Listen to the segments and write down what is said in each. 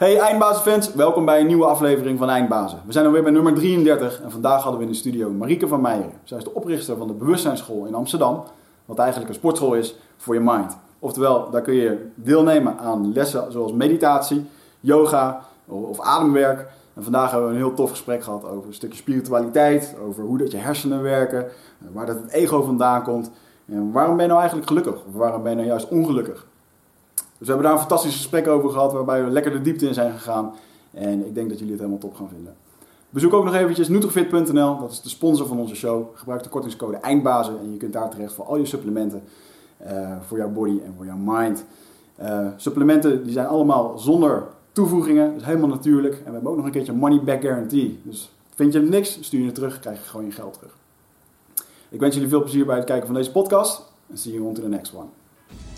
Hey Eindbazenfans, welkom bij een nieuwe aflevering van Eindbazen. We zijn alweer bij nummer 33 en vandaag hadden we in de studio Marieke van Meijeren. Zij is de oprichter van de Bewustzijnsschool in Amsterdam, wat eigenlijk een sportschool is voor je mind. Oftewel, daar kun je deelnemen aan lessen zoals meditatie, yoga of ademwerk. En vandaag hebben we een heel tof gesprek gehad over een stukje spiritualiteit, over hoe dat je hersenen werken, waar dat het ego vandaan komt. En waarom ben je nou eigenlijk gelukkig of waarom ben je nou juist ongelukkig? Dus we hebben daar een fantastisch gesprek over gehad, waarbij we lekker de diepte in zijn gegaan. En ik denk dat jullie het helemaal top gaan vinden. Bezoek ook nog eventjes nutrofit.nl, dat is de sponsor van onze show. Gebruik de kortingscode EINDBAZEN en je kunt daar terecht voor al je supplementen uh, voor jouw body en voor jouw mind. Uh, supplementen die zijn allemaal zonder toevoegingen, dus helemaal natuurlijk. En we hebben ook nog een keertje money back guarantee. Dus vind je niks, stuur je het terug, krijg je gewoon je geld terug. Ik wens jullie veel plezier bij het kijken van deze podcast en see you on to the next one.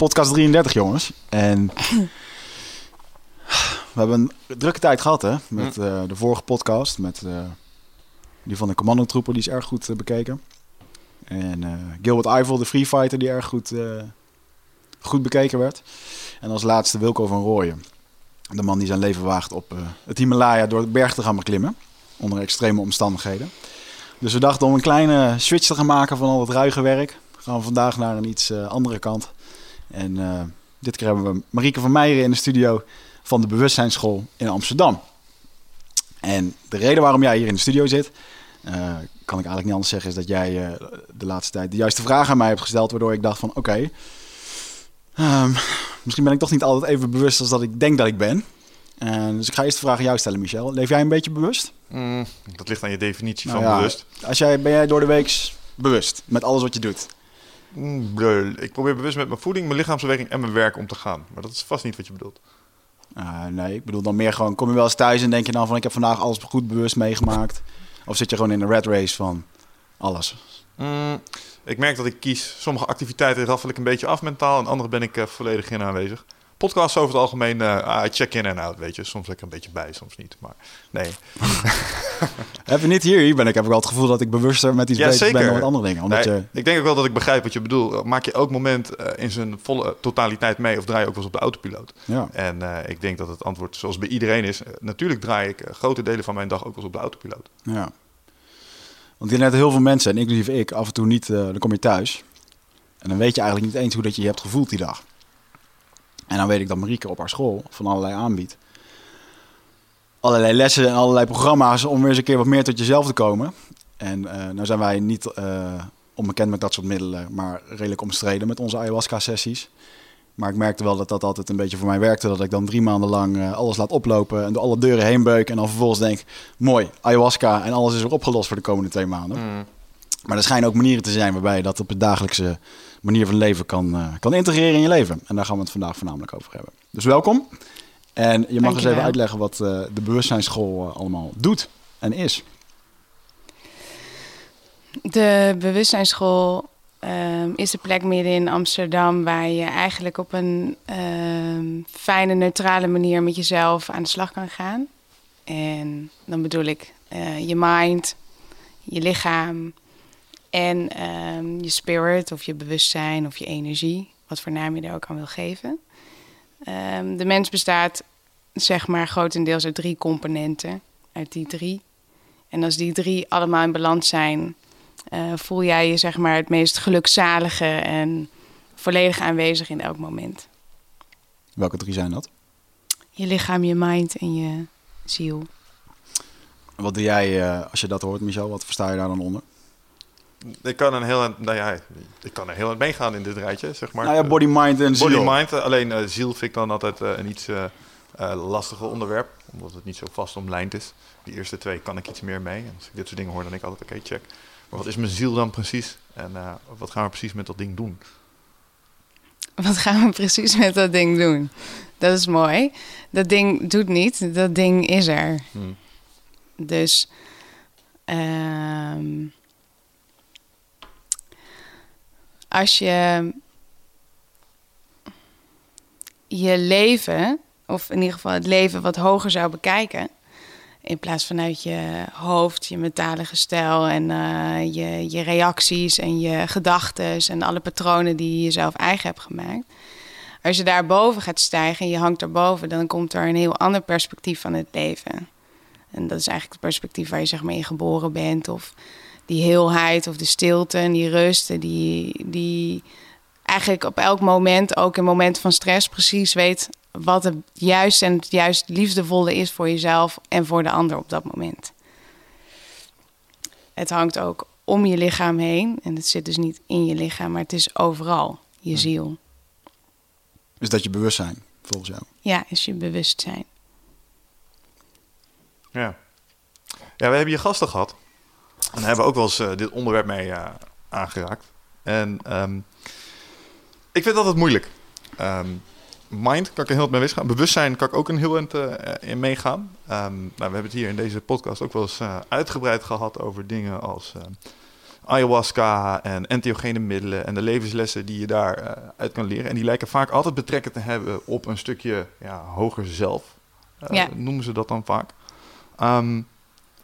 Podcast 33, jongens. En we hebben een drukke tijd gehad, hè? Met uh, de vorige podcast, met uh, die van de commandotroepen, die is erg goed uh, bekeken. En Gilbert Eiffel, de free fighter, die erg goed, goed bekeken werd. En als laatste Wilco van Rooyen. De man die zijn leven waagt op het Himalaya door het berg te gaan beklimmen. Onder extreme omstandigheden. Dus we dachten om een kleine switch te gaan maken van al het ruige werk. Gaan we vandaag naar een iets andere kant. En uh, dit keer hebben we Marieke van Meijeren in de studio van de Bewustzijnsschool in Amsterdam. En de reden waarom jij hier in de studio zit, uh, kan ik eigenlijk niet anders zeggen, is dat jij uh, de laatste tijd de juiste vragen aan mij hebt gesteld, waardoor ik dacht van oké, okay, um, misschien ben ik toch niet altijd even bewust als dat ik denk dat ik ben. En dus ik ga eerst de vraag aan jou stellen, Michel. Leef jij een beetje bewust? Mm, dat ligt aan je definitie nou van ja, bewust. Als jij, ben jij door de week bewust met alles wat je doet? Mm, ik probeer bewust met mijn voeding, mijn lichaamsbeweging en mijn werk om te gaan. Maar dat is vast niet wat je bedoelt. Uh, nee, ik bedoel dan meer gewoon, kom je wel eens thuis en denk je dan van ik heb vandaag alles goed bewust meegemaakt? Of zit je gewoon in de red race van alles? Mm, ik merk dat ik kies sommige activiteiten raffel ik een beetje af mentaal en andere ben ik uh, volledig in aanwezig podcasts over het algemeen uh, check in en out, weet je. Soms lekker een beetje bij, soms niet. Maar nee. Heb je niet hier? Hier ben ik, heb ik wel het gevoel dat ik bewuster met iets ja, bezig ben dan met andere dingen. Omdat nee, je... Ik denk ook wel dat ik begrijp wat je bedoelt. Maak je elk moment uh, in zijn volle totaliteit mee of draai je ook wel eens op de autopiloot? Ja. En uh, ik denk dat het antwoord zoals bij iedereen is. natuurlijk draai ik grote delen van mijn dag ook wel eens op de autopiloot. Ja. Want net heel veel mensen, en inclusief ik, af en toe niet, dan kom je thuis. En dan weet je eigenlijk niet eens hoe dat je je hebt gevoeld die dag. En dan weet ik dat Marieke op haar school van allerlei aanbiedt. Allerlei lessen en allerlei programma's om weer eens een keer wat meer tot jezelf te komen. En uh, nou zijn wij niet uh, onbekend met dat soort middelen, maar redelijk omstreden met onze ayahuasca-sessies. Maar ik merkte wel dat dat altijd een beetje voor mij werkte. Dat ik dan drie maanden lang uh, alles laat oplopen en door alle deuren heen beuk. En dan vervolgens denk, mooi, ayahuasca en alles is weer opgelost voor de komende twee maanden. Mm. Maar er schijnen ook manieren te zijn waarbij je dat op het dagelijkse manier van leven kan, uh, kan integreren in je leven. En daar gaan we het vandaag voornamelijk over hebben. Dus welkom. En je mag eens even uitleggen wat uh, de bewustzijnsschool uh, allemaal doet en is. De bewustzijnsschool um, is de plek midden in Amsterdam waar je eigenlijk op een um, fijne, neutrale manier met jezelf aan de slag kan gaan. En dan bedoel ik je mind, je lichaam, en um, je spirit of je bewustzijn of je energie, wat voor naam je er ook aan wil geven. Um, de mens bestaat zeg maar grotendeels uit drie componenten, uit die drie. En als die drie allemaal in balans zijn, uh, voel jij je zeg maar het meest gelukzalige en volledig aanwezig in elk moment. Welke drie zijn dat? Je lichaam, je mind en je ziel. Wat doe jij uh, als je dat hoort, Michel? Wat versta je daar dan onder? Ik kan een heel, nou ja, ik kan er heel aan meegaan in dit rijtje, zeg maar. Nou ja, body, mind en ziel. Body, mind. Alleen uh, ziel vind ik dan altijd uh, een iets uh, lastiger onderwerp, omdat het niet zo vast omlijnd is. Die eerste twee kan ik iets meer mee. En als ik dit soort dingen hoor, dan denk ik altijd, oké, okay, check. Maar wat is mijn ziel dan precies? En wat gaan we precies met dat ding doen? Wat gaan we precies met dat ding doen? Dat is mooi. Dat ding doet niet, dat ding is er. Hmm. Dus... Um, als je je leven, of in ieder geval het leven wat hoger zou bekijken, in plaats vanuit je hoofd, je mentale gestel en uh, je, je reacties en je gedachten en alle patronen die je jezelf eigen hebt gemaakt. Als je daarboven gaat stijgen en je hangt erboven, dan komt er een heel ander perspectief van het leven. En dat is eigenlijk het perspectief waar je zeg maar in geboren bent. Of die heelheid of de stilte en die rust. Die, die eigenlijk op elk moment, ook in momenten van stress, precies weet wat het juist en het juist liefdevolle is voor jezelf en voor de ander op dat moment. Het hangt ook om je lichaam heen. En het zit dus niet in je lichaam, maar het is overal, je ziel. Is dat je bewustzijn, volgens jou? Ja, is je bewustzijn. Ja. Ja, we hebben je gasten gehad. En hebben ook wel eens uh, dit onderwerp mee uh, aangeraakt. En um, ik vind dat altijd moeilijk. Um, mind kan ik een heel mee gaan. Bewustzijn kan ik ook een heel eind uh, in meegaan. Um, nou, we hebben het hier in deze podcast ook wel eens uitgebreid gehad over dingen als ayahuasca en entheogene middelen en de levenslessen die je daar uit kan leren. En die lijken vaak altijd betrekken te hebben op een stukje ja, hoger zelf. Ja. Noemen ze dat dan vaak. Um,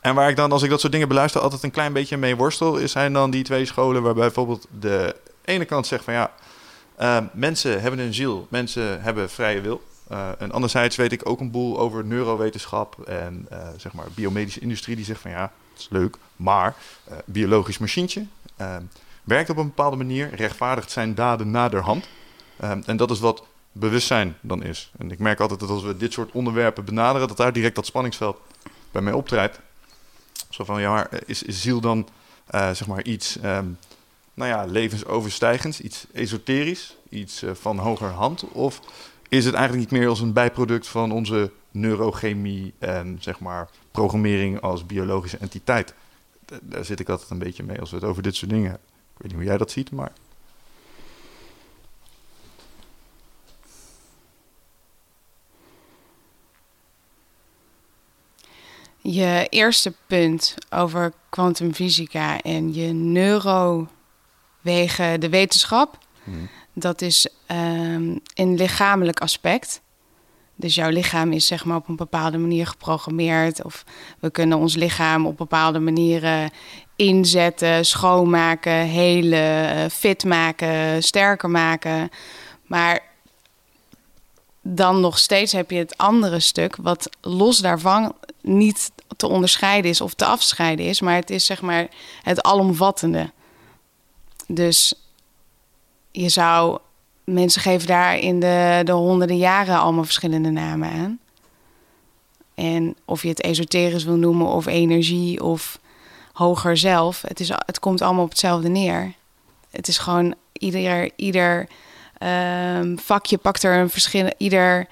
en waar ik dan, als ik dat soort dingen beluister, altijd een klein beetje mee worstel, is zijn dan die twee scholen waarbij bijvoorbeeld de ene kant zegt van ja, uh, mensen hebben een ziel, mensen hebben vrije wil. Uh, en anderzijds weet ik ook een boel over neurowetenschap en uh, zeg maar biomedische industrie die zegt van ja, het is leuk, maar biologisch machientje werkt op een bepaalde manier, rechtvaardigt zijn daden naderhand. En dat is wat bewustzijn dan is. En ik merk altijd dat als we dit soort onderwerpen benaderen, dat daar direct dat spanningsveld bij mij optreedt. Zo van, ja, is, is ziel dan uh, zeg maar iets um, nou ja, levensoverstijgends, iets esoterisch, iets uh, van hoger hand? Of is het eigenlijk niet meer als een bijproduct van onze neurochemie en zeg maar programmering als biologische entiteit? Daar zit ik altijd een beetje mee als we het over dit soort dingen hebben. Ik weet niet hoe jij dat ziet, maar... je eerste punt over kwantumfysica en je neurowegen de wetenschap, hmm. dat is um, een lichamelijk aspect. Dus jouw lichaam is zeg maar op een bepaalde manier geprogrammeerd. Of we kunnen ons lichaam op bepaalde manieren inzetten, schoonmaken, helen, fit maken, sterker maken. Maar dan nog steeds heb je het andere stuk, wat los daarvan niet te onderscheiden is of te afscheiden is, maar het is zeg maar het alomvattende. Dus je zou mensen geven daar in de, de honderden jaren allemaal verschillende namen aan. En of je het esoterisch wil noemen of energie of hoger zelf, het, is, het komt allemaal op hetzelfde neer. Het is gewoon ieder, ieder um, vakje pakt er een verschil, ieder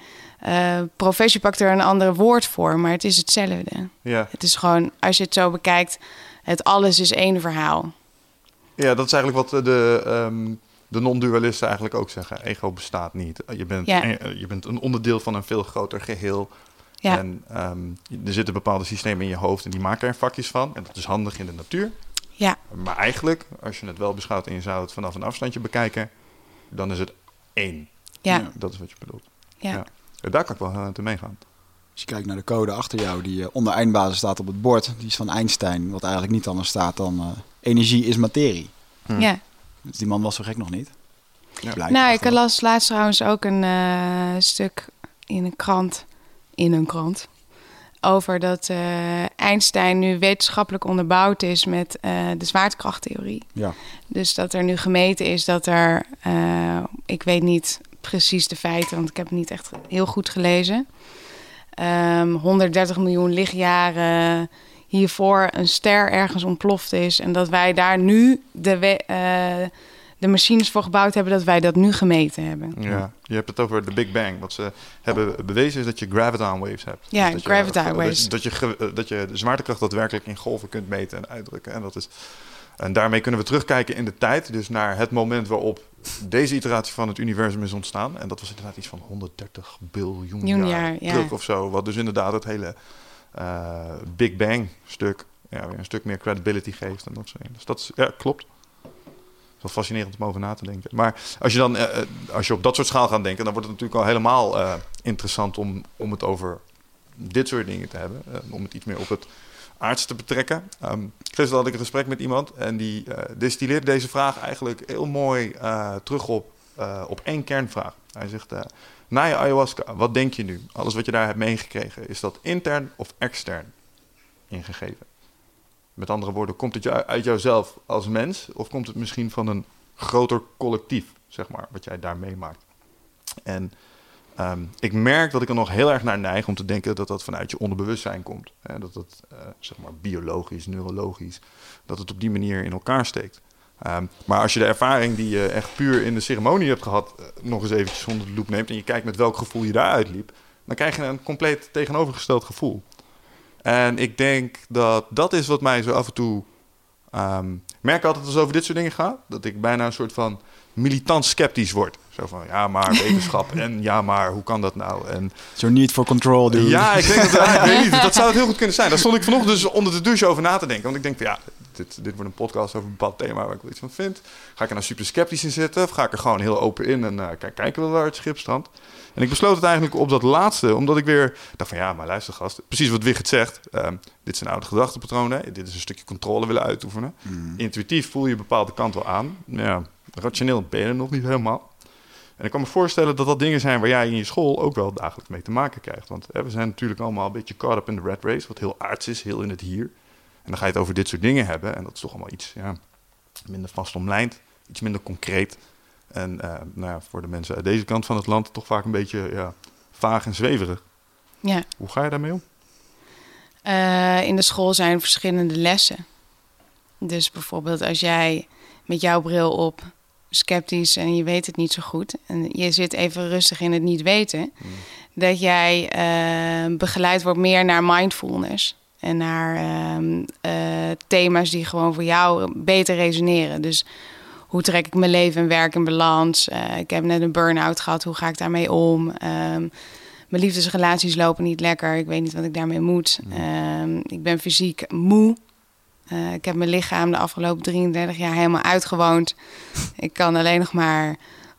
uh, professie pakt er een ander woord voor, maar het is hetzelfde. Ja. Het is gewoon, als je het zo bekijkt, het alles is één verhaal. Ja, dat is eigenlijk wat de, um, de non-dualisten eigenlijk ook zeggen. Ego bestaat niet. Je bent, ja. je bent een onderdeel van een veel groter geheel. Ja. En um, er zitten bepaalde systemen in je hoofd en die maken er vakjes van. En dat is handig in de natuur. Ja. Maar eigenlijk, als je het wel beschouwt en je zou het vanaf een afstandje bekijken, dan is het één. Ja. Dat is wat je bedoelt. Ja. ja. Daar kan ik wel aan te meegaan. Als je kijkt naar de code achter jou, die uh, onder eindbasis staat op het bord, die is van Einstein, wat eigenlijk niet anders staat dan uh, energie is materie. Hm. Ja. Dus die man was zo gek nog niet. Ja. Nou, ik las laatst trouwens ook een uh, stuk in een krant, in een krant, over dat uh, Einstein nu wetenschappelijk onderbouwd is met uh, de zwaartekrachttheorie. Ja. Dus dat er nu gemeten is dat er, uh, ik weet niet precies de feiten, want ik heb het niet echt heel goed gelezen. Um, ehm, 130 miljoen lichtjaren hiervoor een ster ergens ontploft is. En dat wij daar nu de, eh, de machines voor gebouwd hebben, dat wij dat nu gemeten hebben. Ja, je hebt het over de Big Bang. Wat ze hebben bewezen is dat je graviton waves hebt. Ja, Dus dat je- graviton waves. Dat je, eh, dat je de zwaartekracht daadwerkelijk in golven kunt meten en uitdrukken. En, dat is, en daarmee kunnen we terugkijken in de tijd. Dus naar het moment waarop deze iteratie van het universum is ontstaan. En dat was inderdaad iets van 130 biljoen jaar, jaar, ja. terug of zo. Wat dus inderdaad het hele eh, Big Bang stuk ja, weer een stuk meer credibility geeft. En dat soort dingen. Dus dat is, ja, klopt. Wel fascinerend om over na te denken. Maar als je dan eh, eh, als je op dat soort schaal gaat denken, dan wordt het natuurlijk al helemaal eh, interessant om, om het over dit soort dingen te hebben. Om het iets meer op het aardse te betrekken. Ehm gisteren had ik een gesprek met iemand en die destilleert deze vraag eigenlijk heel mooi terug op, op één kernvraag. Hij zegt, na je ayahuasca, wat denk je nu? Alles wat je daar hebt meegekregen, is dat intern of extern ingegeven? Met andere woorden, komt het uit jouzelf als mens of komt het misschien van een groter collectief, zeg maar, wat jij daar meemaakt? En ehm, ik merk dat ik er nog heel erg naar neig om te denken dat dat vanuit je onderbewustzijn komt. Hè? Dat dat, eh, zeg maar, biologisch, neurologisch, dat het op die manier in elkaar steekt. Ehm, maar als je de ervaring die je echt puur in de ceremonie hebt gehad, eh, nog eens eventjes onder de loep neemt en je kijkt met welk gevoel je daaruit liep, dan krijg je een compleet tegenovergesteld gevoel. En ik denk dat dat is wat mij zo af en toe. ik merk altijd als het over dit soort dingen gaat, dat ik bijna een soort van militant sceptisch word. Zo van ja, maar wetenschap en ja, maar hoe kan dat nou? En Your need for control, dude. ja, ik denk dat, ja, ik weet niet, dat zou het heel goed kunnen zijn. Daar stond ik vanochtend dus onder de douche over na te denken. Want ik denk ja, dit, dit wordt een podcast over een bepaald thema waar ik wel iets van vind. Ga ik er nou super sceptisch in zitten? Of ga ik er gewoon heel open in en eh, kijk, kijken we waar het schip strandt? En ik besloot het eigenlijk op dat laatste, omdat ik weer dacht van ja, maar luister gast, precies wat Wigert zegt. ehm, dit zijn oude gedachtepatronen. Dit is een stukje controle willen uitoefenen. Intuïtief voel je een bepaalde kant wel aan. Ja, rationeel ben je er nog niet helemaal. En ik kan me voorstellen dat dat dingen zijn waar jij in je school ook wel dagelijks mee te maken krijgt. Want hè, we zijn natuurlijk allemaal een beetje caught up in the rat race, wat heel aards is, heel in het hier. En dan ga je het over dit soort dingen hebben. En dat is toch allemaal iets ja, minder vast omlijnd, iets minder concreet. En eh, nou ja, voor de mensen uit deze kant van het land toch vaak een beetje ja, vaag en zweverig. Ja. Hoe ga je daarmee om? Eh, in de school zijn verschillende lessen. Dus bijvoorbeeld als jij met jouw bril op sceptisch en je weet het niet zo goed en je zit even rustig in het niet weten, dat jij eh, begeleid wordt meer naar mindfulness en naar ehm, eh, thema's die gewoon voor jou beter resoneren. Dus hoe trek ik mijn leven en werk in balans? Eh, ik heb net een burn-out gehad, hoe ga ik daarmee om? Ehm, mijn liefdesrelaties lopen niet lekker. Ik weet niet wat ik daarmee moet. Ehm, ik ben fysiek moe. Eh, ik heb mijn lichaam de afgelopen 33 jaar helemaal uitgewoond. Ik kan alleen nog maar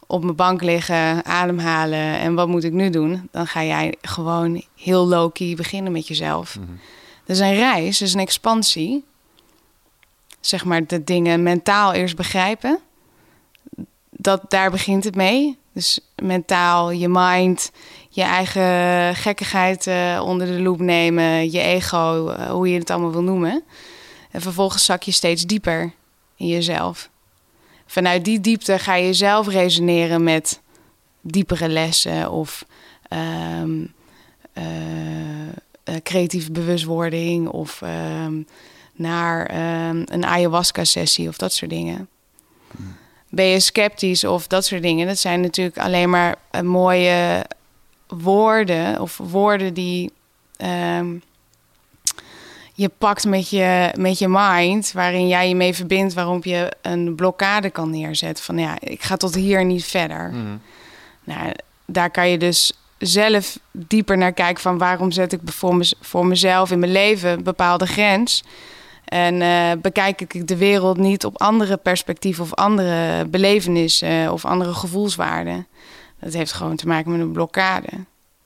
op mijn bank liggen, ademhalen. En wat moet ik nu doen? Dan ga jij gewoon heel low-key beginnen met jezelf. Dat is een reis, is een expansie. Zeg maar de dingen mentaal eerst begrijpen. Dat, daar begint het mee. Dus mentaal, je mind, je eigen gekkigheid eh, onder de loep nemen, je ego, eh, hoe je het allemaal wil noemen. En vervolgens zak je steeds dieper in jezelf. Vanuit die diepte ga je zelf resoneren met diepere lessen of ehm, eh, eh, creatieve bewustwording of ehm, naar ehm, een ayahuasca-sessie of dat soort dingen. Ben je sceptisch of dat soort dingen? Dat zijn natuurlijk alleen maar eh, mooie woorden of woorden die ehm, je pakt met je, met je mind, waarin jij je mee verbindt, waarop je een blokkade kan neerzetten. Van ja, ik ga tot hier niet verder. Nou, daar kan je dus zelf dieper naar kijken van waarom zet ik voor, voor mezelf in mijn leven een bepaalde grens. En eh, bekijk ik de wereld niet op andere perspectieven of andere belevenissen of andere gevoelswaarden. Dat heeft gewoon te maken met een blokkade.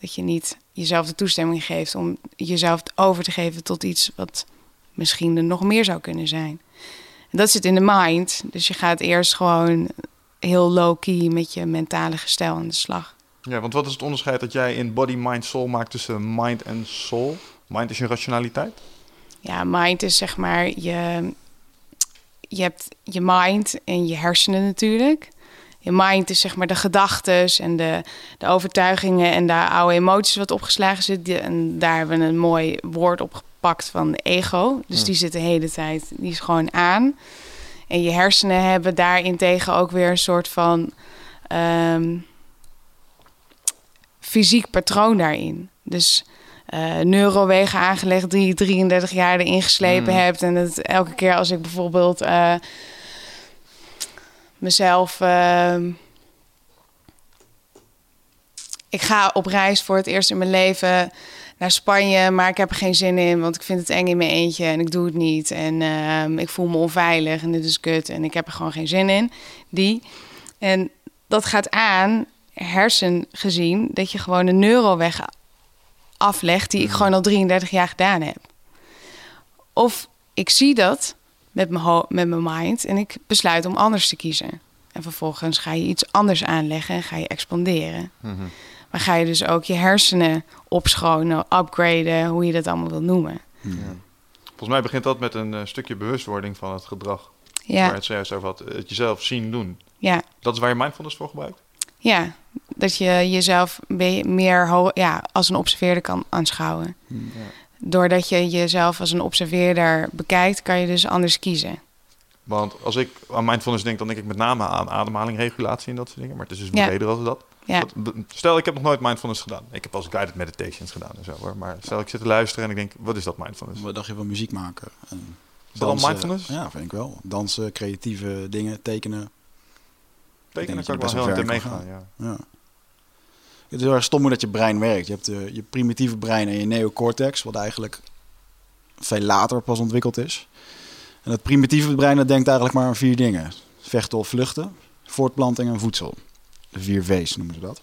Dat je niet jezelf de toestemming geeft om jezelf over te geven tot iets wat misschien er nog meer zou kunnen zijn. En dat zit in de mind. Dus je gaat eerst gewoon heel low-key met je mentale gestel aan de slag. Ja, want wat is het onderscheid dat jij in body, mind, soul maakt tussen mind en soul? Mind is je rationaliteit? Ja, mind is zeg maar je. Je hebt je mind en je hersenen natuurlijk. Je mind is zeg maar de gedachten en de, de overtuigingen en de oude emoties wat opgeslagen zit. Die- En daar hebben we een mooi woord op gepakt van de ego. Dus Mm. die zit de hele tijd, die is gewoon aan. En je hersenen hebben daarin tegen ook weer een soort van ehm, fysiek patroon daarin. Dus eh neurowegen aangelegd die je 33 jaar erin geslepen Mm. hebt. En het elke keer als ik bijvoorbeeld eh, mezelf. ehm, ik ga op reis voor het eerst in mijn leven naar Spanje, maar ik heb er geen zin in, want ik vind het eng in mijn eentje en ik doe het niet. En ehm, ik voel me onveilig en dit is kut en ik heb er gewoon geen zin in. Die. En dat gaat aan, hersen gezien, dat je gewoon een neuroweg aflegt die ik gewoon al 33 jaar gedaan heb. Of ik zie dat met mijn, met mijn mind en ik besluit om anders te kiezen. En vervolgens ga je iets anders aanleggen en ga je expanderen. Mhm. Maar ga je dus ook je hersenen opschonen, upgraden, hoe je dat allemaal wil noemen. Volgens mij begint dat met een eh, stukje bewustwording van het gedrag. Waar Ja, het zojuist over had. Het jezelf zien doen. ja, Dat is waar je mindfulness voor gebruikt? Ja. Dat je jezelf meer ja, als een observeerder kan aanschouwen. Doordat je jezelf als een observeerder bekijkt, kan je dus anders kiezen. Want als ik aan mindfulness denk, dan denk ik met name aan ademhaling, regulatie en dat soort dingen. Maar het is dus Ja. breder als dat. Ja, Stel, ik heb nog nooit mindfulness gedaan. Ik heb als guided meditations gedaan en zo hoor. Maar stel, ik zit te luisteren en ik denk, wat is dat mindfulness? Wat dacht je van muziek maken? En Is dat al mindfulness? Ja, vind ik wel. Dansen, creatieve dingen, tekenen. Tekenen kan dat ik wel heel meegaan, ja. Ja. Het is heel erg stom hoe dat je brein werkt. Je hebt de, je primitieve brein en je neocortex, wat eigenlijk veel later pas ontwikkeld is. En het primitieve brein dat denkt eigenlijk maar aan vier dingen. Vechten of vluchten, voortplanting en voedsel. De vier V's noemen ze dat.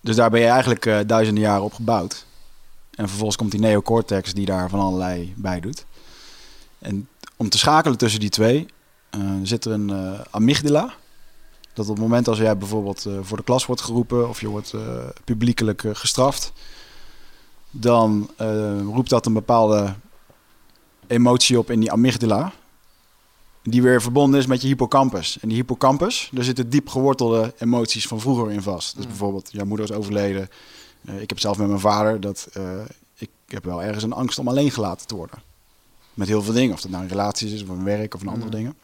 Dus daar ben je eigenlijk eh, duizenden jaren op gebouwd. En vervolgens komt die neocortex die daar van allerlei bij doet. En om te schakelen tussen die twee eh, zit er een eh, amygdala. Dat op het moment als jij bijvoorbeeld eh, voor de klas wordt geroepen of je wordt eh, publiekelijk eh, gestraft, dan eh, roept dat een bepaalde emotie op in die amygdala. Die weer verbonden is met je hippocampus. En die hippocampus, daar zitten diep gewortelde emoties van vroeger in vast. Dus Mm. bijvoorbeeld, jouw moeder is overleden. Eh, ik heb zelf met mijn vader dat eh, ik heb wel ergens een angst om alleen gelaten te worden. Met heel veel dingen. Of dat nou in relaties is, of in werk of in andere Mm. dingen.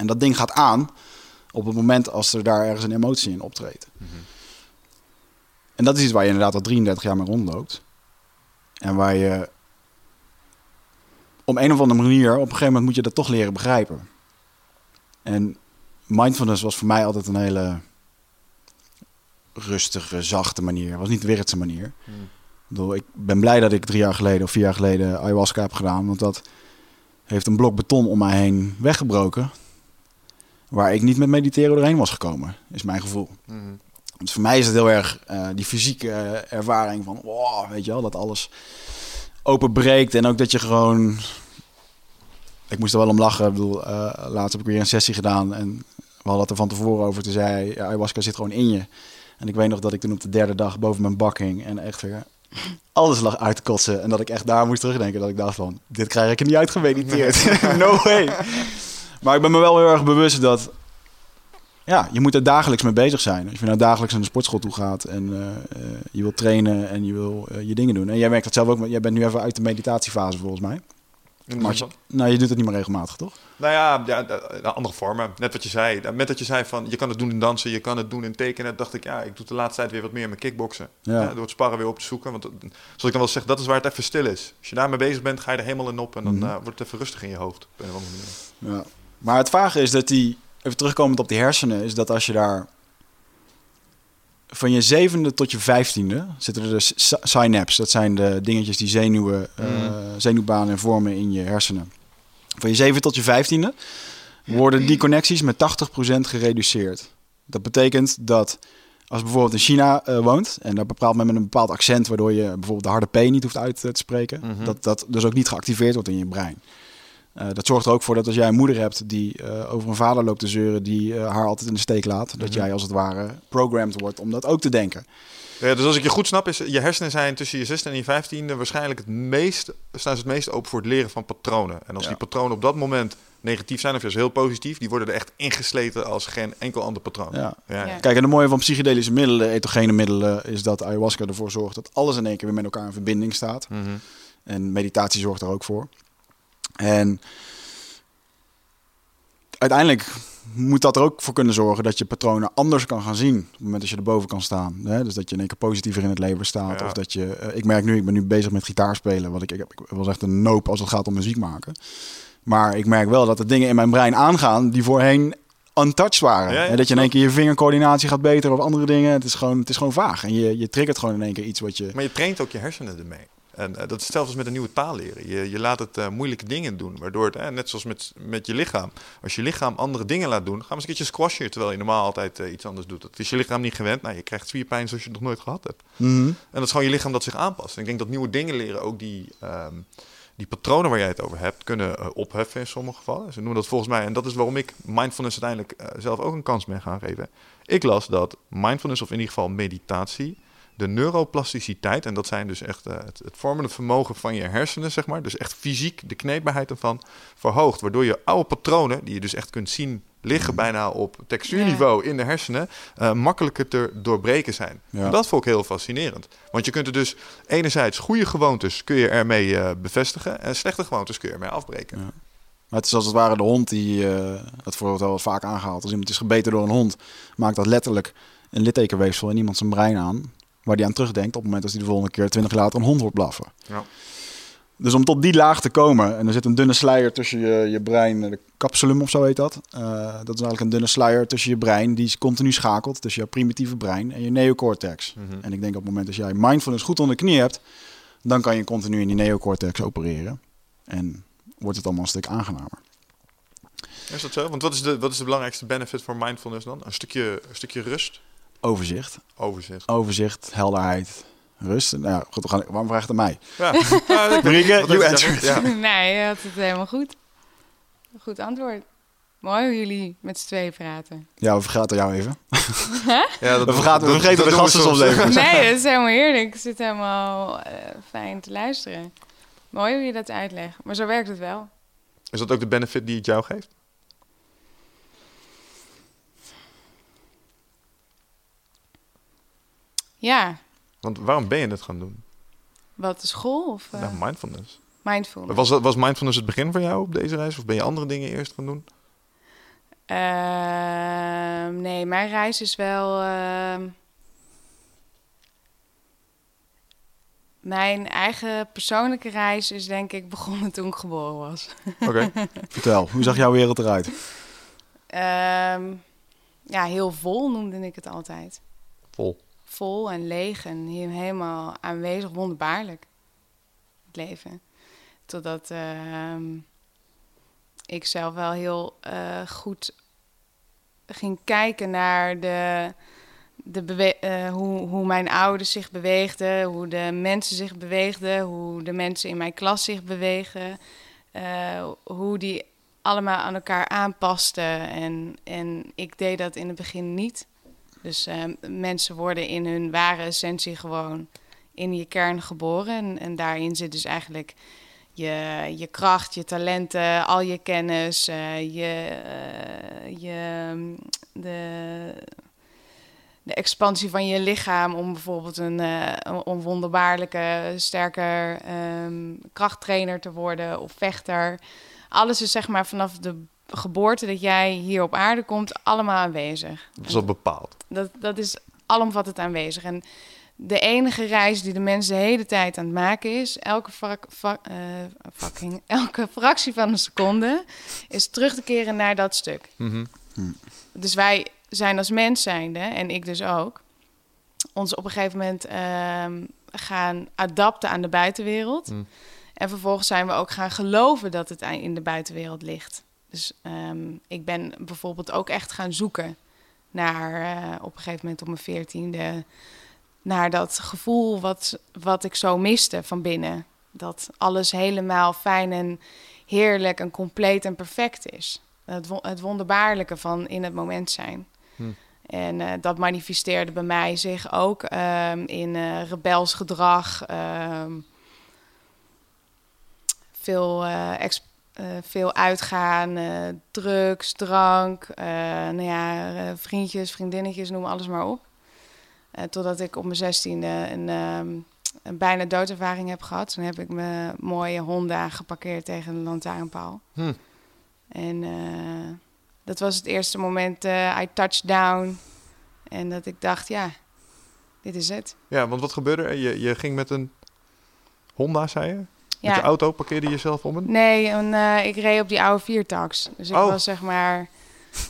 En dat ding gaat aan op het moment als er daar ergens een emotie in optreedt. Mhm. En dat is iets waar je inderdaad al 33 jaar mee rondloopt. En waar je op een of andere manier, op een gegeven moment moet je dat toch leren begrijpen. En mindfulness was voor mij altijd een hele rustige, zachte manier. Het was niet de wereldse manier. Mhm. Ik bedoel, ik ben blij dat ik drie jaar geleden of vier jaar geleden ayahuasca heb gedaan. Want dat heeft een blok beton om mij heen weggebroken. Waar ik niet met mediteren doorheen was gekomen, is mijn gevoel. Dus voor mij is het heel erg eh, die fysieke eh, ervaring van, wow, weet je wel, dat alles openbreekt. En ook dat je gewoon, ik moest er wel om lachen. Ik bedoel, eh, laatst heb ik weer een sessie gedaan en we hadden het er van tevoren over. Toen zei hij, ayahuasca zit gewoon in je. En ik weet nog dat ik toen op de derde dag boven mijn bak hing en echt weer alles lag uit te kotsen. En dat ik echt daar moest terugdenken. Dat ik dacht van, dit krijg ik er niet uitgemediteerd. no way. Maar ik ben me wel heel erg bewust dat ja, je moet er dagelijks mee bezig zijn. Als je nou dagelijks naar de sportschool toe gaat en eh, eh, je wilt trainen en je wil eh, je dingen doen. En jij merkt dat zelf ook, jij bent nu even uit de meditatiefase volgens mij. Maar je, nou, je doet het niet meer regelmatig, toch? Nou ja, de andere vormen. Net wat je zei. Met dat je zei van, je kan het doen in dansen, je kan het doen in tekenen. dacht ik, ja, ik doe de laatste tijd weer wat meer met kickboksen. Ja. Ja. door het sparren weer op te zoeken. Want zoals ik dan wel zeg, dat is waar het even stil is. Als je daarmee bezig bent, ga je er helemaal in op. En dan Mhm. wordt het even rustig in je hoofd. Op een of andere manier. Ja. Maar het vage is dat die, even terugkomend op die hersenen, is dat als je daar van je zevende tot je vijftiende zitten er dus sy- synapses. Dat zijn de dingetjes die zenuwen, eh, Mhm. zenuwbanen vormen in je hersenen. Van je zevende tot je vijftiende worden die connecties met 80% gereduceerd. Dat betekent dat als je bijvoorbeeld in China eh, woont en daar bepaalt men met een bepaald accent, waardoor je bijvoorbeeld de harde P niet hoeft uit eh, te spreken, Mhm. dat dat dus ook niet geactiveerd wordt in je brein. Eh, dat zorgt er ook voor dat als jij een moeder hebt die eh, over een vader loopt te zeuren, die eh, haar altijd in de steek laat, dat Mhm. jij als het ware programmed wordt om dat ook te denken. Ja, dus als ik je goed snap, is je hersenen zijn tussen je 16 en je 15e waarschijnlijk het meest, staan ze het meest open voor het leren van patronen. En als Ja. die patronen op dat moment negatief zijn of juist heel positief, die worden er echt ingesleten als geen enkel ander patroon. Ja. Ja. Ja. Kijk, en het mooie van psychedelische middelen, etogene middelen, is dat ayahuasca ervoor zorgt dat alles in één keer weer met elkaar in verbinding staat. Mhm. En meditatie zorgt er ook voor. En uiteindelijk moet dat er ook voor kunnen zorgen dat je patronen anders kan gaan zien. Op het moment dat je erboven kan staan. Hè? Dus dat je in één keer positiever in het leven staat. Ja. Of dat je. eh, ik merk nu, ik ben nu bezig met gitaarspelen. Wat ik, ik, heb- ik was echt een noop als het gaat om muziek maken. Maar ik merk wel dat er dingen in mijn brein aangaan die voorheen untouched waren. Ja, dat je in één keer je vingercoördinatie gaat beter of andere dingen. Het is gewoon, het is gewoon vaag. En je, je triggert gewoon in één keer iets wat je. Maar je traint ook je hersenen ermee. En eh, dat is hetzelfde als met een nieuwe taal leren. Je, je laat het eh, moeilijke dingen doen, waardoor het, net zoals met, met je lichaam. Als je lichaam andere dingen laat doen, ga maar eens een keertje squashen, terwijl je normaal altijd eh, iets anders doet. Dat is je lichaam niet gewend. Nou, je krijgt spierpijn zoals je het nog nooit gehad hebt. Mhm. En dat is gewoon je lichaam dat zich aanpast. En ik denk dat nieuwe dingen leren ook die, ehm, die patronen waar jij het over hebt, kunnen opheffen in sommige gevallen. Ze noemen dat volgens mij, en dat is waarom ik mindfulness uiteindelijk zelf ook een kans ben gaan geven. Ik las dat mindfulness, of in ieder geval meditatie, de neuroplasticiteit, en dat zijn dus echt eh, het, het vormende vermogen van je hersenen, zeg maar, dus echt fysiek de kneedbaarheid ervan verhoogt, waardoor je oude patronen, die je dus echt kunt zien liggen bijna op textuurniveau in de hersenen, eh, makkelijker te doorbreken zijn. Ja. En dat vond ik heel fascinerend. Want je kunt er dus enerzijds goede gewoontes kun je ermee eh, bevestigen en slechte gewoontes kun je ermee afbreken. Ja. Maar het is als het ware de hond die, eh dat wordt wel vaak aangehaald. Als iemand is gebeten door een hond, maakt dat letterlijk een littekenweefsel in iemand zijn brein aan. Waar die aan terugdenkt op het moment dat hij de volgende keer twintig jaar later een hond hoort blaffen. Ja. Dus om tot die laag te komen, en er zit een dunne sluier tussen je, je brein, de capsulum of zo heet dat. Eh, dat is eigenlijk een dunne sluier tussen je brein, die continu schakelt tussen jouw primitieve brein en je neocortex. Mhm. En ik denk op het moment dat jij mindfulness goed onder de knie hebt, dan kan je continu in die neocortex opereren. En wordt het allemaal een stuk aangenamer. Is dat zo? Want wat is, de, wat is de belangrijkste benefit voor mindfulness dan? Een stukje, een stukje rust, Overzicht. overzicht. Overzicht, helderheid, rust. Nou goed, we gaan, waarom vraagt het aan mij? Ja. Marieke, you heeft hij answer. daar- Ja. nee, je had het helemaal goed. Goed antwoord. Mooi hoe jullie met z'n tweeën praten. Ja, we vergaten jou even. Ja, dat We vergaten, we dat- vergeten dat de gasten soms even. Nee, dat is helemaal heerlijk. Ik zit helemaal eh, fijn te luisteren. Mooi hoe je dat uitlegt. Maar zo werkt het wel. Is dat ook de benefit die het jou geeft? Ja, Want waarom ben je het gaan doen? wat de school of eh, Nou, mindfulness. mindfulness? Was, dat- was mindfulness het begin voor jou op deze reis? Of ben je andere dingen eerst gaan doen? Ehm, nee, mijn reis is wel. ehm, mijn eigen persoonlijke reis is denk ik begonnen toen ik geboren was. Oké. Vertel, hoe zag jouw wereld eruit? Ehm, ja, heel vol noemde ik het altijd. Vol. Vol en leeg en he- helemaal aanwezig, wonderbaarlijk. Het leven. Totdat ehm, ik zelf wel heel eh, goed ging kijken naar de, de eh, hoe, hoe mijn ouders zich beweegden, hoe de mensen zich beweegden, hoe de mensen in mijn klas zich beweegden, eh, hoe die allemaal aan elkaar aanpasten. En, en ik deed dat in het begin niet. Dus eh, mensen worden in hun ware essentie gewoon in je kern geboren. En, en daarin zit dus eigenlijk je, je kracht, je talenten, al je kennis, eh, je, eh, je, mm, de, de expansie van je lichaam om bijvoorbeeld een, eh, een onwonderbaarlijke, sterker ehm, krachttrainer te worden of vechter. Alles is zeg maar vanaf de geboorte dat jij hier op aarde komt, allemaal aanwezig. Dat is al bepaald. Dat, dat is alomvattend aanwezig. En de enige reis die de mens de hele tijd aan het maken is, elke, eh, fucking, elke fractie van een seconde, is terug te keren naar dat stuk. Mhm. Dus wij zijn als mens zijnde, en ik dus ook, ons op een gegeven moment ehm, gaan adapten aan de buitenwereld. Mm. En vervolgens zijn we ook gaan geloven dat het in de buitenwereld ligt. Dus ehm, ik ben bijvoorbeeld ook echt gaan zoeken naar, eh, op een gegeven moment op mijn veertiende, naar dat gevoel wat, wat ik zo miste van binnen. Dat alles helemaal fijn en heerlijk en compleet en perfect is. Het, wo- het wonderbaarlijke van in het moment zijn. Hm. En eh, dat manifesteerde bij mij zich ook ehm, in eh, rebels gedrag. ehm, veel, ex- eh, veel uitgaan, eh, drugs, drank, eh, nou ja, vriendjes, vriendinnetjes, noem alles maar op. Totdat ik op mijn zestiende een, ehm, een bijna doodervaring heb gehad. Toen heb ik mijn mooie Honda geparkeerd tegen een lantaarnpaal. Hm. En dat was het eerste moment, I touched down. En dat ik dacht, ja, dit is het. Ja, want wat gebeurde er? Je, je ging met een Honda, zei je? Met je auto parkeerde je jezelf om een? Nee, en, eh, ik reed op die oude viertax. Dus ik Oh. was zeg maar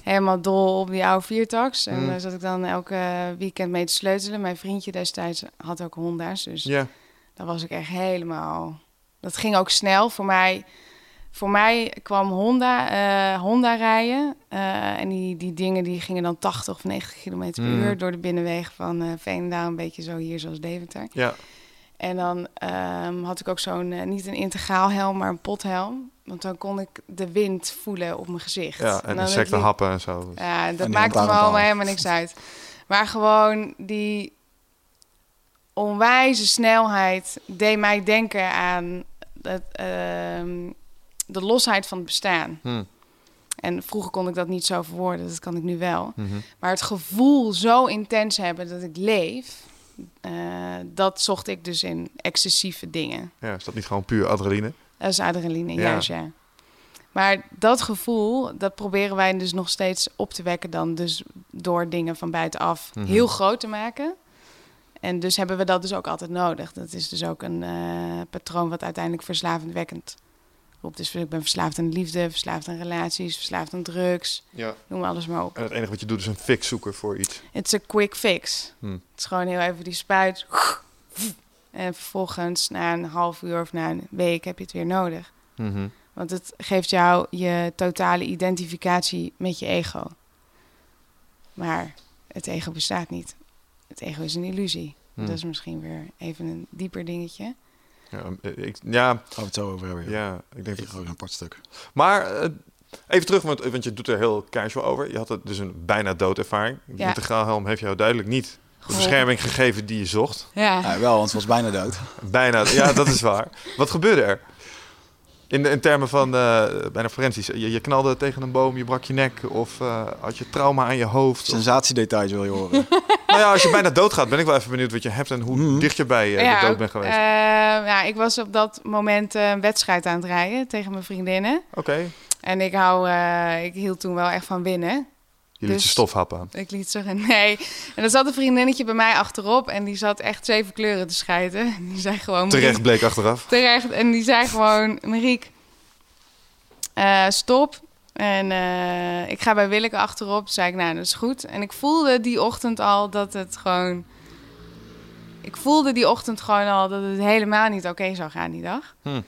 helemaal dol op die oude viertax. En Mm. daar zat ik dan elke weekend mee te sleutelen. Mijn vriendje destijds had ook Honda's. Dus Ja. daar was ik echt helemaal... Dat ging ook snel. Voor mij, voor mij kwam Honda, eh, Honda rijden. eh, en die, die dingen die gingen dan 80 of 90 kilometer per Mm. uur... door de binnenwegen van eh Veenendaal. Een beetje zo hier zoals Deventer. Ja. En dan ehm, had ik ook zo'n, eh, niet een integraal helm, maar een pothelm. Want dan kon ik de wind voelen op mijn gezicht. ja, en dan insecten happen en zo. Ja, dat maakte me allemaal helemaal niks uit. Maar gewoon die onwijze snelheid deed mij denken aan het, ehm, de losheid van het bestaan. Hm. En vroeger kon ik dat niet zo verwoorden, dat kan ik nu wel. Mhm. Maar het gevoel zo intens hebben dat ik leef, eh, dat zocht ik dus in excessieve dingen. Ja, is dat niet gewoon puur adrenaline? Dat is adrenaline, Ja. juist ja. Maar dat gevoel, dat proberen wij dus nog steeds op te wekken dan. Dus door dingen van buitenaf Mhm. heel groot te maken. En dus hebben we dat dus ook altijd nodig. Dat is dus ook een eh, patroon wat uiteindelijk verslavendwekkend roept. Dus ik ben verslaafd aan liefde, verslaafd aan relaties, verslaafd aan drugs. Ja. Noem alles maar op. En het enige wat je doet is een fix zoeken voor iets. Het is een quick fix. Hm. Het is gewoon heel even die spuit. En vervolgens na een half uur of na een week heb je het weer nodig. Mhm. Want het geeft jou je totale identificatie met je ego. Maar het ego bestaat niet. Het ego is een illusie. Hm. Dat is misschien weer even een dieper dingetje. Ja, eh, ik, ja, Gaan we het zo over hebben. Ja. ja, ik denk Ik dat... een apart stuk. Maar eh, even terug, want, want je doet er heel casual over. Je had het dus een bijna doodervaring. De Ja. integraalhelm heeft jou duidelijk niet de bescherming gegeven die je zocht. Ja. Ja, wel, want het was bijna dood. Bijna, ja, dat is waar. Wat gebeurde er? In, in termen van eh, bijna forensisch. Je, je knalde tegen een boom, je brak je nek of eh, had je trauma aan je hoofd. Of- Sensatiedetails wil je horen. nou ja, als je bijna doodgaat, ben ik wel even benieuwd wat je hebt en hoe Mhm. dicht je bij eh, de dood bent geweest. eh, ja, ik was op dat moment eh, een wedstrijd aan het rijden tegen mijn vriendinnen. Oké, En ik, hou, eh, ik hield toen wel echt van winnen. je liet Dus- je stof happen. Ik liet zeggen nee. En dan zat een vriendinnetje bij mij achterop en die zat echt zeven kleuren te schijten. En die zei gewoon... Terecht bleek achteraf. Terecht. En die zei gewoon, Mariek, eh, stop. En eh, ik ga bij Willeke achterop. Toen zei ik, nou, dat is goed. En ik voelde die ochtend al dat het gewoon... Ik voelde die ochtend gewoon al dat het helemaal niet oké zou gaan die dag. Hm.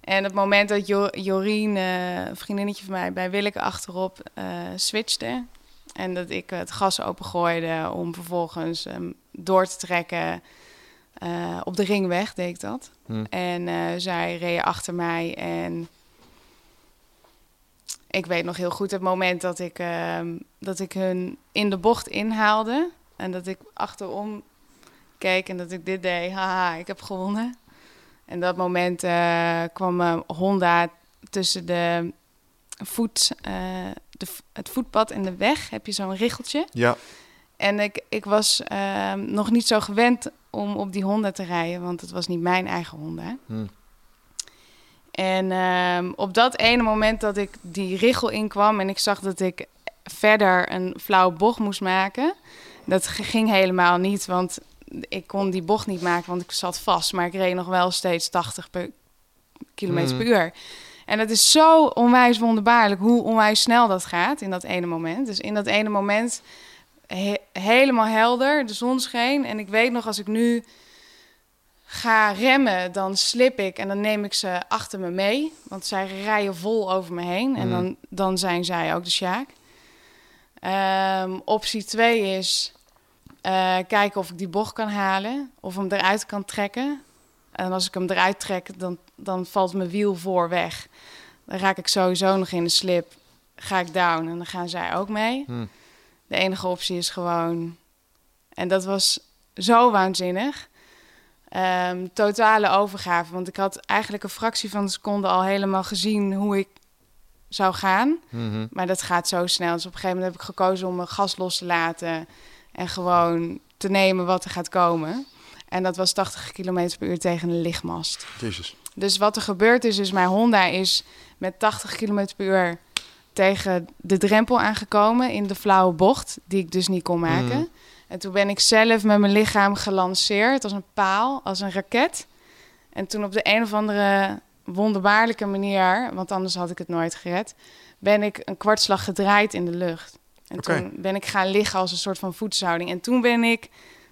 En het moment dat jo Jorien, eh, een vriendinnetje van mij, bij Willeke achterop eh, switchte... en dat ik het gas opengooide om vervolgens hem door te trekken... op de ringweg deed ik dat. Hm. En zij reden achter mij en ik weet nog heel goed het moment dat ik, ehm, dat ik hun in de bocht inhaalde. En dat ik achterom keek en dat ik dit deed. Haha, ik heb gewonnen. En dat moment eh, kwam eh, Honda tussen de voet, eh, de, het voetpad en de weg. Heb je zo'n richeltje. Ja, En ik, ik was ehm, nog niet zo gewend om op die Honda te rijden, want het was niet mijn eigen Honda. Hm. En ehm, op dat ene moment dat ik die richel inkwam en ik zag dat ik verder een flauwe bocht moest maken, dat ging helemaal niet, want ik kon die bocht niet maken, want ik zat vast, maar ik reed nog wel steeds 80 per kilometer Mhm. per uur. En het is zo onwijs wonderbaarlijk hoe onwijs snel dat gaat in dat ene moment. Dus in dat ene moment he- helemaal helder, de zon scheen. En ik weet nog, als ik nu ga remmen, dan slip ik en dan neem ik ze achter me mee. Want zij rijden vol over me heen. En Mhm. dan, dan zijn zij ook de Sjaak. Ehm, optie 2 is eh, kijken of ik die bocht kan halen. Of hem eruit kan trekken. En als ik hem eruit trek, dan, dan valt mijn wiel voor weg. Dan raak ik sowieso nog in de slip. Ga ik down en dan gaan zij ook mee. Hm. De enige optie is gewoon. En dat was zo waanzinnig. Ehm, totale overgave. Want ik had eigenlijk een fractie van een seconde al helemaal gezien hoe ik zou gaan. Mhm. Maar dat gaat zo snel. Dus op een gegeven moment heb ik gekozen om mijn gas los te laten. En gewoon te nemen wat er gaat komen. En dat was 80 km per uur tegen een lichtmast. Jezus. Dus wat er gebeurd is, is mijn Honda is met 80 km per uur tegen de drempel aangekomen in de flauwe bocht, die ik dus niet kon maken. Mhm. En toen ben ik zelf met mijn lichaam gelanceerd als een paal, als een raket. En toen op de een of andere wonderbaarlijke manier, want anders had ik het nooit gered, ben ik een kwartslag gedraaid in de lucht. En toen ben ik gaan liggen als een soort van voetshouding. En toen ben ik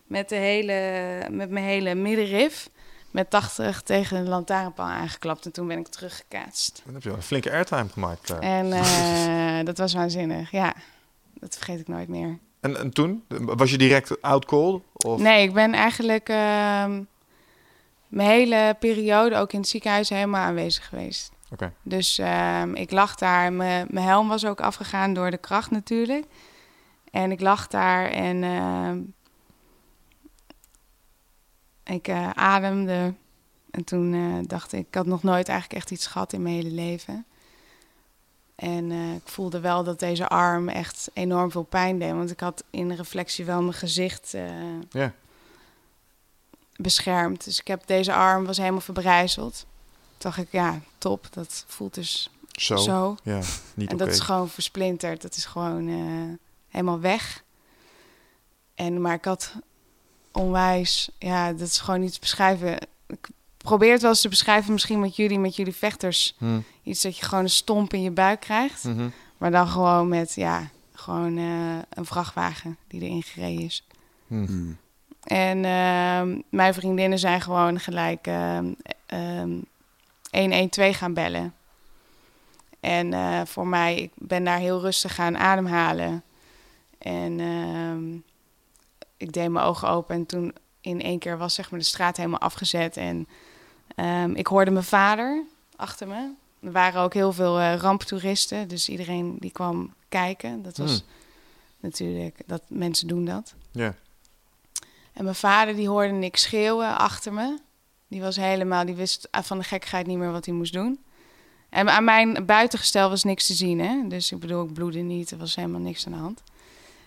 met, de hele, met mijn hele middenrif met 80 tegen een lantaarnpaal aangeklapt. En toen ben ik teruggekaatst. Dan heb je wel een flinke airtime gemaakt. En eh, dat was waanzinnig, ja. Dat vergeet ik nooit meer. En, en toen? Was je direct out cold? Of? Nee, ik ben eigenlijk ehm, mijn hele periode ook in het ziekenhuis helemaal aanwezig geweest. Oké. Dus ehm, ik lag daar. Mijn mijn helm was ook afgegaan door de kracht natuurlijk. En ik lag daar en ehm, ik eh, ademde. En toen eh, dacht ik, ik had nog nooit eigenlijk echt iets gehad in mijn hele leven. En eh, ik voelde wel dat deze arm echt enorm veel pijn deed. Want ik had in reflectie wel mijn gezicht eh, beschermd. Dus ik heb deze arm was helemaal verbrijzeld. Toen dacht ik, ja, top. Dat voelt dus Zo. zo. Ja, niet En dat is gewoon versplinterd. Dat is gewoon eh, helemaal weg. En, maar ik had onwijs... Ja, dat is gewoon niet te beschrijven. Ik probeer het wel eens te beschrijven misschien met jullie, met jullie vechters. Hm. Iets dat je gewoon een stomp in je buik krijgt. Mhm. Maar dan gewoon met, ja, gewoon eh, een vrachtwagen die erin gereden is. Hm. Hmm. En ehm, mijn vriendinnen zijn gewoon gelijk ehm, ehm, 112 gaan bellen. En eh, voor mij, ik ben daar heel rustig gaan ademhalen. En ehm, ik deed mijn ogen open en toen in één keer was zeg maar de straat helemaal afgezet. En ehm, ik hoorde mijn vader achter me. Er waren ook heel veel eh, ramptoeristen, dus iedereen die kwam kijken. Dat was Hmm. natuurlijk, dat mensen doen dat. Ja. En mijn vader die hoorde niks schreeuwen achter me. Die was helemaal, die wist van de gekkigheid niet meer wat hij moest doen. En aan mijn buitengestel was niks te zien, hè. Dus ik bedoel, ik bloedde niet, er was helemaal niks aan de hand.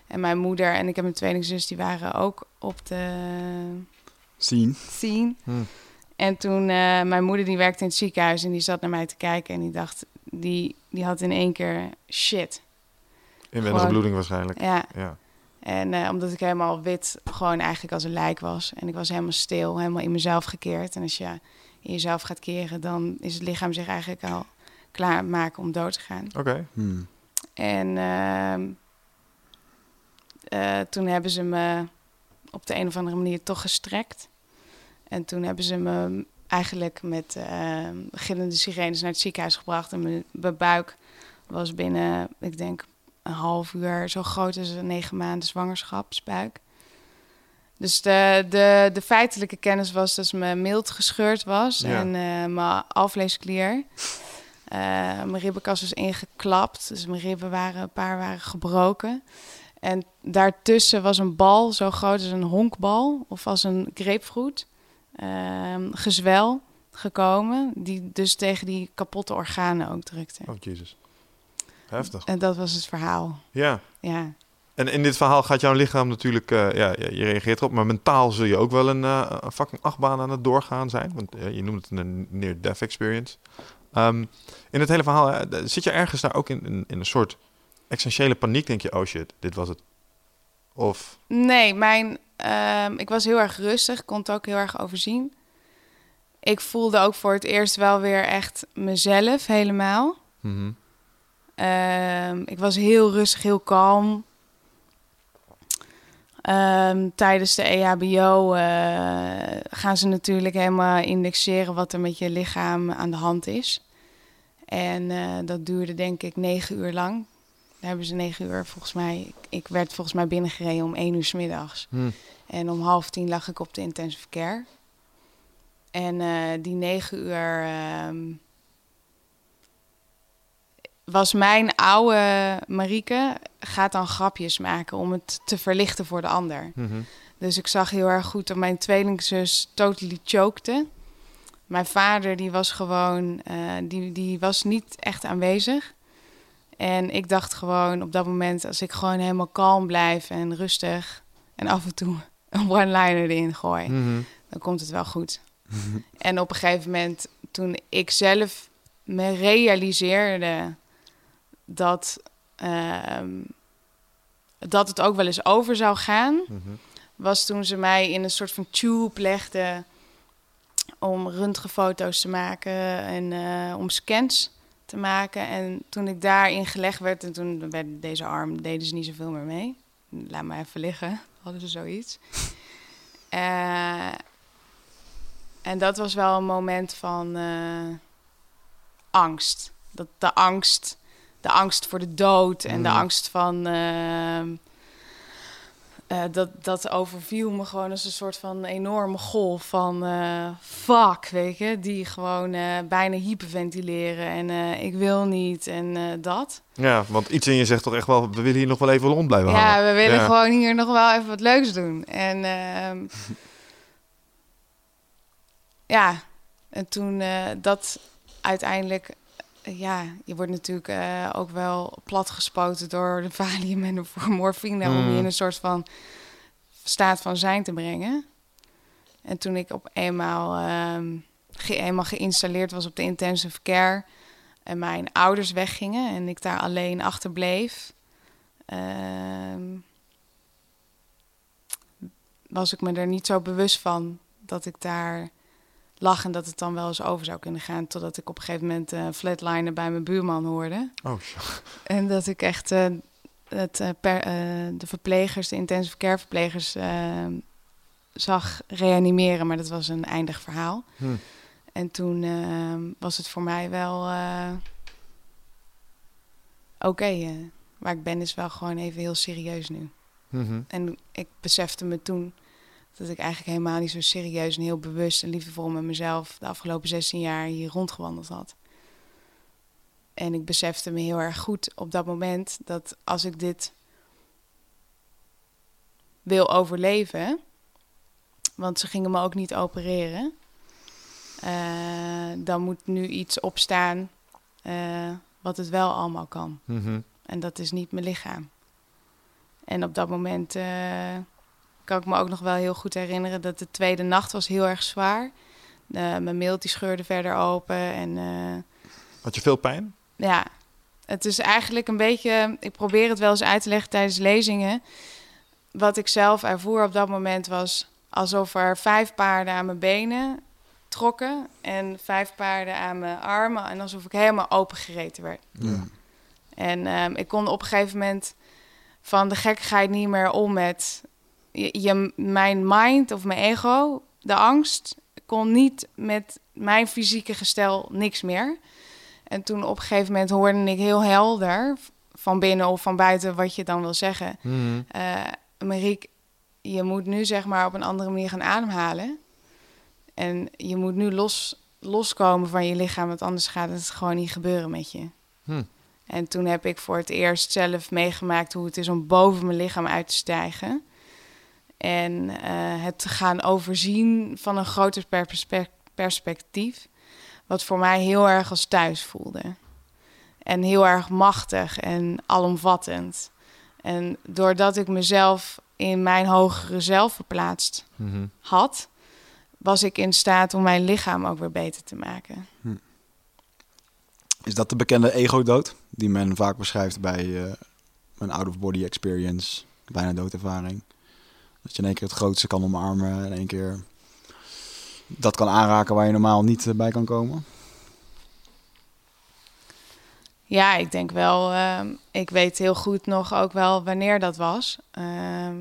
En mijn moeder en ik heb een tweelingzus, die waren ook op de Zien. Hm. En toen, eh, mijn moeder die werkte in het ziekenhuis en die zat naar mij te kijken. En die dacht, die, die had in één keer shit. Inwendige bloeding waarschijnlijk. Ja, Ja. En eh, omdat ik helemaal wit, gewoon eigenlijk als een lijk was. En ik was helemaal stil, helemaal in mezelf gekeerd. En als je in jezelf gaat keren, dan is het lichaam zich eigenlijk al klaar aan het maken om dood te gaan. Oké. Hmm. En ehm, eh, toen hebben ze me op de een of andere manier toch gestrekt. En toen hebben ze me eigenlijk met eh, gillende sirenes naar het ziekenhuis gebracht. En mijn, mijn buik was binnen, ik denk, een half uur zo groot als een negen maanden zwangerschapsbuik. Dus de, de, de feitelijke kennis was dat mijn mild gescheurd was Ja. en eh, mijn alvleesklier. Eh, mijn ribbenkas was ingeklapt, dus mijn ribben waren, een paar waren gebroken. En daartussen was een bal zo groot als een honkbal of als een grapefruit. Ehm, gezwel gekomen, die dus tegen die kapotte organen ook drukte. Oh, jezus. Heftig. En dat was het verhaal. Ja. Ja, En in dit verhaal gaat jouw lichaam natuurlijk, eh, ja, je reageert erop, maar mentaal zul je ook wel een, een fucking achtbaan aan het doorgaan zijn. Want eh, je noemt het een near-death experience. Ehm, in het hele verhaal, zit je ergens daar ook in, in, in een soort essentiële paniek? Denk je, oh shit, dit was het. Of, Nee, mijn, ehm, ik was heel erg rustig, kon het ook heel erg overzien. Ik voelde ook voor het eerst wel weer echt mezelf helemaal. Mhm. Ehm, ik was heel rustig, heel kalm. Ehm, tijdens de E EHBO eh, gaan ze natuurlijk helemaal indexeren wat er met je lichaam aan de hand is. En eh, dat duurde denk ik negen uur lang. Daar hebben ze negen uur volgens mij. Ik, werd volgens mij binnengereden om één uur 's middags. Hm. En om half tien lag ik op de intensive care. En eh, die negen uur ehm, was mijn oude Marieke gaat dan grapjes maken om het te verlichten voor de ander. Mhm. Dus ik zag heel erg goed dat mijn tweelingzus totally chokte. Mijn vader die was gewoon, eh, die, die was niet echt aanwezig. En ik dacht gewoon op dat moment, als ik gewoon helemaal kalm blijf en rustig en af en toe een one-liner erin gooi, Mhm. dan komt het wel goed. en op een gegeven moment, toen ik zelf me realiseerde dat, ehm, dat het ook wel eens over zou gaan, Mhm. was toen ze mij in een soort van tube legden om röntgenfoto's te maken en eh, om scans te maken. En toen ik daarin gelegd werd, en toen werd deze arm, deden ze niet zoveel meer mee. Laat me even liggen, hadden ze zoiets. Eh, en dat was wel een moment van eh, angst. Dat de angst, de angst voor de dood en de Mm. angst van. Eh, dat, dat overviel me gewoon als een soort van enorme golf van eh, fuck, weet je, die gewoon eh, bijna hyperventileren en ik wil niet en dat. Ja, want iets in je zegt toch echt wel, we willen hier nog wel even rond blijven hangen. Ja, we willen Ja. gewoon hier nog wel even wat leuks doen. En ehm, ja, en toen dat uiteindelijk, ja, je wordt natuurlijk eh, ook wel platgespoten door de valium en de morfine om Mm. je in een soort van staat van zijn te brengen. En toen ik op eenmaal, ehm, ge- eenmaal geïnstalleerd was op de intensive care en mijn ouders weggingen en ik daar alleen achterbleef, ehm, was ik me er niet zo bewust van dat ik daar lag en dat het dan wel eens over zou kunnen gaan. Totdat ik op een gegeven moment een flatliner bij mijn buurman hoorde. Oh. En dat ik echt eh, het, eh, per, de verplegers, de intensive care verplegers, zag reanimeren. Maar dat was een eindig verhaal. Hm. En toen eh, was het voor mij wel... Oké, eh, waar ik ben is wel gewoon even heel serieus nu. Mhm. En ik besefte me toen dat ik eigenlijk helemaal niet zo serieus en heel bewust en liefdevol met mezelf de afgelopen 16 jaar hier rondgewandeld had. En ik besefte me heel erg goed op dat moment dat als ik dit wil overleven, want ze gingen me ook niet opereren, eh, dan moet nu iets opstaan eh, wat het wel allemaal kan. Mhm. En dat is niet mijn lichaam. En op dat moment eh, kan ik me ook nog wel heel goed herinneren dat de tweede nacht was heel erg zwaar. Eh, mijn milt die scheurde verder open. En eh, Had je veel pijn? ja, het is eigenlijk een beetje... Ik probeer het wel eens uit te leggen tijdens lezingen. Wat ik zelf ervoer op dat moment was alsof er vijf paarden aan mijn benen trokken... en vijf paarden aan mijn armen. En alsof ik helemaal opengereten werd. Ja. En ehm, ik kon op een gegeven moment van de gekkigheid niet meer om met je, je- mijn mind of mijn ego, de angst, kon niet met mijn fysieke gestel niks meer. En toen op een gegeven moment hoorde ik heel helder van binnen of van buiten wat je dan wil zeggen. Mariek, je moet nu zeg maar op een andere manier gaan ademhalen. En je moet nu los, loskomen van je lichaam, want anders gaat het gewoon niet gebeuren met je. Hm. En toen heb ik voor het eerst zelf meegemaakt hoe het is om boven mijn lichaam uit te stijgen. En eh, het te gaan overzien van een groter perspe- perspectief. Wat voor mij heel erg als thuis voelde. En heel erg machtig en alomvattend. En doordat ik mezelf in mijn hogere zelf verplaatst Mhm. had, was ik in staat om mijn lichaam ook weer beter te maken. Is dat de bekende ego-dood die men vaak beschrijft bij eh, een out-of-body experience, bijna doodervaring? Dat je in één keer het grootste kan omarmen en in één keer dat kan aanraken waar je normaal niet eh, bij kan komen? Ja, ik denk wel. ehm, ik weet heel goed nog ook wel wanneer dat was. Ehm,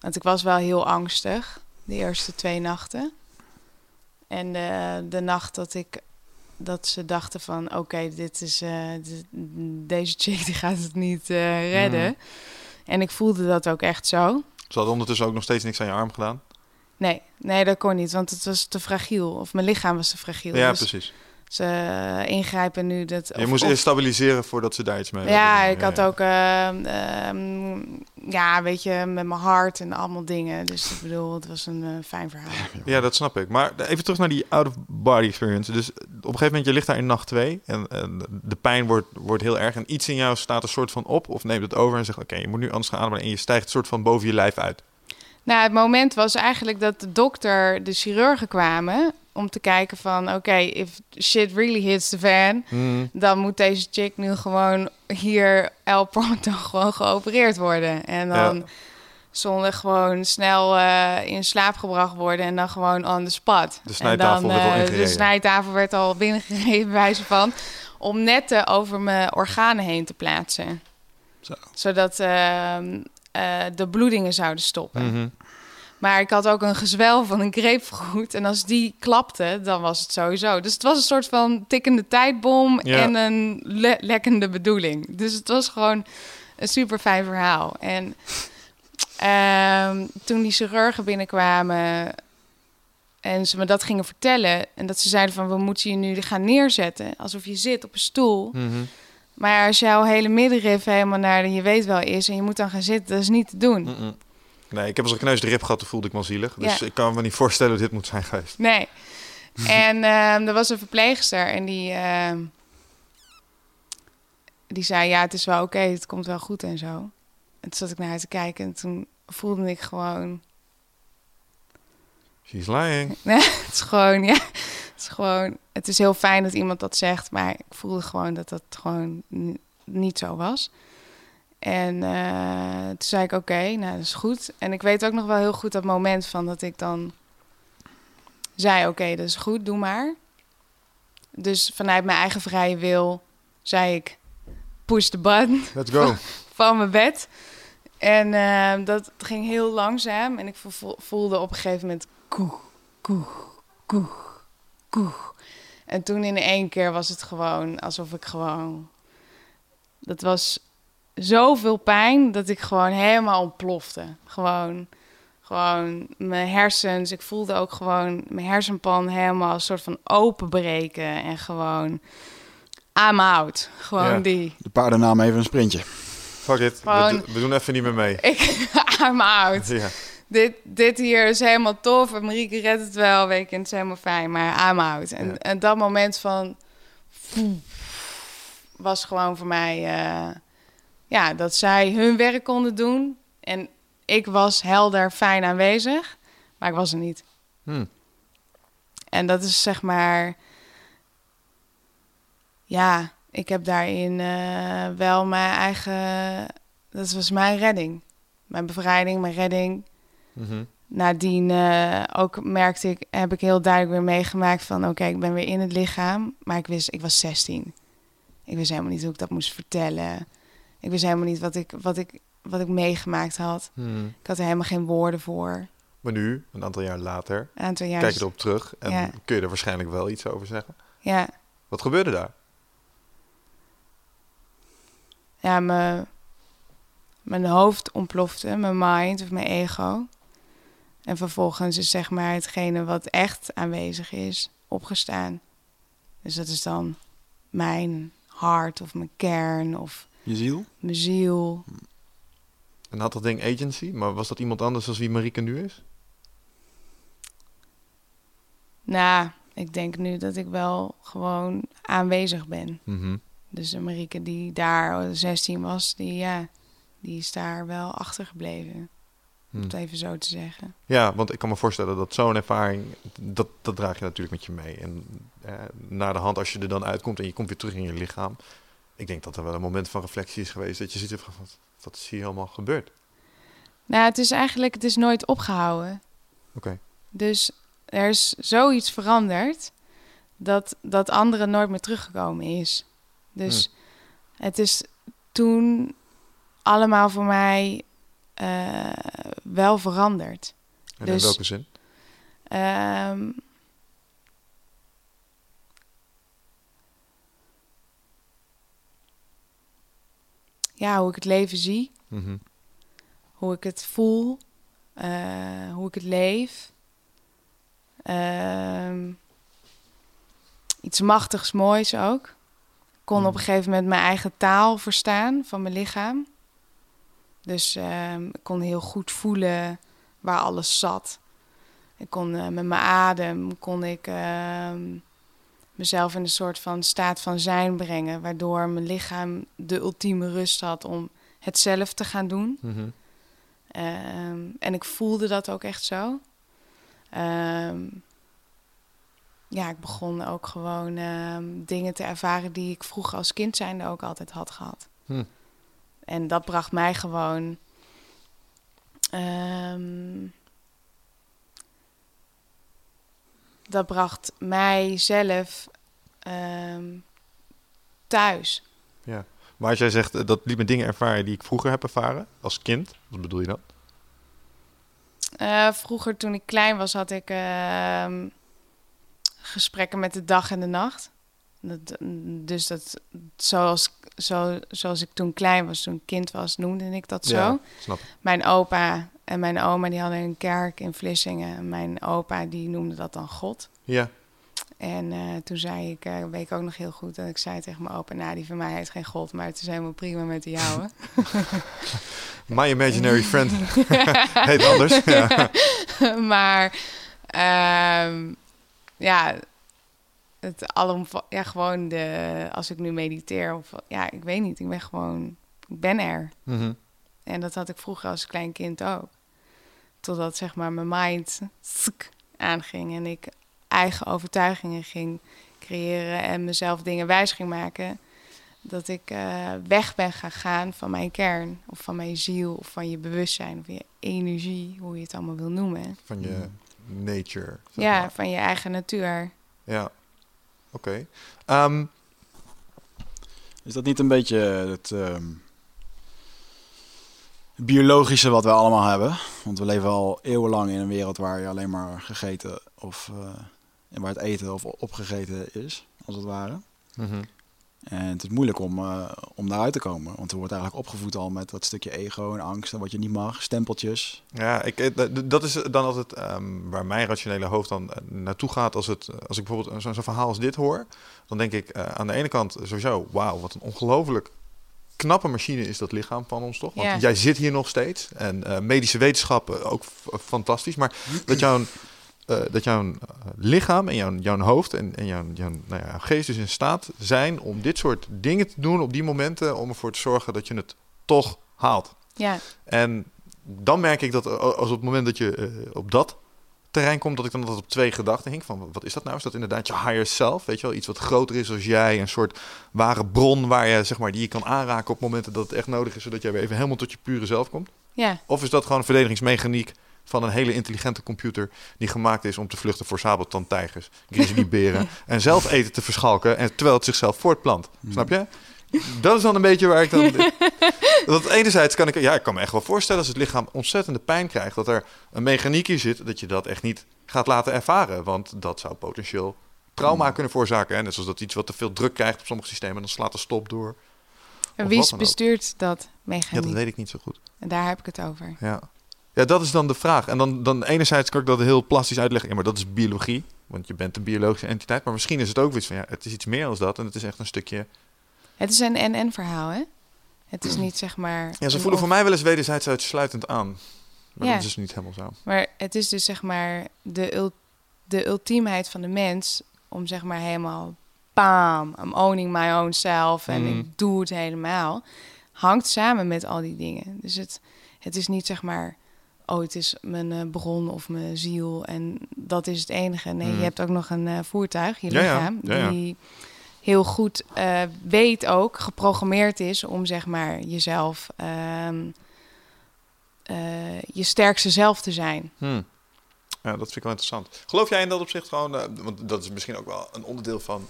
want ik was wel heel angstig de eerste twee nachten. En de, de nacht dat ik dat ze dachten van oké, dit is eh, dit- deze chick die gaat het niet eh, redden. En ik voelde dat ook echt zo. Ze hadden ondertussen ook nog steeds niks aan je arm gedaan. Nee, nee, dat kon niet, want het was te fragiel. Of mijn lichaam was te fragiel. Ja, Dus precies. Ze ingrijpen nu. Dat, je moest of- eerst stabiliseren voordat ze daar iets mee Ja, ik had ook, ehm, ehm, ja, weet je, met mijn hart en allemaal dingen. Dus ik bedoel, het was een eh, fijn verhaal. Ja, dat snap ik. Maar even terug naar die out-of-body experience. Dus op een gegeven moment, je ligt daar in nacht twee. En, en de pijn wordt, wordt heel erg. En iets in jou staat een soort van op. Of neemt het over en zegt, oké, je moet nu anders gaan ademen. En je stijgt een soort van boven je lijf uit. Nou, het moment was eigenlijk dat de dokter, de chirurgen kwamen om te kijken van, oké, if shit really hits the fan, Hmm. dan moet deze chick nu gewoon hier El Pronto gewoon geopereerd worden. En dan Ja. zonder gewoon snel eh, in slaap gebracht worden en dan gewoon on the spot. De snijtafel en dan, werd al eh. De snijtafel werd al binnengereden, bij wijze van, om netten over mijn organen heen te plaatsen. Zo. Zodat ehm, eh, de bloedingen zouden stoppen. Mhm. Maar ik had ook een gezwel van een grapefruit. En als die klapte, dan was het sowieso. Dus het was een soort van tikkende tijdbom Ja. en een le- lekkende bedoeling. Dus het was gewoon een super fijn verhaal. En ehm, toen die chirurgen binnenkwamen en ze me dat gingen vertellen... en dat ze zeiden van, we moeten je nu gaan neerzetten... alsof je zit op een stoel... Mhm. Maar als jouw hele middenrif helemaal naar de je weet wel is... en je moet dan gaan zitten, dat is niet te doen. Nee, ik heb als een kneus de rib gehad, toen voelde ik me zielig. Dus Ja. ik kan me niet voorstellen hoe dit moet zijn geweest. Nee. En ehm, er was een verpleegster en die, ehm, die zei: Ja, het is wel oké, het komt wel goed en zo. En toen zat ik naar haar te kijken en toen voelde ik gewoon: She's lying. Nee, het is gewoon, ja, het is gewoon. Het is heel fijn dat iemand dat zegt, maar ik voelde gewoon dat dat gewoon niet zo was. En eh, toen zei ik: Oké, nou dat is goed. En ik weet ook nog wel heel goed dat moment van dat ik dan zei: Oké, dat is goed, doe maar. Dus vanuit mijn eigen vrije wil zei ik: Push the button Let's go. van mijn bed. En eh, dat ging heel langzaam. En ik vo- voelde op een gegeven moment koeg, koeg, koeg, koeg. En toen in één keer was het gewoon alsof ik gewoon... Dat was zoveel pijn dat ik gewoon helemaal ontplofte. Gewoon, gewoon mijn hersens. Ik voelde ook gewoon mijn hersenpan helemaal een soort van openbreken. En gewoon, I'm out. Gewoon Ja. die. De paarden namen even een sprintje. Fuck it. We, Gewoon- do- we doen even niet meer mee. Ik, I'm out. Ja. Dit, dit hier is helemaal tof. En Marieke redt het wel, weet je. en Het is helemaal fijn, maar I'm out. En, Ja. en dat moment van... was gewoon voor mij... eh, ja, dat zij hun werk konden doen. En ik was helder, fijn aanwezig. Maar ik was er niet. Hm. En dat is zeg maar... Ja, ik heb daarin eh, wel mijn eigen... Dat was mijn redding. Mijn bevrijding, mijn redding. Mhm. Nadien eh, ook merkte ik, heb ik heel duidelijk weer meegemaakt van... oké, ik ben weer in het lichaam. Maar ik wist, ik was 16. Ik wist helemaal niet hoe ik dat moest vertellen. Ik wist helemaal niet wat ik, wat ik, wat ik meegemaakt had. Hm. Ik had er helemaal geen woorden voor. Maar nu, een aantal jaar later, Een aantal jaar... kijk je erop terug en Ja. kun je er waarschijnlijk wel iets over zeggen. Ja, Wat gebeurde daar? ja mijn, mijn hoofd ontplofte, mijn mind of mijn ego. En vervolgens is zeg maar hetgene wat echt aanwezig is, opgestaan. Dus dat is dan mijn hart of mijn kern of Je ziel? mijn ziel. En had dat ding agency, maar was dat iemand anders als wie Marieke nu is? Nou, ik denk nu dat ik wel gewoon aanwezig ben. Mhm. Dus de Marieke die daar 16 was, die, ja, die is daar wel achtergebleven. Om het even zo te zeggen. Ja, want ik kan me voorstellen dat zo'n ervaring, dat, dat draag je natuurlijk met je mee. En eh, na de hand, als je er dan uitkomt en je komt weer terug in je lichaam. Ik denk dat er wel een moment van reflectie is geweest dat je ziet van, wat, wat is hier allemaal gebeurd? Nou, het is eigenlijk, het is nooit opgehouden. Oké. Dus er is zoiets veranderd dat dat andere nooit meer teruggekomen is. Dus het is toen allemaal voor mij eh, wel veranderd. En Dus- in welke zin? Ehm, ja, hoe ik het leven zie, Mhm. hoe ik het voel, eh, hoe ik het leef. Ehm, iets machtigs moois ook. Ik kon op een gegeven moment mijn eigen taal verstaan van mijn lichaam. Dus ehm, ik kon heel goed voelen waar alles zat. Ik kon eh, met mijn adem kon ik ehm, mezelf in een soort van staat van zijn brengen, waardoor mijn lichaam de ultieme rust had om het zelf te gaan doen. Mhm. Ehm, en ik voelde dat ook echt zo. Ehm, ja, ik begon ook gewoon ehm, dingen te ervaren die ik vroeger als kind zijnde ook altijd had gehad. Hm. En dat bracht mij gewoon. Dat bracht mijzelf ehm thuis. Ja. Maar als jij zegt, eh, dat liet me dingen ervaren die ik vroeger heb ervaren, als kind. Wat bedoel je dan? Eh, vroeger, toen ik klein was, had ik ehm, gesprekken met de dag en de nacht. Dat, dus dat, zoals, zo, zoals ik toen klein was, toen kind was, noemde ik dat zo. Ja, snap ik. Mijn opa en mijn oma die hadden een kerk in Vlissingen. En mijn opa die noemde dat dan God. Ja. En eh, toen zei ik, eh, weet ik ook nog heel goed, dat ik zei tegen mijn opa, nou die van mij heeft geen God, maar het is helemaal prima met de jouwe. My imaginary friend heet anders. Maar ehm, ja, het alomva ja, gewoon de, als ik nu mediteer of ja, ik weet niet, ik ben gewoon, ik ben er. Mhm. En dat had ik vroeger als klein kind ook. Totdat zeg maar mijn mind tsk, aanging en ik eigen overtuigingen ging creëren en mezelf dingen wijs ging maken. Dat ik eh, weg ben gaan gaan van mijn kern, of van mijn ziel, of van je bewustzijn, of je energie, hoe je het allemaal wil noemen. Van je nature. zeg Ja, maar. van je eigen natuur. Ja. Oké. Ehm, Is dat niet een beetje het ehm, biologische wat we allemaal hebben? Want we leven al eeuwenlang in een wereld waar je alleen maar gegeten of eh, en waar het eten of opgegeten is, als het ware. mhm. En het is moeilijk om, eh, om daaruit te komen. Want er wordt eigenlijk opgevoed al met dat stukje ego en angst en wat je niet mag, stempeltjes. Ja, ik, eh, dat is dan altijd ehm, waar mijn rationele hoofd dan eh, naartoe gaat. Als, het, als ik bijvoorbeeld zo'n zo'n verhaal als dit hoor, dan denk ik eh, aan de ene kant sowieso, wauw, wat een ongelooflijk knappe machine is dat lichaam van ons toch? Want Ja. jij zit hier nog steeds en eh, medische wetenschappen ook fantastisch. Maar dat jouw, eh, dat jouw eh, lichaam en jouw, jouw hoofd en, en jouw, jouw, nou ja, geest dus in staat zijn om dit soort dingen te doen op die momenten om ervoor te zorgen dat je het toch haalt. Ja, En dan merk ik dat als op het moment dat je eh, op dat terrein komt, dat ik dan altijd op twee gedachten hing. Van wat is dat nou? Is dat inderdaad je higher self? Weet je wel, iets wat groter is als jij, een soort ware bron waar je zeg maar die je kan aanraken op momenten dat het echt nodig is, zodat jij weer even helemaal tot je pure zelf komt? ja, Of is dat gewoon een verdedigingsmechaniek van een hele intelligente computer die gemaakt is om te vluchten voor sabeltandtijgers, grizzlyberen en zelf eten te verschalken en terwijl het zichzelf voortplant? Snap je? Dat is dan een beetje waar ik dan. Want enerzijds kan ik, ja, ik kan me echt wel voorstellen als het lichaam ontzettende pijn krijgt, dat er een mechaniek in zit dat je dat echt niet gaat laten ervaren, want dat zou potentieel trauma kunnen veroorzaken. Hè? Net zoals dat iets wat te veel druk krijgt op sommige systemen, dan slaat de stop door. en wie bestuurt dat Ja, mechaniek? dat weet ik niet zo goed. En daar heb ik het over. Ja. Ja, dat is dan de vraag. En dan, dan enerzijds kan ik dat heel plastisch uitleggen. Ja, maar dat is biologie. Want je bent een biologische entiteit. Maar misschien is het ook iets van, ja, het is iets meer dan dat. En het is echt een stukje... Het is een en-en verhaal, hè? Het is niet zeg maar... Ja, ze voelen voor mij wel eens wederzijds uitsluitend aan. Maar Ja. dat is dus niet helemaal zo. Maar het is dus zeg maar de, ul de ultiemheid van de mens om zeg maar helemaal bam, I'm owning my own self en Mhm. ik doe het helemaal, hangt samen met al die dingen. Dus het, het is niet zeg maar, oh het is mijn eh, bron of mijn ziel en dat is het enige. Nee, Mhm. je hebt ook nog een eh, voertuig, je lichaam, Ja, ja. die heel goed eh, weet ook, geprogrammeerd is om zeg maar jezelf, ehm, eh, je sterkste zelf te zijn. Hm. Ja, dat vind ik wel interessant. Geloof jij in dat opzicht gewoon... want dat is misschien ook wel een onderdeel van,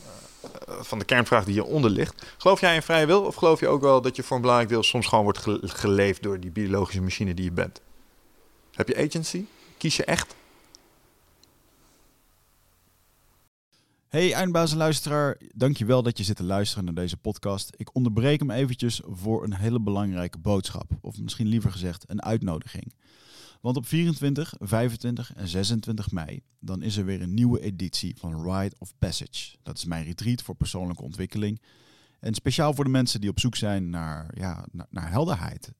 van de kernvraag die hieronder ligt. Geloof jij in vrije wil? Of geloof je ook wel dat je voor een belangrijk deel soms gewoon wordt ge- geleefd door die biologische machine die je bent? Heb je agency? Kies je echt? Hey eindbaas en luisteraar, dankjewel dat je zit te luisteren naar deze podcast. Ik onderbreek hem eventjes voor een hele belangrijke boodschap. Of misschien liever gezegd een uitnodiging. Want op 24, 25 en 26 mei, dan is er weer een nieuwe editie van Rite of Passage. Dat is mijn retreat voor persoonlijke ontwikkeling. En speciaal voor de mensen die op zoek zijn naar, ja, naar helderheid.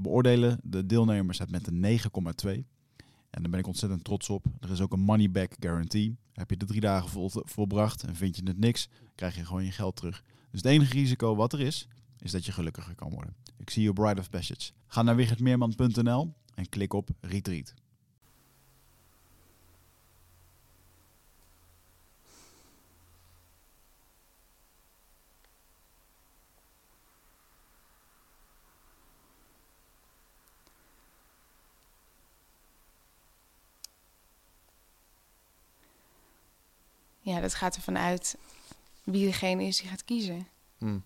beoordelen de deelnemers het met een 9,2. En daar ben ik ontzettend trots op. Er is ook een money back guarantee. Heb je de drie dagen vol, volbracht en vind je het niks, krijg je gewoon je geld terug. Dus het enige risico wat er is, is dat je gelukkiger kan worden. Ik zie je Bride of Passage. Ga naar wichertmeerman.nl en klik op Retreat. Ja, dat gaat ervan uit wie degene is die gaat kiezen. Hm.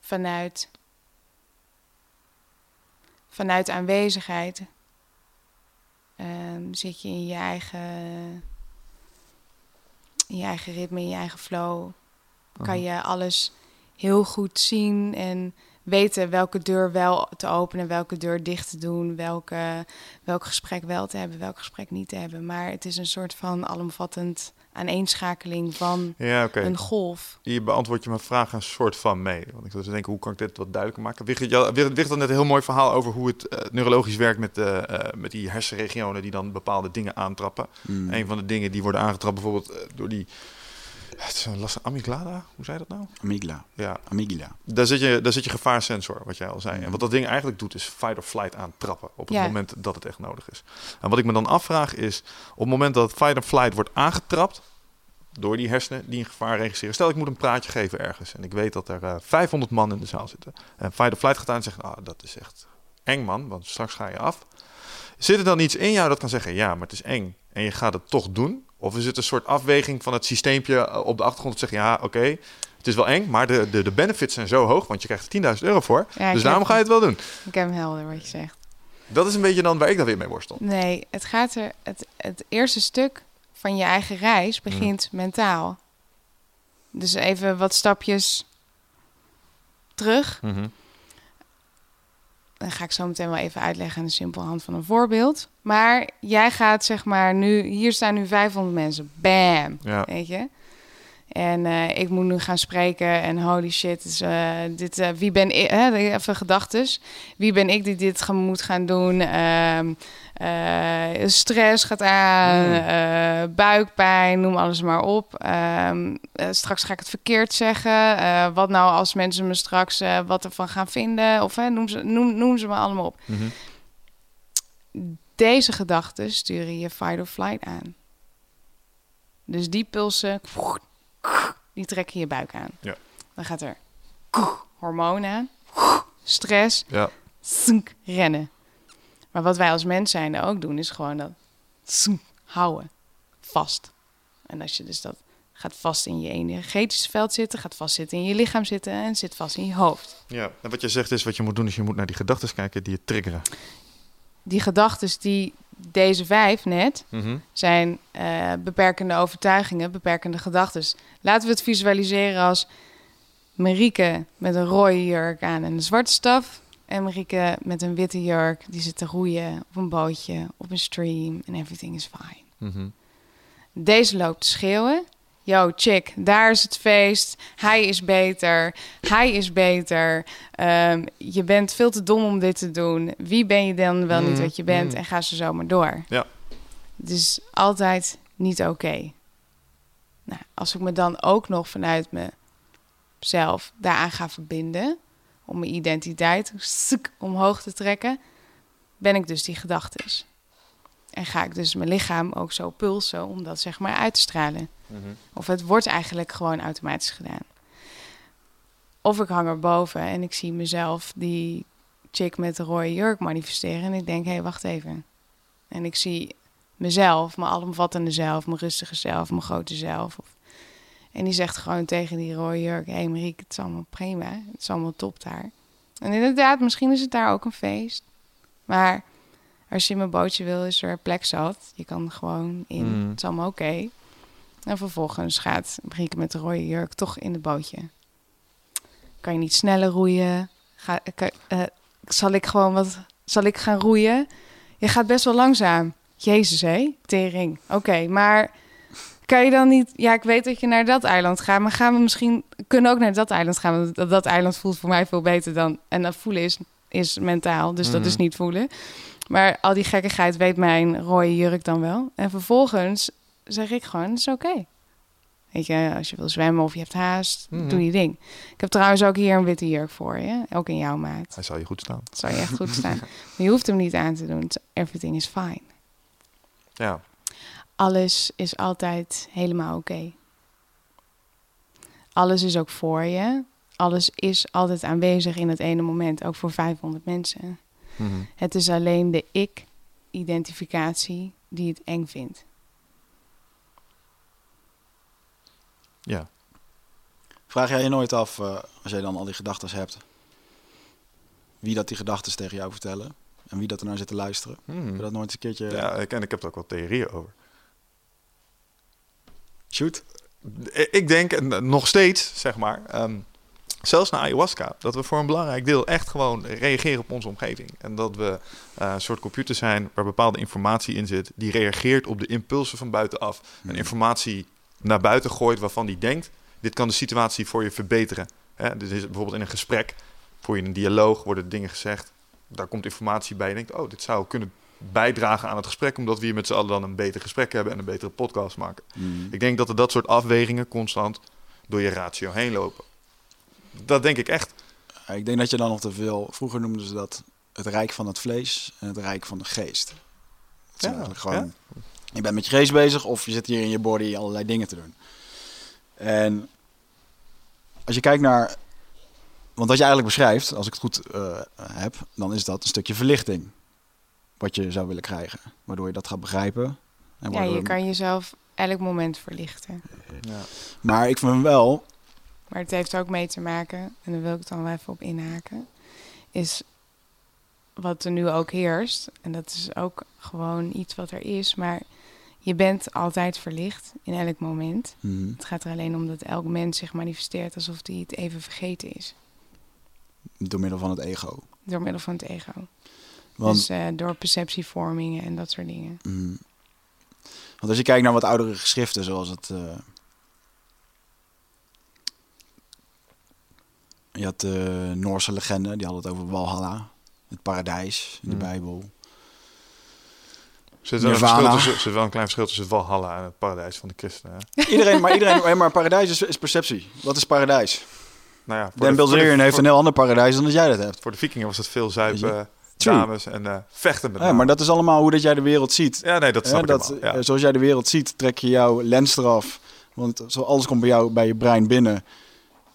Vanuit, vanuit aanwezigheid ehm, zit je in je eigen, in je eigen ritme, in je eigen flow. Kan je alles heel goed zien en weten welke deur wel te openen, welke deur dicht te doen, welke, welk gesprek wel te hebben, welk gesprek niet te hebben. Maar het is een soort van alomvattend aaneenschakeling van Ja, oké. een golf. Hier beantwoord je mijn vraag een soort van mee. Want ik zat te denken, hoe kan ik dit wat duidelijker maken? Wigert had net een heel mooi verhaal over hoe het eh, neurologisch werkt met, eh, eh, met die hersenregionen die dan bepaalde dingen aantrappen. Mm. Een van de dingen die worden aangetrapt bijvoorbeeld door die... Het is een lastige amygdala, hoe zei dat nou? Amygdala. Ja, Amygdala. daar zit je, daar zit je gevaarsensor, wat jij al zei. En wat dat ding eigenlijk doet, is fight or flight aantrappen op het Ja. moment dat het echt nodig is. En wat ik me dan afvraag is, op het moment dat fight or flight wordt aangetrapt door die hersenen die een gevaar registreren. Stel, ik moet een praatje geven ergens en ik weet dat er eh, 500 man in de zaal zitten. En fight or flight gaat aan en zegt, ah, dat is echt eng man, want straks ga je af. Zit er dan iets in jou dat kan zeggen, ja, maar het is eng en je gaat het toch doen? Of is het een soort afweging van het systeempje eh, op de achtergrond dat zegt, ja, oké, het is wel eng, maar de, de, de benefits zijn zo hoog, want je krijgt er 10.000 euro voor. Ja, dus daarom heb- ga je het wel doen. Ik heb hem helder wat je zegt. Dat is een beetje dan waar ik dan weer mee worstel. Nee, het gaat er. Het, het eerste stuk van je eigen reis begint mentaal. Dus even wat stapjes terug. Dan ga ik zo meteen wel even uitleggen aan de simpele hand van een voorbeeld. Maar jij gaat zeg maar nu, hier staan nu 500 mensen. Bam, Ja. weet je. En eh, ik moet nu gaan spreken en holy shit, eh, dit, eh, wie ben ik? Hè, even gedachtes. Wie ben ik die dit moet gaan doen? Eh, stress gaat aan, Mm. eh, buikpijn, noem alles maar op. Ehm, eh, straks ga ik het verkeerd zeggen. Wat nou als mensen me straks wat ervan gaan vinden? Of hè, noem, ze, noem, noem ze me allemaal op. Mhm. Deze gedachten sturen je fight or flight aan. Dus die pulsen, die trekken je buik aan. Ja. Dan gaat er hormoon aan, stress, Ja. rennen. Maar wat wij als mens zijn ook doen, is gewoon dat houden, vast. En als je dus dat gaat vast in je energetische veld zitten, gaat vast zitten in je lichaam zitten en zit vast in je hoofd. ja. En wat je zegt is, wat je moet doen, is je moet naar die gedachten kijken die je triggeren. Die gedachten die deze vijf net Mhm. zijn eh, beperkende overtuigingen, beperkende gedachten. Laten we het visualiseren als Marieke met een rode jurk aan en een zwarte staf. En Marieke met een witte jurk, die zit te roeien op een bootje, op een stream en everything is fine. Mhm. Deze loopt te schreeuwen. Yo, chick, daar is het feest. Hij is beter. Hij is beter. Ehm, je bent veel te dom om dit te doen. Wie ben je dan wel niet Mm, wat je bent? mm. En ga ze zomaar door. Ja. Het is altijd niet oké. Nou, als ik me dan ook nog vanuit mezelf daaraan ga verbinden... om mijn identiteit suk, omhoog te trekken... ben ik dus die gedachtes. En ga ik dus mijn lichaam ook zo pulsen om dat zeg maar uit te stralen. Mhm. Of het wordt eigenlijk gewoon automatisch gedaan. Of ik hang erboven en ik zie mezelf die chick met de rode jurk manifesteren. En ik denk, hé, hey, wacht even. En ik zie mezelf, mijn alomvattende zelf, mijn rustige zelf, mijn grote zelf. Of- En die zegt gewoon tegen die rode jurk: Hé hey Marieke, het is allemaal prima. Het is allemaal top daar. En inderdaad, misschien is het daar ook een feest. Maar als je in mijn bootje wil, is er plek zat. Je kan gewoon in. Mm. Het is allemaal oké. En vervolgens gaat Marieke met de rode jurk toch in het bootje. Kan je niet sneller roeien? Ga, kan- eh, zal ik gewoon wat... Zal ik gaan roeien? Je gaat best wel langzaam. Jezus, hé? Tering. Oké, maar kan je dan niet... Ja, ik weet dat je naar dat eiland gaat, maar gaan we misschien... Kunnen ook naar dat eiland gaan, want dat, dat eiland voelt voor mij veel beter dan... En dat voelen is, is mentaal, dus dat Mhm. is niet voelen. Maar al die gekkigheid weet mijn rode jurk dan wel. En vervolgens zeg ik gewoon, het is oké. Weet je, als je wil zwemmen of je hebt haast, Mhm. doe je ding. Ik heb trouwens ook hier een witte jurk voor je. Ook in jouw maat. Hij zal je goed staan. Zou je echt goed staan. Maar je hoeft hem niet aan te doen. Everything is fine. Ja. Alles is altijd helemaal oké. Alles is ook voor je. Alles is altijd aanwezig in het ene moment. Ook voor 500 mensen. Mhm. Het is alleen de ik-identificatie die het eng vindt. Ja. Vraag jij je nooit af, eh, als jij dan al die gedachten hebt, wie dat die gedachten tegen jou vertellen? En wie dat er naar zit te luisteren? Heb je dat nooit eens een keertje... Ja, ik, en ik heb er ook wel theorieën over. Shoot. Ik denk en nog steeds, zeg maar, ehm, zelfs na ayahuasca, dat we voor een belangrijk deel echt gewoon reageren op onze omgeving. En dat we eh, een soort computer zijn waar bepaalde informatie in zit, die reageert op de impulsen van buitenaf. En informatie naar buiten gooit waarvan die denkt, dit kan de situatie voor je verbeteren. Hè, dit is bijvoorbeeld in een gesprek, voor je een dialoog, worden dingen gezegd. Daar komt informatie bij. Je denkt, oh, dit zou kunnen bijdragen aan het gesprek, omdat we hier met z'n allen dan een beter gesprek hebben en een betere podcast maken. Mm. Ik denk dat er dat soort afwegingen constant door je ratio heen lopen. Dat denk ik echt. Ik denk dat je dan nog te veel... Vroeger noemden ze dat het rijk van het vlees en het rijk van de geest. Ja, eigenlijk gewoon... Je bent met je geest bezig of je zit hier in je body allerlei dingen te doen. En als je kijkt naar... Want wat je eigenlijk beschrijft, als ik het goed eh, heb, dan is dat een stukje verlichting. Wat je zou willen krijgen. Waardoor je dat gaat begrijpen. En Ja, waardoor- je kan jezelf elk moment verlichten. Ja. Maar ik vind wel, Maar het heeft ook mee te maken, en daar wil ik dan wel even op inhaken, is wat er nu ook heerst. En dat is ook gewoon iets wat er is, maar je bent altijd verlicht in elk moment. Mhm. Het gaat er alleen om dat elk mens zich manifesteert alsof hij het even vergeten is. door middel van het ego. Door middel van het ego. Want, Dus eh, door perceptievormingen en dat soort dingen. mhm. Want als je kijkt naar wat oudere geschriften, zoals het... eh, je had de Noorse legende, die had het over Walhalla. Het paradijs in de Mhm. Bijbel. Er zit wel, een Nirvana. verschil tussen, er zit wel een klein verschil tussen Valhalla en het paradijs van de christenen. Hè? Iedereen, maar iedereen, maar paradijs is, is perceptie. Wat is paradijs? Nou ja, Dan de- heeft voor- een heel ander paradijs dan dat jij dat hebt. Voor de vikingen was het veel zuipen. Dames en eh, vechten met Ja, maar dat is allemaal hoe dat jij de wereld ziet. Ja, nee, dat snap Hè, ik dat, helemaal, ja. eh, Zoals jij de wereld ziet, trek je jouw lens eraf. Want zo alles komt bij jou bij je brein binnen.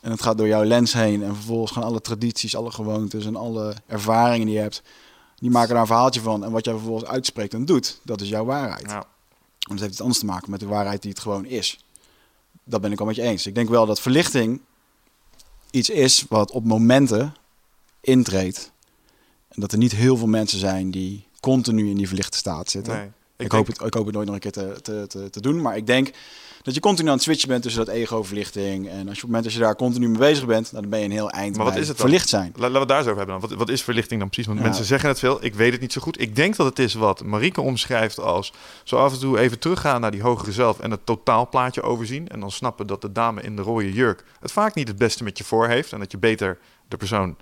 En het gaat door jouw lens heen. En vervolgens gaan alle tradities, alle gewoontes en alle ervaringen die je hebt... die maken daar een verhaaltje van. En wat jij vervolgens uitspreekt en doet, dat is jouw waarheid. Ja. Want het heeft iets anders te maken met de waarheid die het gewoon is. Dat ben ik al met je eens. Ik denk wel dat verlichting iets is wat op momenten intreedt. En dat er niet heel veel mensen zijn die continu in die verlichte staat zitten. Nee, Ik, denk- hoop het, ik hoop het nooit nog een keer te, te, te, te doen. Maar ik denk dat je continu aan het switchen bent tussen dat ego-verlichting. En als je op het moment dat je daar continu mee bezig bent, dan ben je een heel eind Maar wat is het dan? verlicht zijn. La- Laten we het daar eens over hebben dan. Wat, wat is verlichting dan precies? Want Ja. mensen zeggen het veel. Ik weet het niet zo goed. Ik denk dat het is wat Marieke omschrijft als... zo af en toe even teruggaan naar die hogere zelf... en het totaalplaatje overzien. En dan snappen dat de dame in de rode jurk... het vaak niet het beste met je voor heeft. En dat je beter de persoon...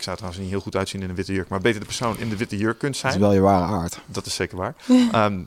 ik zou trouwens niet heel goed uitzien in een witte jurk... maar beter de persoon in de witte jurk kunt Dat zijn. is wel je ware aard. Dat is zeker waar. Ehm,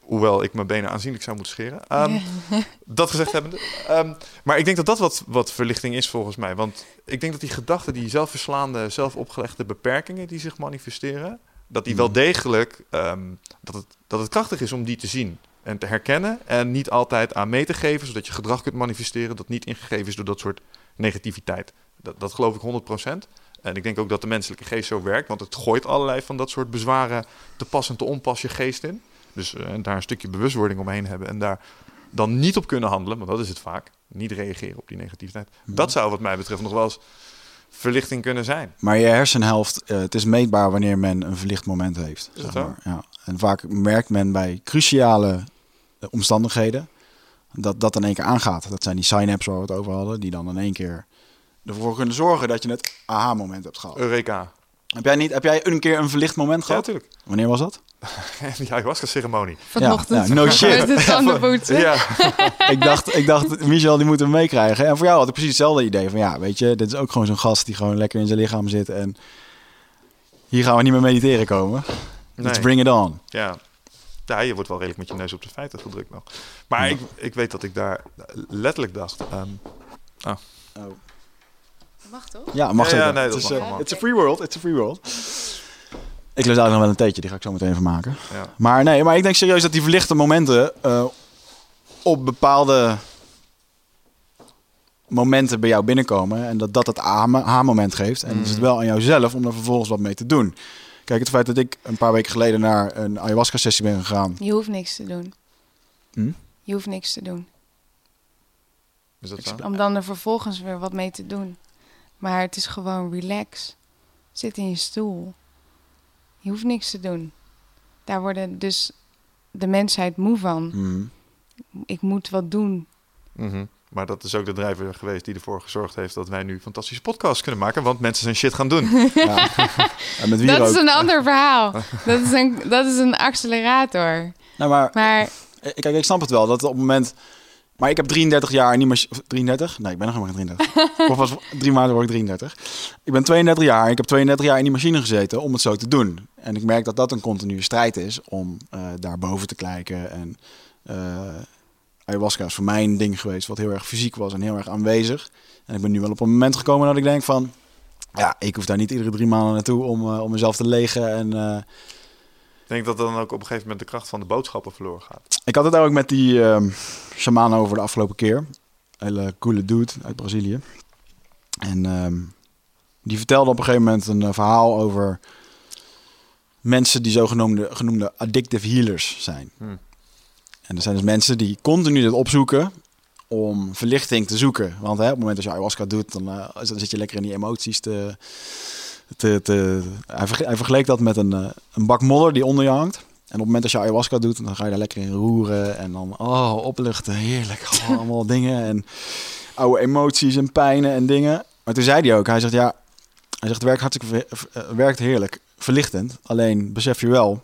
hoewel ik mijn benen aanzienlijk zou moeten scheren. Ehm, Dat gezegd hebbende. Ehm, maar ik denk dat dat wat, wat verlichting is volgens mij. Want ik denk dat die gedachten, die zelfverslaande, zelfopgelegde beperkingen die zich manifesteren, dat die wel Mhm. degelijk, ehm, dat, het, dat het krachtig is om die te zien en te herkennen. En niet altijd aan mee te geven, zodat je gedrag kunt manifesteren dat niet ingegeven is door dat soort negativiteit. Dat, dat geloof ik 100%. En ik denk ook dat de menselijke geest zo werkt, want het gooit allerlei van dat soort bezwaren te pas en te onpas je geest in. Dus eh, daar een stukje bewustwording omheen hebben en daar dan niet op kunnen handelen, want dat is het vaak. Niet reageren op die negativiteit. Dat zou wat mij betreft nog wel eens verlichting kunnen zijn. Maar je hersenhelft, eh, het is meetbaar wanneer men een verlicht moment heeft. Is zeg maar. Ja. En vaak merkt men bij cruciale eh, omstandigheden dat dat in één keer aangaat. Dat zijn die sign-ups waar we het over hadden, die dan in één keer ervoor kunnen zorgen dat je het aha-moment hebt gehad. Eureka. Heb jij, niet, heb jij een keer een verlicht moment Ja, gehad? natuurlijk. Wanneer was dat? Die ayahuasca-ceremonie. Vanochtend. ja, no shit. Ja, ik, dacht, ik dacht, Michel, die moet hem meekrijgen. En voor jou had ik precies hetzelfde idee. Van ja, weet je, dit is ook gewoon zo'n gast die gewoon lekker in zijn lichaam zit. En hier gaan we niet meer mediteren komen. Let's nee. bring it on. Ja. ja, je wordt wel redelijk met je neus op de feiten gedrukt nog. Maar ik, ik weet dat ik daar letterlijk dacht... ehm, Mag toch? Ja, mag Ja, ja, zeker. nee, Het is, mag allemaal. It's a free world, it's a free world. Ik lust eigenlijk nog wel een theetje, die ga ik zo meteen even maken. ja. Maar nee, maar ik denk serieus dat die verlichte momenten eh, op bepaalde momenten bij jou binnenkomen. En dat dat het aha-moment geeft. En dan is het Mhm. wel aan jouzelf om er vervolgens wat mee te doen. Kijk, het feit dat ik een paar weken geleden naar een ayahuasca-sessie ben gegaan. Je hoeft niks te doen. Hm? Je hoeft niks te doen. Is dat zo? Om dan er vervolgens weer wat mee te doen. Maar het is gewoon relax. Zit in je stoel. Je hoeft niks te doen. Daar worden dus de mensheid moe van. Mhm. Ik moet wat doen. Mhm. Maar dat is ook de drijver geweest die ervoor gezorgd heeft dat wij nu fantastische podcasts kunnen maken. Want mensen zijn shit gaan doen. Ja. en met wie Dat ook. is een ander verhaal. Dat is een, dat is een accelerator. Nou, maar Maar Kijk, ik snap het wel. Dat op het moment... Maar ik heb 33 jaar in die machine... 33? Nee, ik ben nog helemaal geen 33. of was drie maanden word ik 33. Ik ben 32 jaar en ik heb 32 jaar in die machine gezeten om het zo te doen. En ik merk dat dat een continue strijd is om eh daar boven te kijken. En eh ayahuasca is voor mij een ding geweest wat heel erg fysiek was en heel erg aanwezig. En ik ben nu wel op een moment gekomen dat ik denk van... Ja, ik hoef daar niet iedere drie maanden naartoe om, eh, om mezelf te legen en... Ik denk dat dan ook op een gegeven moment de kracht van de boodschappen verloren gaat. Ik had het ook met die ehm shaman over de afgelopen keer. Hele coole dude uit Brazilië. En ehm, die vertelde op een gegeven moment een eh, verhaal over mensen die zogenoemde genoemde addictive healers zijn. Hmm. En dat zijn dus mensen die continu dit opzoeken om verlichting te zoeken. Want hè, op het moment dat je ayahuasca doet, dan, eh, dan zit je lekker in die emoties te... te, te hij, verge- hij vergeleek dat met een, eh, een bak modder die onder je hangt. En op het moment dat je ayahuasca doet, dan ga je daar lekker in roeren. En dan, oh, opluchten, heerlijk. Oh, allemaal dingen en oude emoties en pijnen en dingen. Maar toen zei hij ook, hij zegt ja, hij zegt het werkt hartstikke, eh, werkt heerlijk, verlichtend. Alleen besef je wel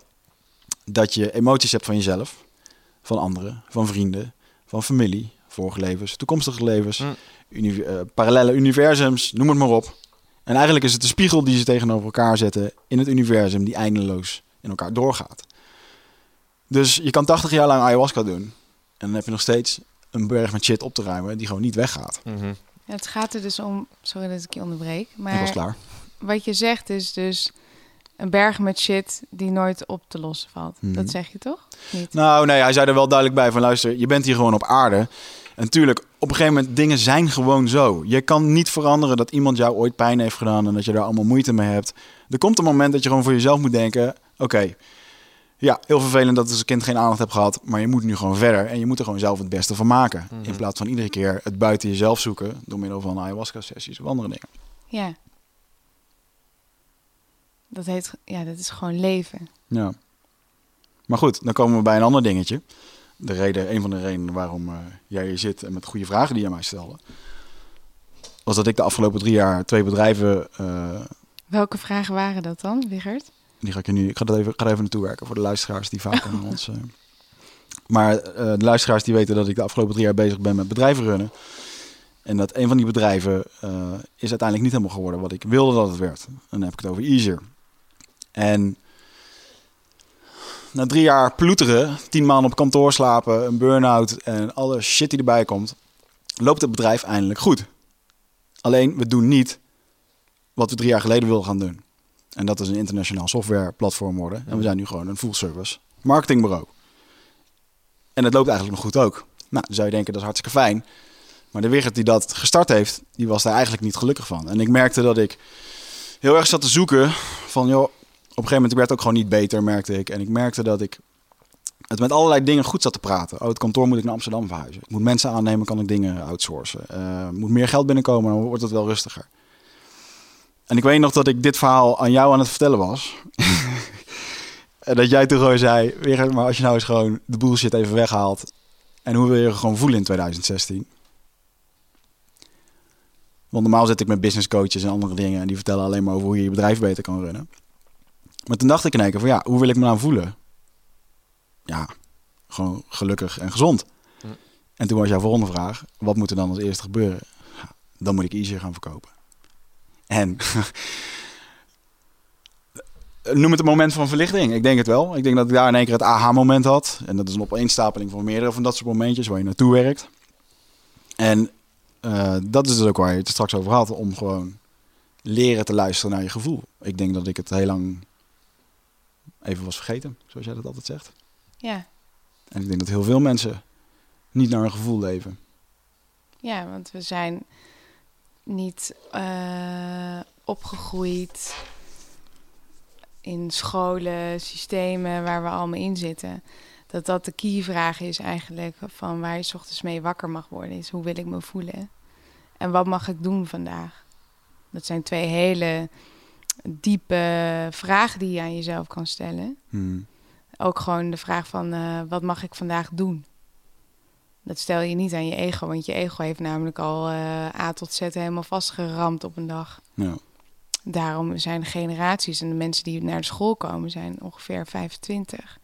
dat je emoties hebt van jezelf, van anderen, van vrienden, van familie, vorige levens, toekomstige levens, Mm. uni- eh, parallele universums, noem het maar op. En eigenlijk is het de spiegel die ze tegenover elkaar zetten in het universum die eindeloos in elkaar doorgaat. Dus je kan 80 jaar lang ayahuasca doen en dan heb je nog steeds een berg met shit op te ruimen die gewoon niet weggaat. Mhm. het gaat er dus om... Sorry dat ik je onderbreek. Ik was Maar klaar. wat je zegt is dus... Een berg met shit die nooit op te lossen valt. Mhm. Dat zeg je toch? Niet? Nou, nee, hij zei er wel duidelijk bij van luister, je bent hier gewoon op aarde. En tuurlijk, op een gegeven moment, dingen zijn gewoon zo. Je kan niet veranderen dat iemand jou ooit pijn heeft gedaan en dat je daar allemaal moeite mee hebt. Er komt een moment dat je gewoon voor jezelf moet denken, oké, ja, heel vervelend dat ik als kind geen aandacht heb gehad, maar je moet nu gewoon verder en je moet er gewoon zelf het beste van maken. Mhm. In plaats van iedere keer het buiten jezelf zoeken door middel van ayahuasca-sessies of andere dingen. Ja. Dat heet... Ja, dat is gewoon leven. Ja. Maar goed, dan komen we bij een ander dingetje. De reden, een van de redenen waarom eh, jij hier zit en met goede vragen die je mij stelde. Was dat ik de afgelopen drie jaar twee bedrijven. eh, Welke vragen waren dat dan, Wigert? die ga ik je nu. Ik ga, dat even, ga er even naartoe werken voor de luisteraars die vaak aan ons. eh. maar de luisteraars die weten dat ik de afgelopen drie jaar bezig ben met bedrijven runnen. En dat een van die bedrijven is uiteindelijk niet helemaal geworden wat ik wilde dat het werd. En dan heb ik het over Easier. En na drie jaar ploeteren, tien maanden op kantoor slapen, een burn-out en alle shit die erbij komt, loopt het bedrijf eindelijk goed. Alleen we doen niet wat we drie jaar geleden wilden gaan doen. En dat is een internationaal softwareplatform worden. En we zijn nu gewoon een full service marketingbureau. En het loopt eigenlijk nog goed ook. Nou, zou je denken dat is hartstikke fijn. Maar de Wigert die dat gestart heeft, die was daar eigenlijk niet gelukkig van. En ik merkte dat ik heel erg zat te zoeken van, joh, een gegeven moment ik werd ook gewoon niet beter, merkte ik. En ik merkte dat ik het met allerlei dingen goed zat te praten. Oh, het kantoor moet ik naar Amsterdam verhuizen. Ik moet mensen aannemen, kan ik dingen outsourcen. Uh, moet meer geld binnenkomen, dan wordt het wel rustiger. En ik weet nog dat ik dit verhaal aan jou aan het vertellen was. en dat jij toen gewoon zei, maar als je nou eens gewoon de bullshit even weghaalt. En hoe wil je gewoon voelen in 2016? Want normaal zit ik met business coaches en andere dingen. En die vertellen alleen maar over hoe je je bedrijf beter kan runnen. Maar toen dacht ik in één keer van ja, hoe wil ik me nou voelen? Ja, gewoon gelukkig en gezond. Hm. En toen was jouw volgende vraag, wat moet er dan als eerste gebeuren? dan moet ik easier gaan verkopen. En noem het een moment van verlichting. Ik denk het wel. Ik denk dat ik daar in één keer het aha-moment had. En dat is een opeenstapeling van meerdere van dat soort momentjes waar je naartoe werkt. En uh, dat is dus ook waar je het straks over had. Om gewoon leren te luisteren naar je gevoel. Ik denk dat ik het heel lang even was vergeten, zoals jij dat altijd zegt. Ja. En ik denk dat heel veel mensen niet naar hun gevoel leven. Ja, want we zijn niet uh, opgegroeid in scholen, systemen waar we allemaal in zitten. Dat dat de key-vraag is eigenlijk van waar je s ochtends mee wakker mag worden. Is hoe wil ik me voelen? En wat mag ik doen vandaag? Dat zijn twee hele diepe vragen die je aan jezelf kan stellen. Hmm. Ook gewoon de vraag van uh, wat mag ik vandaag doen? Dat stel je niet aan je ego, want je ego heeft namelijk al uh, A tot Z helemaal vastgeramd op een dag. Ja. Daarom zijn de generaties en de mensen die naar de school komen, zijn ongeveer 25.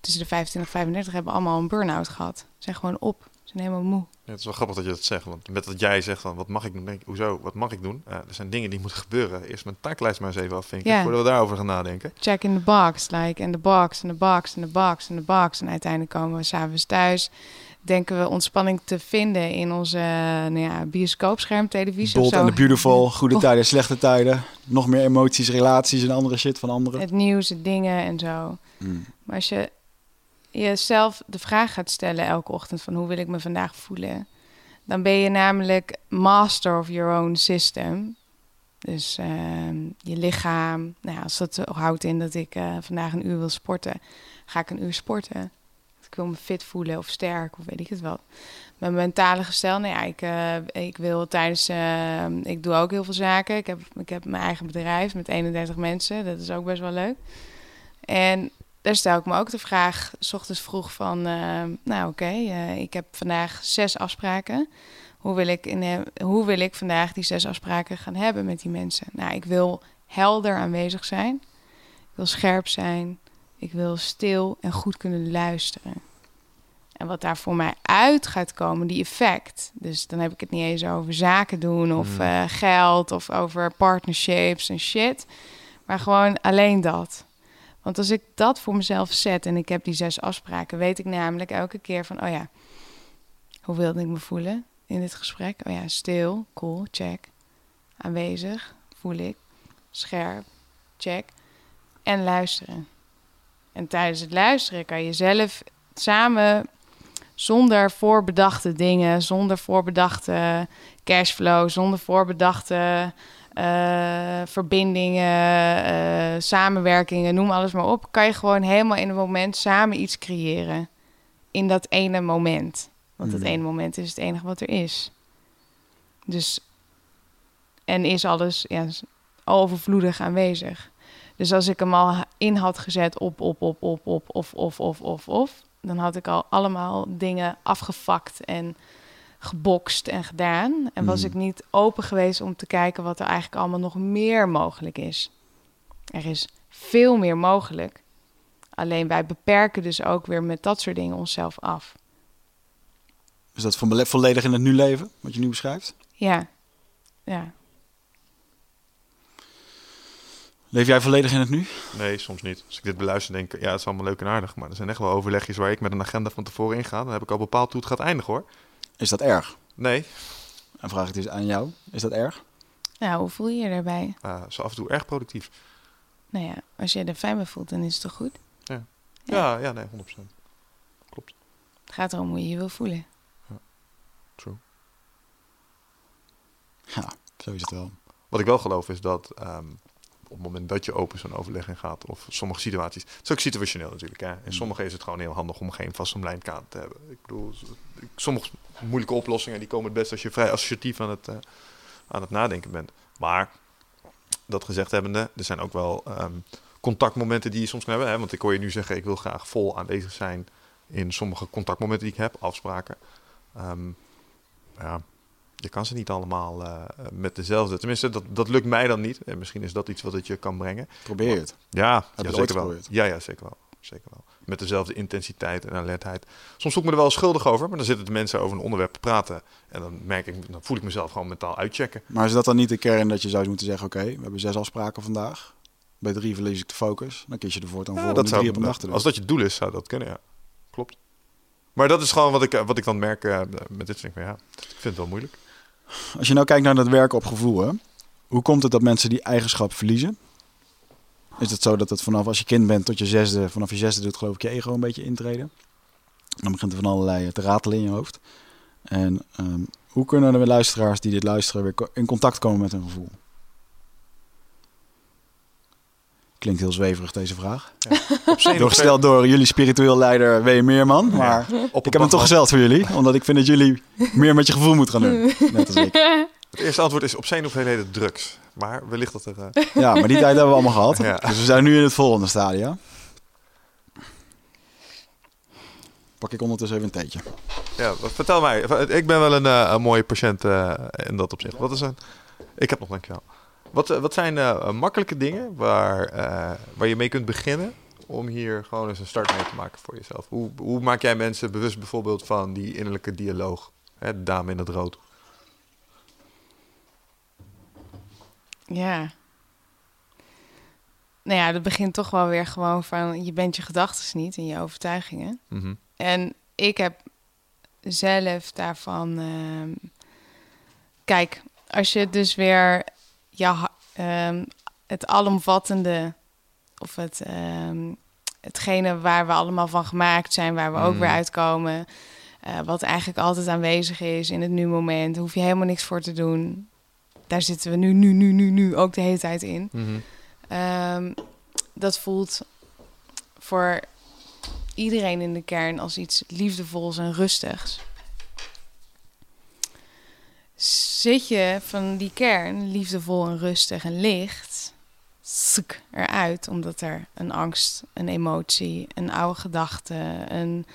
Tussen de 25 en 35 hebben allemaal een burn-out gehad. Ze zijn gewoon op. Ze zijn helemaal moe. Ja, het is wel grappig dat je dat zegt. Want met dat jij zegt van wat mag ik doen, denk ik, hoezo, wat mag ik doen? Uh, er zijn dingen die moeten gebeuren. Eerst mijn taaklijst maar eens even afvinken yeah. voordat we daarover gaan nadenken. Check in the box, like in the box, in the box, in the box, in the box. En uiteindelijk komen we s'avonds thuis denken we ontspanning te vinden in onze nou ja, bioscoopscherm, televisie Bold en the Beautiful, goede tijden, slechte tijden. Nog meer emoties, relaties en andere shit van anderen. Het nieuws, dingen en zo. Hmm. Maar als je jezelf de vraag gaat stellen elke ochtend van hoe wil ik me vandaag voelen, dan ben je namelijk master of your own system. Dus ehm, je lichaam, nou als dat houdt in dat ik uh, vandaag een uur wil sporten, ga ik een uur sporten. Ik wil me fit voelen of sterk of weet ik het wat. Mijn mentale gestel, nou ja, ik, uh, ik wil tijdens, uh, ik doe ook heel veel zaken. Ik heb, ik heb mijn eigen bedrijf met 31 mensen, dat is ook best wel leuk. En daar stel ik me ook de vraag, s ochtends vroeg van, uh, nou oké, okay, ik heb vandaag zes afspraken. Hoe wil, ik in, hoe wil ik vandaag die zes afspraken gaan hebben met die mensen? Nou, ik wil helder aanwezig zijn. Ik wil scherp zijn. Ik wil stil en goed kunnen luisteren. En wat daar voor mij uit gaat komen, die effect. Dus dan heb ik het niet eens over zaken doen of hmm. eh, geld of over partnerships en shit. Maar gewoon alleen dat. Want als ik dat voor mezelf zet en ik heb die zes afspraken, weet ik namelijk elke keer van, oh ja, hoe wilde ik me voelen in dit gesprek? Oh ja, stil, cool, check. Aanwezig, voel ik. Scherp, check. En luisteren. En tijdens het luisteren kan je zelf samen zonder voorbedachte dingen, zonder voorbedachte cashflow, zonder voorbedachte uh, verbindingen, uh, samenwerkingen, noem alles maar op, kan je gewoon helemaal in een moment samen iets creëren. In dat ene moment. Want het hmm. ene moment is het enige wat er is. Dus, en is alles ja, overvloedig aanwezig. Dus als ik hem al in had gezet op, op, op, op, op, of, of, of, of, of, dan had ik al allemaal dingen afgefakt en gebokst en gedaan. En was hmm. ik niet open geweest om te kijken wat er eigenlijk allemaal nog meer mogelijk is. Er is veel meer mogelijk. Alleen wij beperken dus ook weer met dat soort dingen onszelf af. Is dat volledig in het nu leven, wat je nu beschrijft? Ja, ja. Leef jij volledig in het nu? Nee, soms niet. Als ik dit beluister, denk ik, ja, het is allemaal leuk en aardig. Maar er zijn echt wel overlegjes waar ik met een agenda van tevoren inga. Dan heb ik al bepaald hoe het gaat eindigen hoor. Is dat erg? Nee. En vraag ik dus aan jou. Is dat erg? Nou, hoe voel je je daarbij? Uh, zo af en toe erg productief. Nou ja, als je er fijn bij voelt, dan is het toch goed? Ja, ja, ja, nee, 100%. Klopt. Het gaat erom hoe je je wil voelen. Ja, true. Ja, zo is het wel. Wat ik wel geloof is dat ehm, het moment dat je open zo'n overleg in gaat, of sommige situaties, het is ook situationeel natuurlijk. Hè? In sommige is het gewoon heel handig om geen vastomlijnd kader te hebben. Ik bedoel, sommige moeilijke oplossingen die komen het best als je vrij associatief aan het, eh, aan het nadenken bent. Maar dat gezegd hebbende, er zijn ook wel ehm, contactmomenten die je soms kan hebben. Hè? Want ik hoor je nu zeggen, ik wil graag vol aanwezig zijn in sommige contactmomenten die ik heb, afspraken. Ehm, ja, je kan ze niet allemaal eh, met dezelfde. Tenminste, dat, dat lukt mij dan niet. En misschien is dat iets wat het je kan brengen. Probeer het. Ja, ooit zeker wel. Ja, ja, zeker wel. Zeker wel. Met dezelfde intensiteit en alertheid. Soms voel ik me er wel schuldig over, maar dan zitten de mensen over een onderwerp te praten. En dan merk ik, dan voel ik mezelf gewoon mentaal uitchecken. Maar is dat dan niet de kern dat je zou moeten zeggen... oké, we hebben zes afspraken vandaag. Bij drie verlies ik de focus. Dan kies je ervoor dan Ja, voor om dat zou, op een dag te doen. als dat je doel is, zou dat kunnen, ja. Klopt. Maar dat is gewoon wat ik, eh, wat ik dan merk eh, met dit soort dingen. Ja, ik vind het wel moeilijk. Als je nou kijkt naar dat werken op gevoel, hoe komt het dat mensen die eigenschap verliezen? Is het zo dat het vanaf als je kind bent tot je zesde, vanaf je zesde doet geloof ik je ego een beetje intreden? Dan begint er van allerlei te ratelen in je hoofd. En ehm, hoe kunnen de luisteraars die dit luisteren weer in contact komen met hun gevoel? Klinkt heel zweverig deze vraag. Nog Doorgesteld door jullie spiritueel leider W. Meerman. Maar op ik heb hem toch gezeld voor jullie. Omdat ik vind dat jullie meer met je gevoel moeten gaan doen. Net als ik. Het eerste antwoord is op zijn hoeveelheden drugs. Maar wellicht dat er... eh, Ja, maar die tijd hebben we allemaal gehad. Ja. Dus we zijn nu in het volgende stadium. Pak ik ondertussen even een theetje. Ja, wat- vertel mij. Ik ben wel een, eh, een mooie patiënt eh, in dat opzicht. Wat is een... Ik heb nog, dankjewel. Wat, eh, wat zijn eh, makkelijke dingen waar, eh, waar je mee kunt beginnen om hier gewoon eens een start mee te maken voor jezelf? Hoe, hoe maak jij mensen bewust bijvoorbeeld van die innerlijke dialoog? Hè, de dame in het rood. Ja. Nou ja, dat begint toch wel weer gewoon van... je bent je gedachten niet en je overtuigingen. Mhm. En ik heb zelf daarvan... ehm, kijk, als je dus weer ja, ehm, het alomvattende... of het, ehm, hetgene waar we allemaal van gemaakt zijn... waar we ook Mm. weer uitkomen... eh, wat eigenlijk altijd aanwezig is in het nu-moment... hoef je helemaal niks voor te doen. Daar zitten we nu, nu, nu, nu, nu ook de hele tijd in. Mhm. Ehm, dat voelt voor iedereen in de kern als iets liefdevols en rustigs. Zit je van die kern, liefdevol en rustig en licht, eruit, omdat er een angst, een emotie, een oude gedachte, een,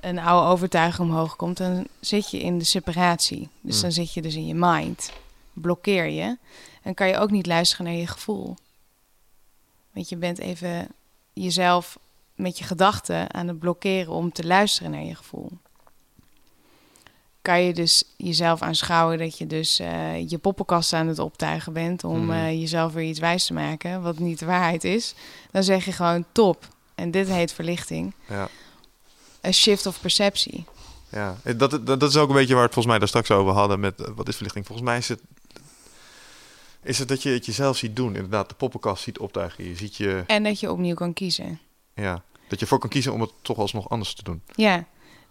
een oude overtuiging omhoog komt, dan zit je in de separatie. Dus Hmm. dan zit je dus in je mind, blokkeer je en kan je ook niet luisteren naar je gevoel. Want je bent even jezelf met je gedachten aan het blokkeren om te luisteren naar je gevoel. Kan je dus jezelf aanschouwen dat je dus eh, je poppenkast aan het optuigen bent om Mhm. eh, jezelf weer iets wijs te maken, wat niet de waarheid is. Dan zeg je gewoon top. En dit heet verlichting. Ja. Een shift of perceptie. Ja, Eh, dat, dat, dat is ook een beetje waar we het volgens mij daar straks over hadden met wat is verlichting. Volgens mij is het, is het dat je het jezelf ziet doen. Inderdaad, de poppenkast ziet optuigen. Je ziet je, En dat je opnieuw kan kiezen. ja, dat je ervoor kan kiezen om het toch alsnog anders te doen. Ja,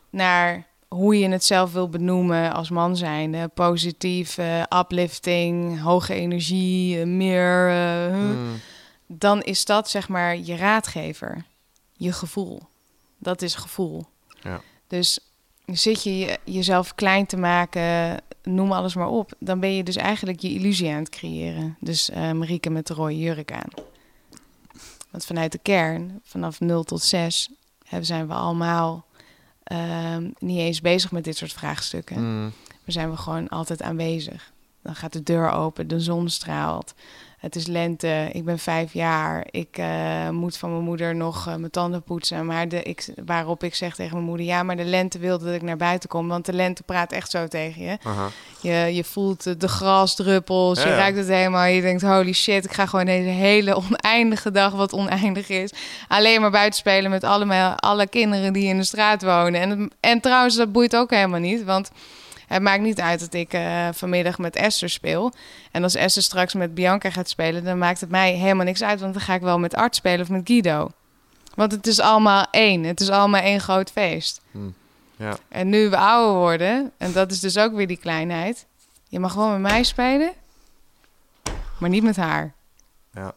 naar hoe je het zelf wil benoemen als man zijnde. Positief, uplifting, hoge energie, eh, meer. eh, huh. Mm. Dan is dat zeg maar je raadgever. Je gevoel. Dat is gevoel. Ja. Dus zit je je- jezelf klein te maken, noem alles maar op. Dan ben je dus eigenlijk je illusie aan het creëren. Dus eh Marieke met de rode jurk aan. Want vanuit de kern, vanaf 0 tot 6, hebben, zijn we allemaal ehm, niet eens bezig met dit soort vraagstukken. Mm. Maar zijn we gewoon altijd aanwezig. Dan gaat de deur open, de zon straalt. Het is lente, ik ben vijf jaar. Ik eh, moet van mijn moeder nog eh, mijn tanden poetsen. Maar de, ik, waarop ik zeg tegen mijn moeder... ja, maar de lente wil dat ik naar buiten kom. Want de lente praat echt zo tegen je. Aha. Je, je voelt de- grasdruppels, Ja, je ruikt het helemaal. Je denkt, holy shit, ik ga gewoon deze hele oneindige dag, wat oneindig is... alleen maar buiten spelen met allemaal, alle kinderen die in de straat wonen. En, en trouwens, dat boeit ook helemaal niet, want... Het maakt niet uit dat ik eh, vanmiddag met Esther speel. En als Esther straks met Bianca gaat spelen, dan maakt het mij helemaal niks uit. Want dan ga ik wel met Art spelen of met Guido. Want het is allemaal één. Het is allemaal één groot feest. Mm. Ja. En nu we ouder worden, en dat is dus ook weer die kleinheid. Je mag gewoon met mij spelen. maar niet met haar. Ja.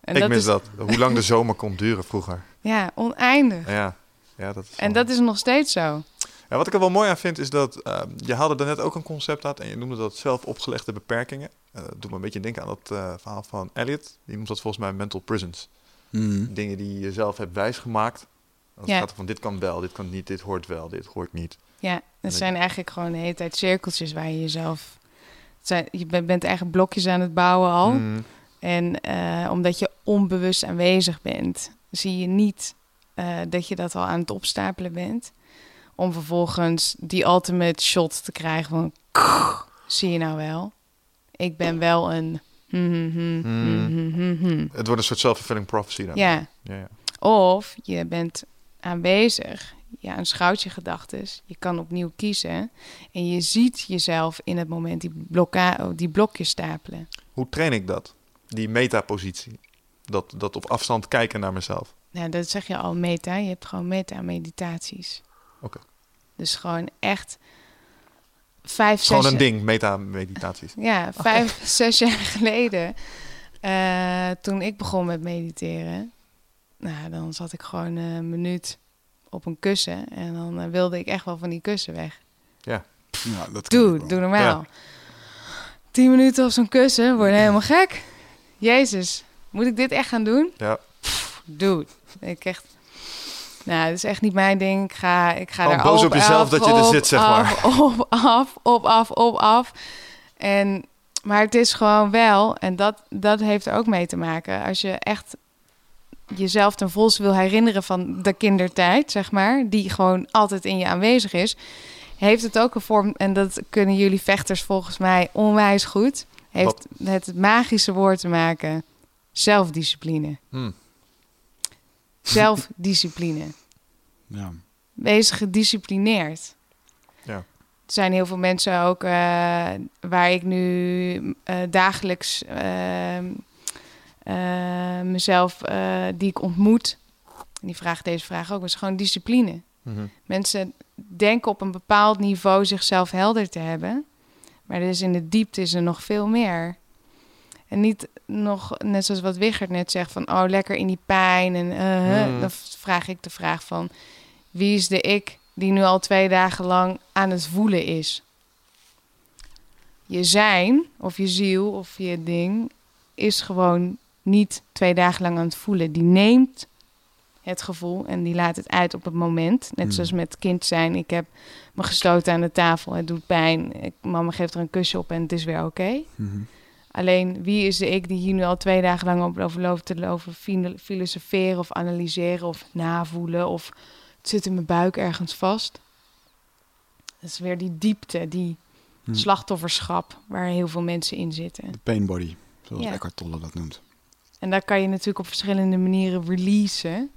En ik dat mis is, dat. Hoe lang de zomer kon duren vroeger. Ja, oneindig. Ja, ja dat is En wel- dat is nog steeds zo. Ja, wat ik er wel mooi aan vind is dat eh, je haalde daarnet ook een concept uit en je noemde dat zelf opgelegde beperkingen. Eh, dat doet me een beetje denken aan dat eh, verhaal van Elliot. Die noemt dat volgens mij mental prisons. Mhm. Dingen die je zelf hebt wijsgemaakt. Dan Ja. gaat er van dit kan wel, dit kan niet, dit hoort wel, dit hoort niet. Ja, het dat- zijn eigenlijk gewoon de hele tijd cirkeltjes waar je jezelf... het zijn, je bent bent eigen blokjes aan het bouwen al. Mm, En eh, omdat je onbewust aanwezig bent, zie je niet dat je dat al aan het opstapelen bent. Om vervolgens die ultimate shot te krijgen van... Zie je nou wel? Ik ben wel een... hmm, hmm. Het wordt een soort self-fulfilling prophecy dan. Ja, ja, ja. of je bent aanwezig, je aanschouwt je gedachten, je kan opnieuw kiezen en je ziet jezelf in het moment die, blokka die blokjes stapelen. Hoe train ik dat? Die metapositie. Dat, dat op afstand kijken naar mezelf. Nou, dat zeg je al meta, je hebt gewoon meta-meditaties. Oké. Dus gewoon echt vijf, zes... Gewoon een ding, meta-meditaties. Ja, vijf, zes jaar geleden, eh, toen ik begon met mediteren, nou, dan zat ik gewoon eh, een minuut op een kussen en dan eh, wilde ik echt wel van die kussen weg. Ja, dat kan ik Doe, wel. doe normaal. Tien minuten op zo'n kussen, word je helemaal gek. Jezus, moet ik dit echt gaan doen? Ja. Doe. Ik echt... Nou, dat is echt niet mijn ding. Ik ga, ik ga daar boos op, op jezelf af, dat je er op, zit, zeg af, Op, af, op, af, op, af. En, maar het is gewoon wel, en dat, dat heeft er ook mee te maken. Als je echt jezelf ten volste wil herinneren van de kindertijd, zeg maar, die gewoon altijd in je aanwezig is, heeft het ook een vorm, en dat kunnen jullie vechters volgens mij onwijs goed, heeft het magische woord te maken, zelfdiscipline. Hm. Zelfdiscipline. Ja. Wees gedisciplineerd. Ja. Er zijn heel veel mensen ook eh, waar ik nu eh, dagelijks eh, mezelf, die ik ontmoet, en die vragen deze vraag ook, is gewoon discipline. Mhm. Mensen denken op een bepaald niveau zichzelf helder te hebben. Maar er is in de diepte is er nog veel meer. En niet nog, net zoals wat Wichert net zegt, van oh, lekker in die pijn. En eh, Hmm. dan vraag ik de vraag van, wie is de ik die nu al twee dagen lang aan het voelen is? Je zijn, of je ziel, of je ding, is gewoon niet twee dagen lang aan het voelen. Die neemt het gevoel en die laat het uit op het moment. Net Hmm. zoals met kind zijn. Ik heb me gestoten aan de tafel, het doet pijn. Ik, mama geeft er een kusje op en het is weer oké. Mhm. Alleen wie is de ik die hier nu al twee dagen lang op over loopt te lopen, filo- filosoferen of analyseren of navoelen of het zit in mijn buik ergens vast. Dat is weer die diepte, die Hm. slachtofferschap waar heel veel mensen in zitten. De pain body, zoals Ja. Eckhart Tolle dat noemt. En daar kan je natuurlijk op verschillende manieren releasen.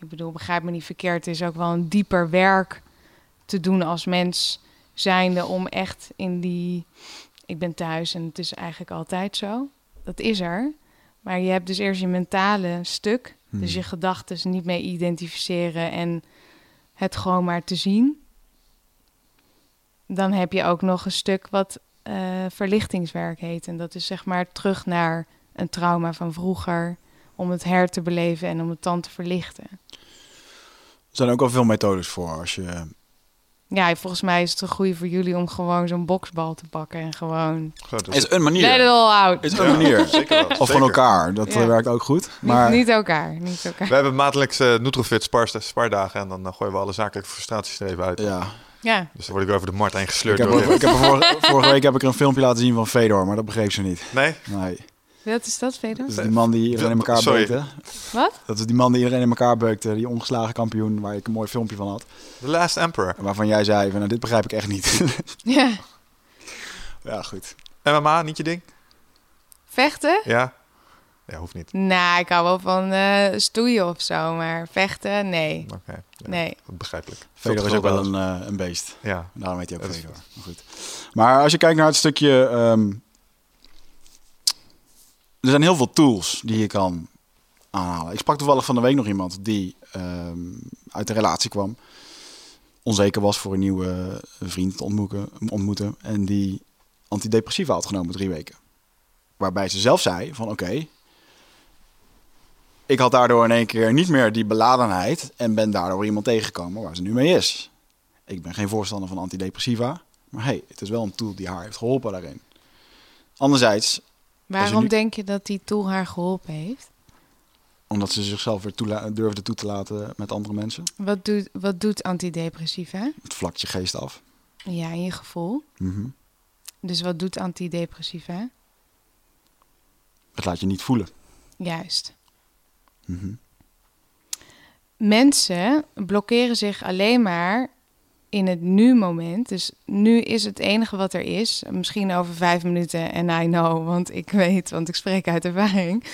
Ik bedoel, begrijp me niet verkeerd, het is ook wel een dieper werk te doen als mens zijnde om echt in die... Ik ben thuis en het is eigenlijk altijd zo. Dat is er. Maar je hebt dus eerst je mentale stuk. Hmm. Dus je gedachten niet mee identificeren en het gewoon maar te zien. Dan heb je ook nog een stuk wat eh, verlichtingswerk heet. En dat is zeg maar terug naar een trauma van vroeger. Om het her te beleven en om het dan te verlichten. Er zijn ook al veel methodes voor als je... Ja, volgens mij is het een goede voor jullie om gewoon zo'n boksbal te pakken. En gewoon... Dat is een manier. Let it all out. is een manier. Zeker wel, Of van elkaar. Dat Ja. eh, werkt ook goed. Maar Niet, niet elkaar, niet elkaar. We hebben maandelijks eh Nutrofit spar, spardagen en dan gooien we alle zakelijke frustraties er even uit. ja, Ja, Dus dan word ik over de markt heen ik gesleurd. heb, door ik heb vorige, vorige week heb ik er een filmpje laten zien van Fedor, maar dat begreep ze niet. Nee? Nee. Wat is dat, Vedo? Dat is die man die iedereen in elkaar Sorry. beukte. Wat? Dat is die man die iedereen in elkaar beukte, die ongeslagen kampioen, waar ik een mooi filmpje van had. The Last Emperor. Waarvan jij zei, van, nou, dit begrijp ik echt niet. Ja. ja, goed. MMA, niet je ding? Vechten? Ja? Ja, hoeft niet. Nou, ik hou wel van eh stoeien of zo, maar vechten, nee. Oké. Ja, Nee. Begrijpelijk. Fedor is ook wel een, eh, een beest. Ja. Daarom heet hij ook is- Fedor. Maar, goed. maar als je kijkt naar het stukje... ehm, er zijn heel veel tools die je kan aanhalen. Ik sprak toevallig van de week nog iemand die ehm, uit een relatie kwam. Onzeker was voor een nieuwe vriend te ontmoeten, ontmoeten. En die antidepressiva had genomen drie weken. waarbij ze zelf zei van oké, ik had daardoor in één keer niet meer die beladenheid en ben daardoor iemand tegengekomen waar ze nu mee is. Ik ben geen voorstander van antidepressiva, maar hey, het is wel een tool die haar heeft geholpen daarin. Anderzijds, Waarom nu- denk je dat die tool haar geholpen heeft? omdat ze zichzelf weer toela- durfde toe te laten met andere mensen, Wat doet, wat doet antidepressiva? het vlakt je geest af. Ja, in je gevoel. Mhm. Dus wat doet antidepressiva? Het laat je niet voelen. Juist. Mhm. Mensen blokkeren zich alleen maar in het nu-moment. Dus nu is het enige wat er is. Misschien over vijf minuten. En I know, want ik weet, want ik spreek uit ervaring.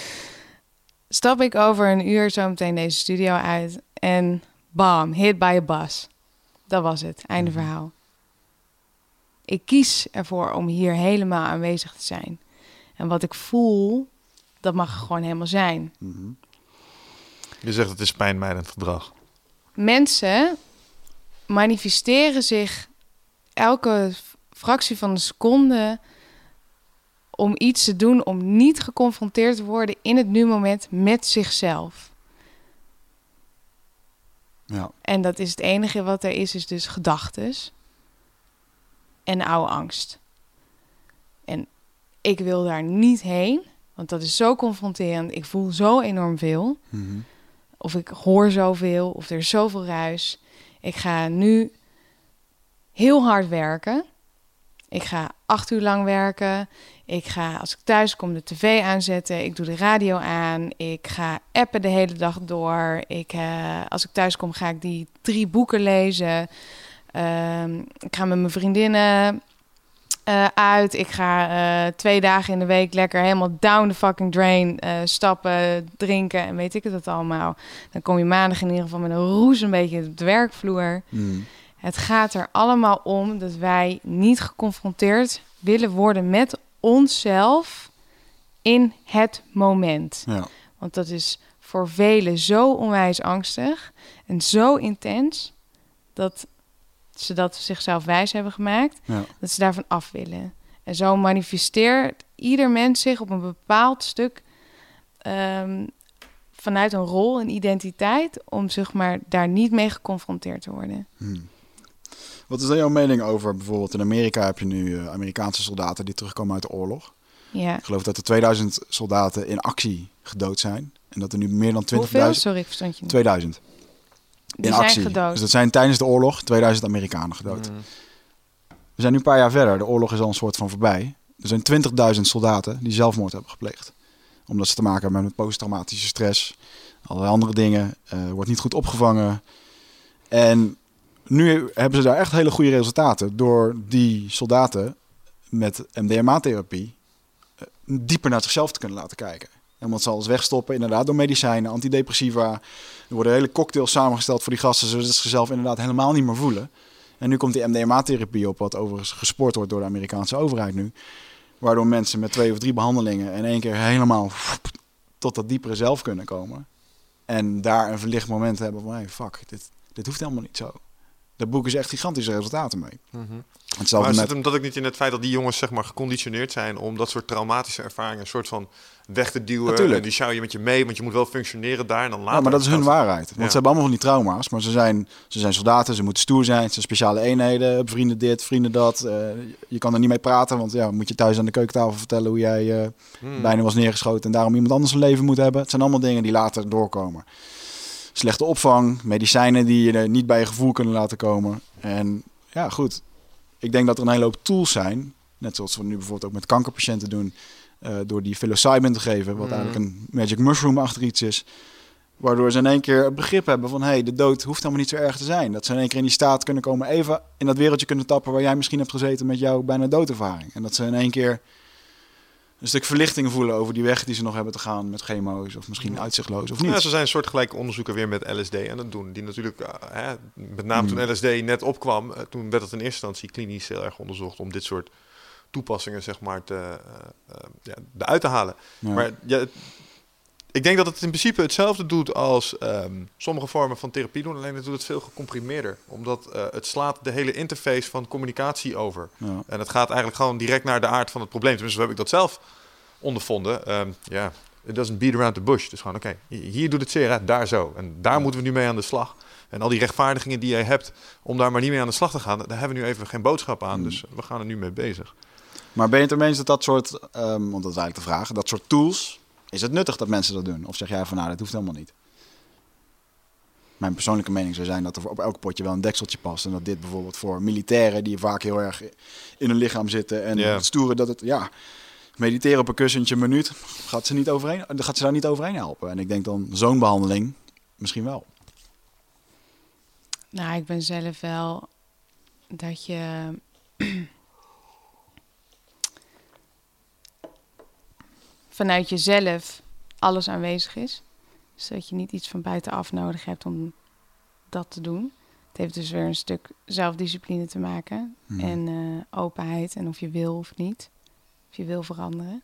Stap ik over een uur zo meteen deze studio uit. En bam, hit by a bus. Dat was het, einde verhaal. Ik kies ervoor om hier helemaal aanwezig te zijn. En wat ik voel, dat mag gewoon helemaal zijn. Mhm. Je zegt het is pijnmijdend gedrag. mensen manifesteren zich elke fractie van een seconde om iets te doen om niet geconfronteerd te worden in het nu-moment met zichzelf. Ja. En dat is het enige wat er is, is dus gedachtes en oude angst. En ik wil daar niet heen, want dat is zo confronterend. Ik voel zo enorm veel Mhm. of ik hoor zoveel, of er is zoveel ruis. Ik ga nu heel hard werken. Ik ga acht uur lang werken. Ik ga, als ik thuis kom, de tv aanzetten. Ik doe de radio aan. Ik ga appen de hele dag door. Ik, eh, als ik thuis kom, ga ik die drie boeken lezen. Ehm, ik ga met mijn vriendinnen eh, uit. Ik ga eh, twee dagen in de week lekker helemaal down the fucking drain eh, stappen, drinken en weet ik het allemaal. Dan kom je maandag in ieder geval met een roes een beetje op de werkvloer. Mhm. Het gaat er allemaal om dat wij niet geconfronteerd willen worden met onszelf in het moment. Ja. Want dat is voor velen zo onwijs angstig en zo intens dat ze dat zichzelf wijs hebben gemaakt Ja. dat ze daarvan af willen. En zo manifesteert ieder mens zich op een bepaald stuk ehm, vanuit een rol, een identiteit, om zeg maar daar niet mee geconfronteerd te worden. Hmm. Wat is dan jouw mening over bijvoorbeeld in Amerika heb je nu eh, Amerikaanse soldaten die terugkomen uit de oorlog. Ja. Ik geloof dat er 2000 soldaten in actie gedood zijn. En dat er nu meer dan 20.000... Hoeveel? Sorry, ik verstond je niet. 2000 Die in zijn actie. gedood. Dus dat zijn tijdens de oorlog 2000 Amerikanen gedood. Mm. We zijn nu een paar jaar verder. De oorlog is al een soort van voorbij. Er zijn 20.000 soldaten die zelfmoord hebben gepleegd. Omdat ze te maken hebben met posttraumatische stress. Allerlei andere dingen. eh, wordt niet goed opgevangen. En nu hebben ze daar echt hele goede resultaten. Door die soldaten met MDMA-therapie eh, dieper naar zichzelf te kunnen laten kijken. En omdat ze alles wegstoppen, inderdaad, door medicijnen, antidepressiva. Er worden hele cocktails samengesteld voor die gasten, zodat ze zichzelf inderdaad helemaal niet meer voelen. En nu komt die MDMA-therapie op, wat overigens gesport wordt door de Amerikaanse overheid nu. Waardoor mensen met twee of drie behandelingen in één keer helemaal tot dat diepere zelf kunnen komen. En daar een verlicht moment hebben van, hey, fuck, dit, dit hoeft helemaal niet zo. Daar boeken ze echt gigantische resultaten mee. Mhm. Hetzelfde Maar met... zit hem dat ook niet in het feit dat die jongens zeg maar geconditioneerd zijn om dat soort traumatische ervaringen een soort van weg te duwen? Natuurlijk. En die sjouw je met je mee, want je moet wel functioneren daar en dan later. Ja, maar dat is hun waarheid. Want Ja. ze hebben allemaal van die trauma's. Maar ze zijn, ze zijn soldaten, ze moeten stoer zijn. Zijn speciale eenheden, vrienden dit, vrienden dat. Eh, je kan er niet mee praten, want ja, moet je thuis aan de keukentafel vertellen hoe jij eh, Hmm. bijna was neergeschoten en daarom iemand anders een leven moet hebben. Het zijn allemaal dingen die later doorkomen. Slechte opvang, medicijnen die je niet bij je gevoel kunnen laten komen. En ja, goed. Ik denk dat er een hele hoop tools zijn. Net zoals we nu bijvoorbeeld ook met kankerpatiënten doen. Eh, door die psilocybin te geven, wat Mhm. eigenlijk een magic mushroom achter iets is. Waardoor ze in één keer het begrip hebben van... hé, hey, de dood hoeft helemaal niet zo erg te zijn. Dat ze in één keer in die staat kunnen komen... even in dat wereldje kunnen tappen... waar jij misschien hebt gezeten met jouw bijna doodervaring. En dat ze in één keer een stuk verlichting voelen... over die weg die ze nog hebben te gaan met chemo's... of misschien uitzichtloos of niet. Ja, ze zijn een soortgelijke onderzoeken weer met LSD aan het doen. Die natuurlijk, eh, hè, met name Hmm. toen LSD net opkwam, eh, toen werd het in eerste instantie klinisch heel erg onderzocht om dit soort toepassingen zeg maar te, eh, eh, ja, eruit te halen. Ja. Maar ja, ik denk dat het in principe hetzelfde doet als ehm, sommige vormen van therapie doen, alleen het doet het veel gecomprimeerder. Omdat eh, het slaat de hele interface van communicatie over. Ja. En het gaat eigenlijk gewoon direct naar de aard van het probleem. Tenminste, zo heb ik dat zelf ondervonden. Ehm, Ja, it doesn't beat around the bush. Dus gewoon, oké, hier doet het zeer, hè, daar zo. En daar moeten we nu mee aan de slag. En al die rechtvaardigingen die jij hebt om daar maar niet mee aan de slag te gaan, daar hebben we nu even geen boodschap aan. Dus we gaan er nu mee bezig. Maar ben je het ermee eens dat dat soort, ehm, want dat is eigenlijk de vraag, dat soort tools, is het nuttig dat mensen dat doen? Of zeg jij van nou, dat hoeft helemaal niet? Mijn persoonlijke mening zou zijn dat er op elk potje wel een dekseltje past. En dat dit bijvoorbeeld voor militairen die vaak heel erg in hun lichaam zitten en het stoeren, dat het, ja, mediteren op een kussentje een minuut, gaat ze, niet overheen, gaat ze daar niet overheen helpen. En ik denk dan zo'n behandeling misschien wel. Nou, ik ben zelf wel dat je. Vanuit jezelf alles aanwezig is. Zodat je niet iets van buitenaf nodig hebt om dat te doen. Het heeft dus weer een stuk zelfdiscipline te maken. Hmm. En eh, openheid en of je wil of niet. Of je wil veranderen.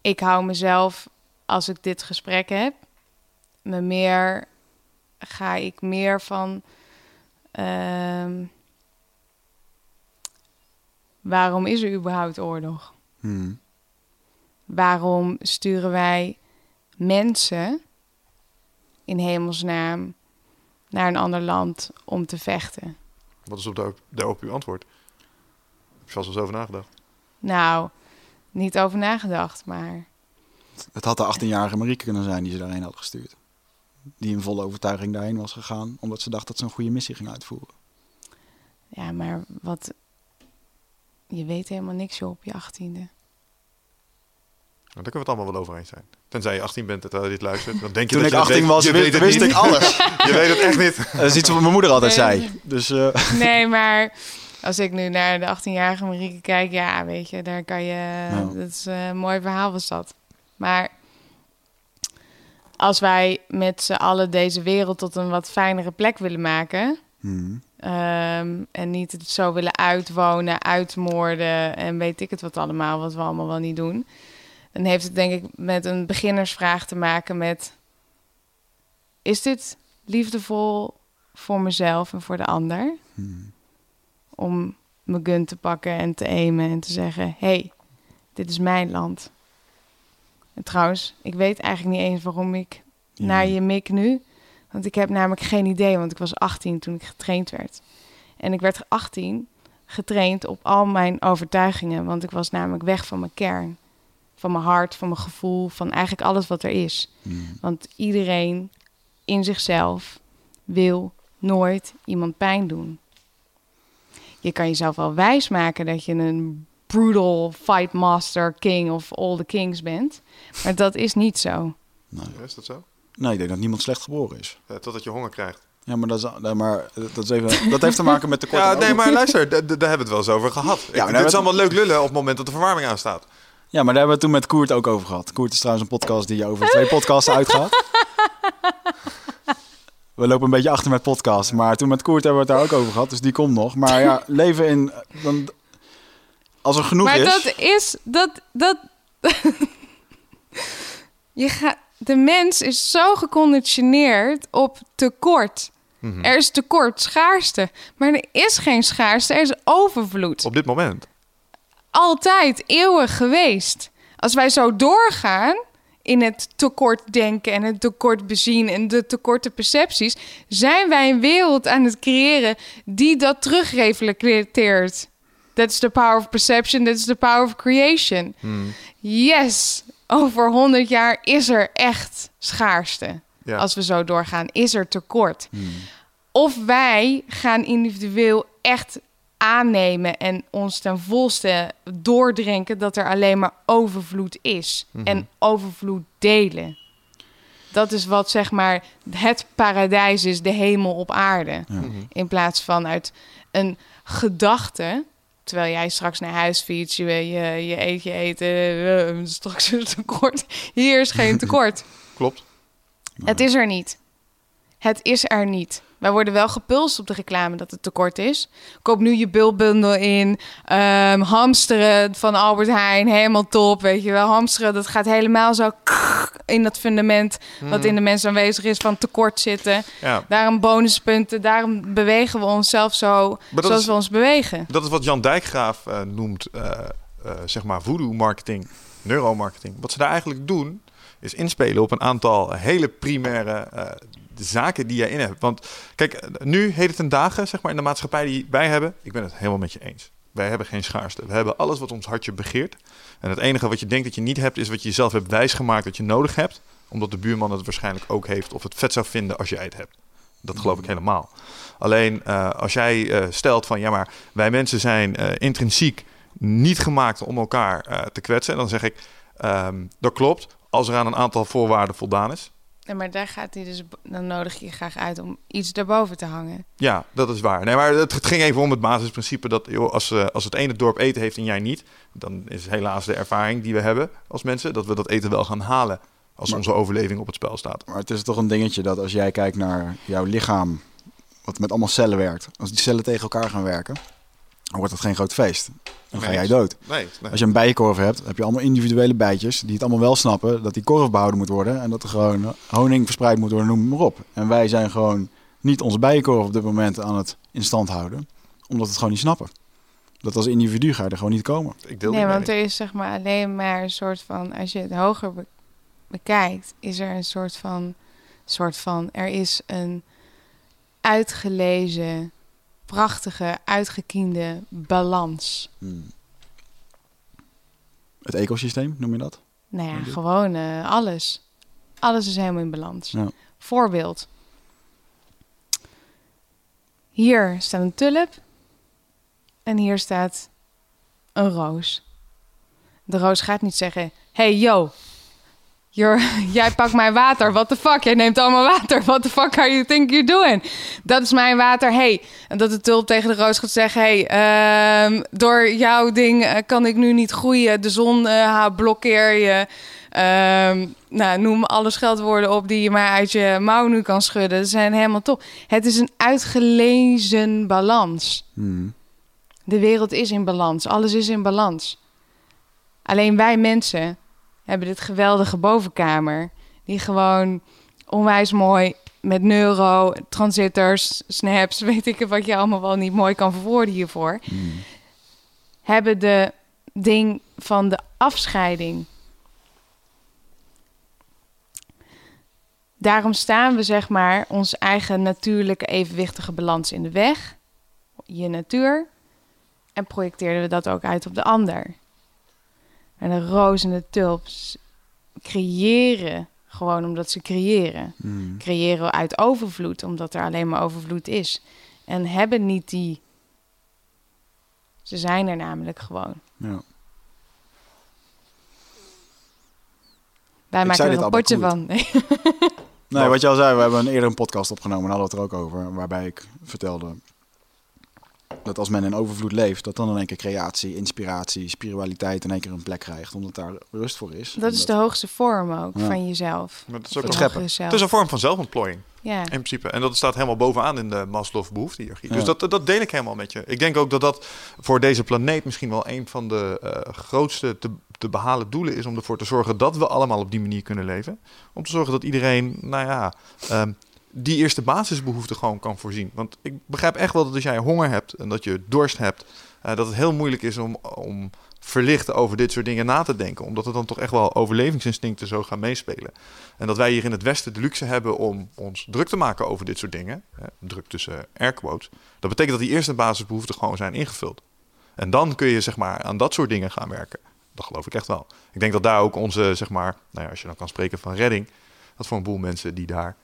Ik hou mezelf, als ik dit gesprek heb, me meer ga ik meer van. ehm, waarom is er überhaupt oorlog? Hmm. Waarom sturen wij mensen in hemelsnaam naar een ander land om te vechten? Wat is op de, daarop uw antwoord? Heb je vast wel eens over nagedacht? Nou, niet over nagedacht, maar Het had de 18-jarige Marieke kunnen zijn die ze daarheen had gestuurd. Die in volle overtuiging daarheen was gegaan, omdat ze dacht dat ze een goede missie ging uitvoeren. ja, maar wat. Je weet helemaal niks joh, op je achttiende. Nou, daar kunnen we het allemaal wel over eens zijn. Tenzij je 18 bent terwijl je dit luistert. Dan denk je Toen dat ik je het 18 weet. was, je wist, weet het wist niet. ik alles. Je weet het echt niet. Dat is iets wat mijn moeder altijd Nee. zei. Dus eh, Nee, maar als ik nu naar de 18-jarige Marieke kijk, ja, weet je, daar kan je. Nou. Dat is eh, een mooi verhaal was dat. Maar als wij met z'n allen deze wereld tot een wat fijnere plek willen maken. hmm. Ehm, en niet het zo willen uitwonen, uitmoorden en weet ik het wat allemaal, wat we allemaal wel niet doen. Dan heeft het denk ik met een beginnersvraag te maken met... Is dit liefdevol voor mezelf en voor de ander? Hmm. om mijn gun te pakken en te aimen en te zeggen: hey, dit is mijn land. En trouwens, ik weet eigenlijk niet eens waarom ik Ja. naar je mik nu. Want ik heb namelijk geen idee, want ik was 18 toen ik getraind werd. En ik werd 18 getraind op al mijn overtuigingen, want ik was namelijk weg van mijn kern. Van mijn hart, van mijn gevoel, van eigenlijk alles wat er is. Hmm. Want iedereen in zichzelf wil nooit iemand pijn doen. Je kan jezelf wel wijsmaken dat je een brutal fight master king of all the kings bent. Maar dat is niet zo. Nee. Is dat zo? Nee, ik denk dat niemand slecht geboren is. Ja, totdat je honger krijgt. Ja, maar dat, is, nee, maar dat, is even, dat heeft te maken met tekort. Ja, nee, maar luister, da- da- daar hebben we het wel eens over gehad. Ik, maar dit is allemaal leuk lullen op het moment dat de verwarming aanstaat. Ja, maar daar hebben we het toen met Koert ook over gehad. Koert is trouwens een podcast die over twee podcasts uitgaat. We lopen een beetje achter met podcasts, maar toen met Koert hebben we het daar ook over gehad, dus die komt nog. Maar ja, leven in... Dan, als er genoeg maar is... dat is dat dat je gaat de mens is zo geconditioneerd op tekort. Mhm. Er is tekort, schaarste. Maar er is geen schaarste, er is overvloed. Op dit moment. altijd eeuwig geweest. Als wij zo doorgaan in het tekort denken en het tekort bezien en de tekorte percepties, zijn wij een wereld aan het creëren die dat terugreflecteert. That's the power of perception, that's the power of creation. Hmm. Yes, over 100 jaar is er echt schaarste. Ja. Als we zo doorgaan, is er tekort. Of wij gaan individueel echt aannemen en ons ten volste doordrinken dat er alleen maar overvloed is. En overvloed delen. Dat is wat zeg maar het paradijs is, de hemel op aarde. Mhm. In plaats van uit een gedachte. Terwijl jij straks naar huis fietst, je, je, je eet je eten, eh, straks is er tekort. Hier is geen tekort. Klopt. Het is er niet. Het is er niet. Wij worden wel gepulst op de reclame dat het tekort is. Koop nu je bulbundel in. Ehm, hamsteren van Albert Heijn, helemaal top. Weet je wel, hamsteren, dat gaat helemaal zo in dat fundament... wat in de mens aanwezig is van tekort zitten. Ja. Daarom bonuspunten, daarom bewegen we onszelf zo zoals is- we ons bewegen. Dat is wat Jan Dijkgraaf eh, noemt eh, zeg maar voodoo marketing, neuromarketing. Wat ze daar eigenlijk doen, is inspelen op een aantal hele primaire eh, zaken die jij in hebt. Want kijk, nu heet het ten dagen, zeg maar, in de maatschappij die wij hebben. Ik ben het helemaal met je eens. Wij hebben geen schaarste. We hebben alles wat ons hartje begeert. En het enige wat je denkt dat je niet hebt, is wat je jezelf hebt wijsgemaakt dat je nodig hebt. Omdat de buurman het waarschijnlijk ook heeft of het vet zou vinden als jij het hebt. Dat geloof ik helemaal. Alleen eh, als jij eh, stelt van ja, maar wij mensen zijn eh, intrinsiek niet gemaakt om elkaar te kwetsen. Dan zeg ik, ehm, dat klopt. Als er aan een aantal voorwaarden voldaan is. Nee, maar daar gaat hij dus, dan nodig je graag uit om iets daarboven te hangen. Ja, dat is waar. Nee, maar het, het ging even om het basisprincipe dat joh, als, eh, als het ene dorp eten heeft en jij niet, dan is helaas de ervaring die we hebben als mensen dat we dat eten wel gaan halen als Maar- onze overleving op het spel staat. Maar het is toch een dingetje dat als jij kijkt naar jouw lichaam, wat met allemaal cellen werkt, als die cellen tegen elkaar gaan werken, dan wordt het geen groot feest. Dan ga jij dood. Nee, nee. Als je een bijenkorf hebt, heb je allemaal individuele bijtjes die het allemaal wel snappen dat die korf behouden moet worden en dat er gewoon honing verspreid moet worden, noem maar op. En wij zijn gewoon niet onze bijenkorf op dit moment aan het in stand houden, omdat we het gewoon niet snappen. Dat als individu ga je er gewoon niet komen. ik deel nee, want er is zeg maar alleen maar een soort van, als je het hoger be- bekijkt, is er een soort van, soort van, er is een uitgelezen, prachtige, uitgekiende balans. Hmm. Het ecosysteem, noem je dat? Nou ja, gewoon eh, alles. Alles is helemaal in balans. Ja. Voorbeeld. Hier staat een tulp. En hier staat een roos. De roos gaat niet zeggen... Hey, yo. Jij pakt mijn water. What the fuck? Jij neemt allemaal water. What the fuck are you think you're doing? Dat is mijn water. Hey. En dat de tulp tegen de roos gaat zeggen... Hey, ehm, door jouw ding eh, kan ik nu niet groeien. De zon eh, blokkeer je. Ehm, nou, noem alle scheldwoorden op die je maar uit je mouw nu kan schudden. Ze zijn helemaal top. Het is een uitgelezen balans. Hmm. De wereld is in balans. Alles is in balans. Alleen wij mensen hebben dit geweldige bovenkamer. Die gewoon onwijs mooi met neuro, transistors, snaps, weet ik het wat je allemaal wel niet mooi kan verwoorden hiervoor. Hmm. Hebben de ding van de afscheiding. Daarom staan we zeg maar ons eigen natuurlijke evenwichtige balans in de weg. Je natuur. En projecteerden we dat ook uit op de ander. En de roos en de tulps creëren gewoon omdat ze creëren. Hmm. Creëren uit overvloed, omdat er alleen maar overvloed is. En hebben niet die. Ze zijn er namelijk gewoon. Ja. Wij Ik maken er potje van. Nee. Nee, wat je al zei, we hebben een eerder een podcast opgenomen en hadden we het er ook over. Waarbij ik vertelde dat als men in overvloed leeft, dat dan in één keer creatie, inspiratie, spiritualiteit in één keer een plek krijgt. Omdat daar rust voor is. Dat is de hoogste vorm ook Ja. van jezelf. Maar dat is ook een- scheppen. het is een vorm van zelfontplooiing. Ja. In principe. En dat staat helemaal bovenaan in de Maslow behoeftehiërarchie. Ja. Dus dat, dat deel ik helemaal met je. Ik denk ook dat dat voor deze planeet misschien wel een van de eh, grootste te, te behalen doelen is om ervoor te zorgen dat we allemaal op die manier kunnen leven. Om te zorgen dat iedereen, nou ja, ehm, die eerste basisbehoeften gewoon kan voorzien. Want ik begrijp echt wel dat als jij honger hebt en dat je dorst hebt, eh, dat het heel moeilijk is om, om verlicht over dit soort dingen na te denken. Omdat er dan toch echt wel overlevingsinstincten zo gaan meespelen. En dat wij hier in het Westen de luxe hebben om ons druk te maken over dit soort dingen. Druk tussen airquotes. Dat betekent dat die eerste basisbehoeften gewoon zijn ingevuld. En dan kun je zeg maar aan dat soort dingen gaan werken. Dat geloof ik echt wel. Ik denk dat daar ook onze, zeg maar, nou ja, als je dan kan spreken van redding, dat voor een boel mensen die daar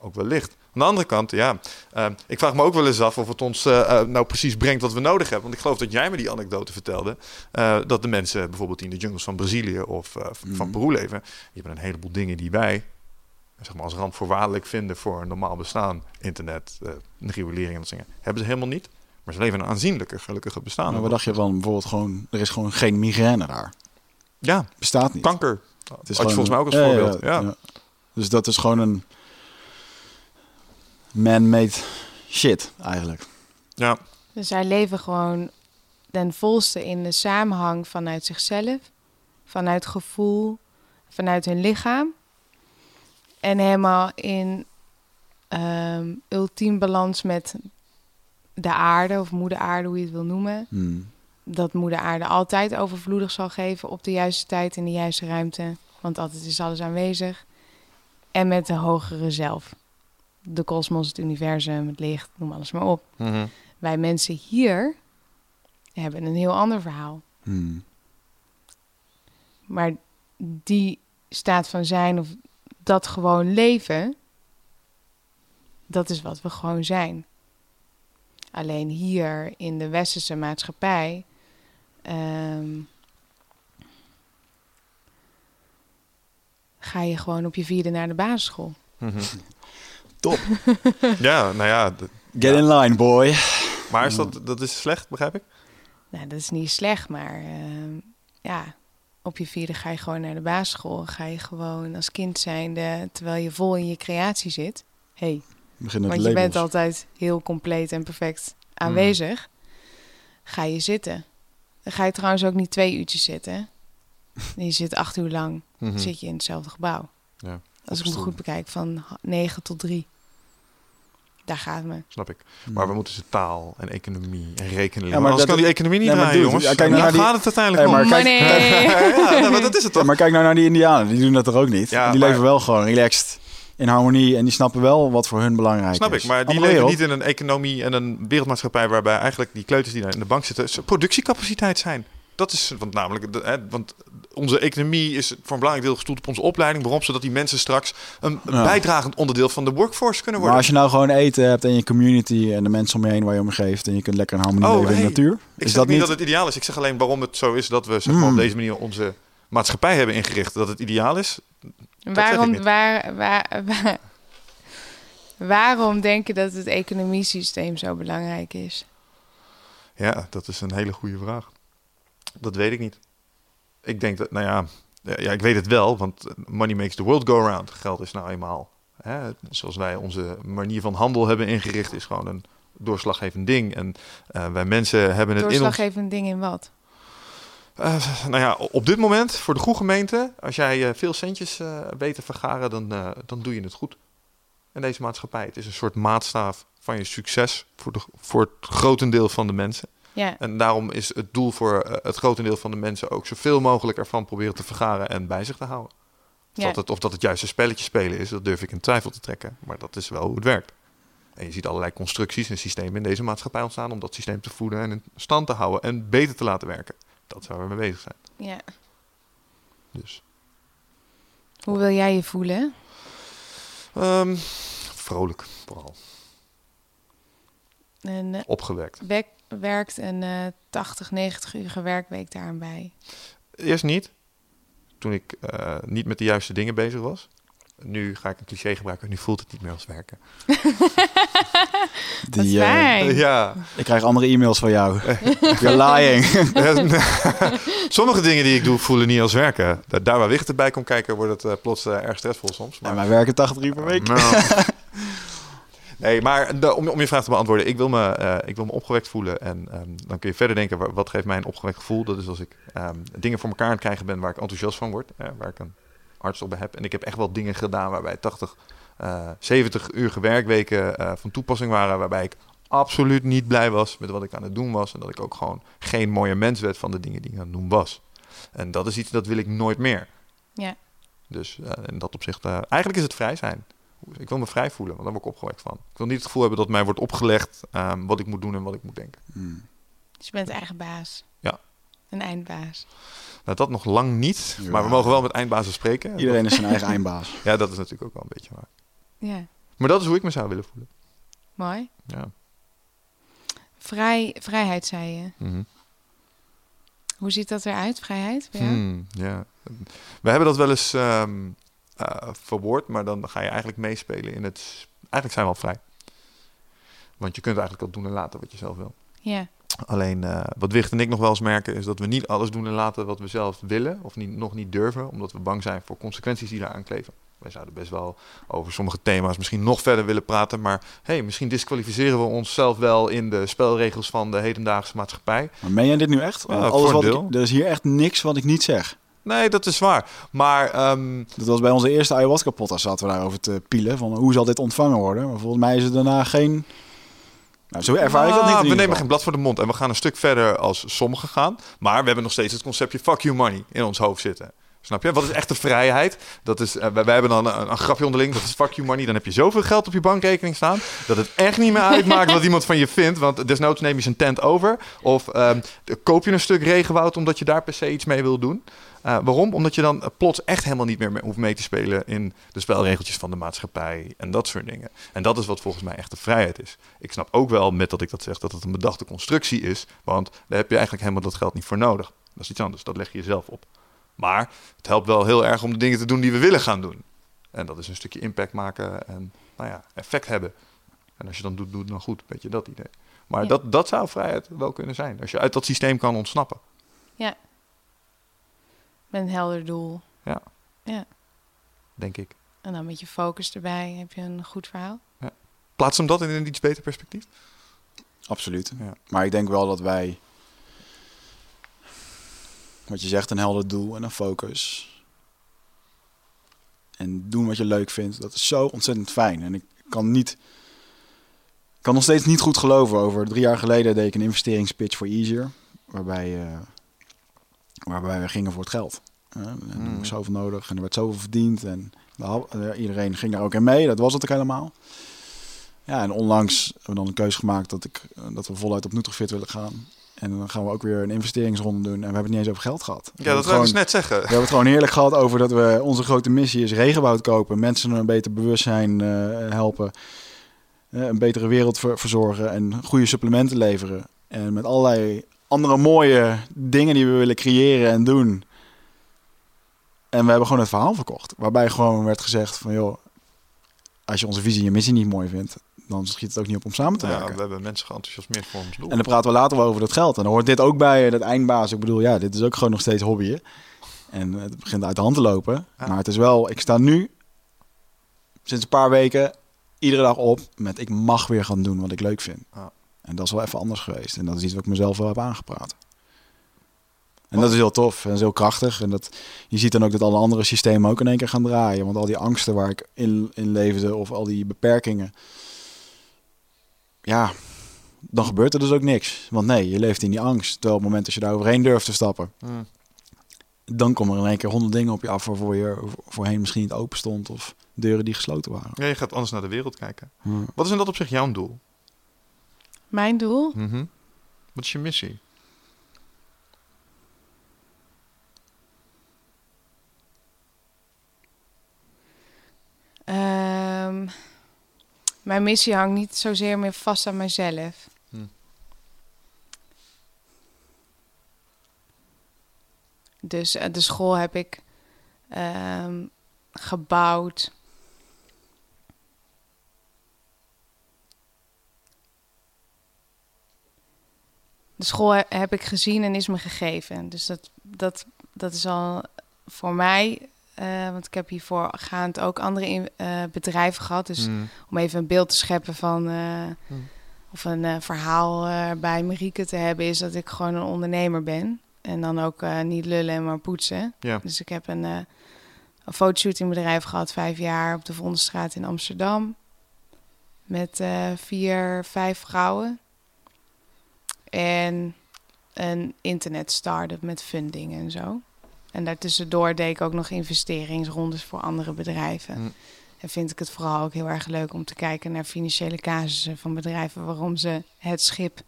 ook wel ligt. Aan de andere kant, ja, eh, ik vraag me ook wel eens af of het ons eh, eh, nou precies brengt wat we nodig hebben. Want ik geloof dat jij me die anekdote vertelde, eh, dat de mensen bijvoorbeeld die in de jungles van Brazilië of van Mhm. Peru leven, die hebben een heleboel dingen die wij zeg maar, als randvoorwaardelijk vinden voor een normaal bestaan, internet, regulering en dat soort dingen, hebben ze helemaal niet. Maar ze leven een aanzienlijke, gelukkige bestaan. Maar wat dacht je van bijvoorbeeld gewoon, er is gewoon geen migraine daar. Ja, Bestaat niet. kanker. Het Had is je gewoon volgens mij ook als voorbeeld. Ja, ja. Dus dat is gewoon een man-made shit eigenlijk. ja. Dus zij leven gewoon ten volste in de samenhang vanuit zichzelf, vanuit gevoel, vanuit hun lichaam. En helemaal in ehm, ultiem balans met de aarde of moeder aarde, hoe je het wil noemen. Hmm. dat moeder aarde altijd overvloedig zal geven op de juiste tijd in de juiste ruimte. Want altijd is alles aanwezig. En met de hogere zelf. De kosmos, het universum, het licht, noem alles maar op. Mhm. Wij mensen hier hebben een heel ander verhaal. Hmm. Maar die staat van zijn of dat gewoon leven, dat is wat we gewoon zijn. Alleen hier in de westerse maatschappij ehm, ga je gewoon op je vierde naar de basisschool. Mhm. Top. Ja, nou ja. Get in line, boy. Maar is dat, dat is slecht, begrijp ik? Nou, dat is niet slecht, maar ehm, ja, op je vierde ga je gewoon naar de basisschool. Ga je gewoon als kind zijnde, terwijl je vol in je creatie zit. hey, Begin Want je labels. bent altijd heel compleet en perfect aanwezig. Ga je zitten. Dan ga je trouwens ook niet twee uurtjes zitten. Je zit acht uur lang. Mhm. Zit je in hetzelfde gebouw. Ja, Als ik me goed bekijk, van ha- negen tot drie. Daar gaat het me. Snap ik. Maar we moeten ze taal en economie en rekenen Ja, leren. maar Anders dat- kan die economie niet Nee, maar draaien, dude, jongens. ja, kijk nou naar die- gaat het uiteindelijk Hey, maar om. kijk- Money! ja, nou, maar dat is het Ja, toch? maar kijk nou naar die Indianen. Die doen dat toch ook niet? Ja, die maar- leven wel gewoon relaxed in harmonie. En die snappen wel wat voor hun belangrijk Snap is. ik, maar die leven niet in een economie en een wereldmaatschappij waarbij eigenlijk die kleuters die daar in de bank zitten, productiecapaciteit zijn. Dat is, want namelijk, de- hè, want onze economie is voor een belangrijk deel gestoeld op onze opleiding. Waarom? Zodat die mensen straks een Ja. bijdragend onderdeel van de workforce kunnen Maar worden. als je nou gewoon eten hebt en je community en de mensen om je heen waar je om geeft en je kunt lekker in harmonie Oh, leven in de natuur. ik is zeg dat niet dat het ideaal is. Ik zeg alleen waarom het zo is dat we zeg maar, Mm. op deze manier onze maatschappij hebben ingericht. Dat het ideaal is. Waarom, waar, waar, waar- waarom denk je dat het economiesysteem zo belangrijk is? Ja, dat is een hele goede vraag. Dat weet ik niet. Ik denk dat, nou ja, ja, ik weet het wel, want money makes the world go round. Geld is nou eenmaal, hè, zoals wij onze manier van handel hebben ingericht, is gewoon een doorslaggevend ding. En eh, wij mensen hebben het in ons... Doorslaggevend ding in wat? Eh, nou ja, op dit moment voor de goede gemeente, als jij eh, veel centjes eh, weet te vergaren, dan, eh, dan doe je het goed. En deze maatschappij, het is een soort maatstaaf van je succes voor, de, voor het grotendeel van de mensen. Ja, En daarom is het doel voor eh, het grotendeel van de mensen ook zoveel mogelijk ervan proberen te vergaren en bij zich te houden. Ja. dat, het, of dat het juist een spelletje spelen is, dat durf ik in twijfel te trekken. Maar dat is wel hoe het werkt. En je ziet allerlei constructies en systemen in deze maatschappij ontstaan om dat systeem te voeden en in stand te houden en beter te laten werken. Dat is waar we mee bezig zijn. ja. Dus Hoe wil jij je voelen? ehm, vrolijk, vooral En eh, opgewekt. wek- werkt een eh 80, 90 uur werkweek daaraan bij. Eerst niet, toen ik eh, niet met de juiste dingen bezig was. Nu ga ik een cliché gebruiken, nu voelt het niet meer als werken. Die, fijn. Ja, ik krijg andere e-mails van jou. You're lying. Sommige dingen die ik doe voelen niet als werken. Da- Daar waar wicht erbij komt kijken, wordt het eh, plots erg stressvol soms. En wij werken 80 uur per week. Nou. Nee, maar de- om, om je vraag te beantwoorden. Ik wil me, eh, ik wil me opgewekt voelen. En ehm, dan kun je verder denken, wa- wat geeft mij een opgewekt gevoel? Dat is als ik ehm, dingen voor elkaar aan het krijgen ben waar ik enthousiast van word. waar ik een hartstocht bij heb. En ik heb echt wel dingen gedaan waarbij 80, eh 70 uur werkweken eh, van toepassing waren. Waarbij ik absoluut niet blij was met wat ik aan het doen was. En dat ik ook gewoon geen mooie mens werd van de dingen die ik aan het doen was. En dat is iets dat wil ik nooit meer. Ja. Dus eh, in dat opzicht, eigenlijk is het vrij zijn. Ik wil me vrij voelen, want daar word ik opgewekt van. Ik wil niet het gevoel hebben dat mij wordt opgelegd ehm, wat ik moet doen en wat ik moet denken. Hmm. Dus je bent eigen baas. Ja. Een eindbaas. Nou, dat nog lang niet, Ja. maar we mogen wel met eindbazen spreken. Iedereen is zijn eigen eindbaas. Ja, dat is natuurlijk ook wel een beetje waar. Ja, Maar dat is hoe ik me zou willen voelen. mooi. Ja. Vrij, vrijheid, zei je. Mhm. Hoe ziet dat eruit, vrijheid? Hmm, ja. We hebben dat wel eens ehm, eh, verwoord, maar dan ga je eigenlijk meespelen in het... Eigenlijk zijn we al vrij. Want je kunt eigenlijk al doen en laten wat je zelf wil. Ja, Alleen eh, wat Wicht en ik nog wel eens merken is dat we niet alles doen en laten wat we zelf willen of niet, nog niet durven, omdat we bang zijn voor consequenties die daaraan kleven. Wij zouden best wel over sommige thema's misschien nog verder willen praten, maar hey, misschien disqualificeren we onszelf wel in de spelregels van de hedendaagse maatschappij. Maar meen jij dit nu echt? Alles voor een wat deel. ik, er is hier echt niks wat ik niet zeg. Nee, dat is waar. Maar ehm, Dat was bij onze eerste ayahuasca podcast zaten we daarover te pielen. Van hoe zal dit ontvangen worden? Maar volgens mij is het daarna geen Nou, zo ervaar ik dat niet. In we nemen geval. geen blad voor de mond en we gaan een stuk verder als sommigen gaan. Maar we hebben nog steeds het conceptje fuck you money in ons hoofd zitten. Snap je? Wat is echte vrijheid? Dat is, eh, wij, wij hebben dan een, een grapje onderling, dat is fuck you money. Dan heb je zoveel geld op je bankrekening staan, dat het echt niet meer uitmaakt wat iemand van je vindt. Want desnoods neem je zijn tent over. Of ehm, koop je een stuk regenwoud omdat je daar per se iets mee wil doen. Eh, waarom? Omdat je dan eh, plots echt helemaal niet meer mee- hoeft mee te spelen in de spelregeltjes van de maatschappij en dat soort dingen. En dat is wat volgens mij echte vrijheid is. Ik snap ook wel met dat ik dat zeg dat het een bedachte constructie is, want daar heb je eigenlijk helemaal dat geld niet voor nodig. Dat is iets anders, dat leg je jezelf op. Maar het helpt wel heel erg om de dingen te doen die we willen gaan doen. En dat is een stukje impact maken en nou ja, effect hebben. En als je dan doet, doe het dan goed. Weet je dat idee. Maar Ja. dat, dat zou vrijheid wel kunnen zijn. Als je uit dat systeem kan ontsnappen. Met een helder doel. Denk ik. En dan met je focus erbij heb je een goed verhaal. Plaats hem dat in een iets beter perspectief? Absoluut. Ja. Maar ik denk wel dat wij, wat je zegt, een helder doel en een focus. En doen wat je leuk vindt, dat is zo ontzettend fijn. En ik kan niet, ik kan nog steeds niet goed geloven over. Drie jaar geleden deed ik een investeringspitch voor Easier, waarbij, eh, waarbij we gingen voor het geld. Eh, en er Mm. was zoveel nodig en er werd zoveel verdiend. En eh, iedereen ging daar ook in mee, dat was het ook helemaal. Ja, en onlangs hebben we dan een keuze gemaakt dat, ik, eh, dat we voluit op Nutrifit willen gaan. En dan gaan we ook weer een investeringsronde doen. En we hebben het niet eens over geld gehad. We Ja, dat wil ik dus net zeggen. we hebben het gewoon heerlijk gehad over dat we onze grote missie is regenwoud kopen. Mensen een beter bewustzijn eh, helpen. een betere wereld ver- verzorgen en goede supplementen leveren. En met allerlei andere mooie dingen die we willen creëren en doen. En we hebben gewoon het verhaal verkocht. Waarbij gewoon werd gezegd van joh, als je onze visie en je missie niet mooi vindt, dan schiet het ook niet op om samen te Ja, werken. we hebben mensen geenthousiasmeerd voor ons doel. En dan praten we later wel over dat geld. En dan hoort dit ook bij dat eindbaas. Ik bedoel, ja, dit is ook gewoon nog steeds hobbyen. En het begint uit de hand te lopen. Ja. Maar het is wel, ik sta nu sinds een paar weken iedere dag op met ik mag weer gaan doen wat ik leuk vind. Ja. En dat is wel even anders geweest. En dat is iets wat ik mezelf wel heb aangepraat. En dat is heel tof en is heel krachtig. En dat, je ziet dan ook dat alle andere systemen ook in één keer gaan draaien. Want al die angsten waar ik in, in leefde of al die beperkingen. Ja, dan gebeurt er dus ook niks. Want nee, je leeft in die angst. Terwijl op het moment dat je daar overheen durft te stappen, Hmm. dan komen er in één keer honderd dingen op je af waarvoor je voorheen misschien niet open stond of deuren die gesloten waren. Ja, je gaat anders naar de wereld kijken. Hmm. Wat is in dat op zich jouw doel? Mijn doel? Mhm. Wat is je missie? Ehm, mijn missie hangt niet zozeer meer vast aan mijzelf. Hm. Dus eh, de school heb ik ehm, gebouwd. De school he- heb ik gezien en is me gegeven. Dus dat, dat, dat is al voor mij eh, want ik heb hiervoor gaand ook andere in- eh, bedrijven gehad. Dus Hmm. om even een beeld te scheppen van... eh, Hmm. of een verhaal bij Marieke te hebben... is dat ik gewoon een ondernemer ben. En dan ook niet lullen, maar poetsen. Ja. Dus ik heb een, een fotoshootingbedrijf gehad... vijf jaar op de Vondelstraat in Amsterdam. Met eh, vier, vijf vrouwen. En een internet start-up met funding en zo. En daartussendoor deed ik ook nog investeringsrondes voor andere bedrijven. Hm. En vind ik het vooral ook heel erg leuk om te kijken naar financiële casussen van bedrijven waarom ze het schip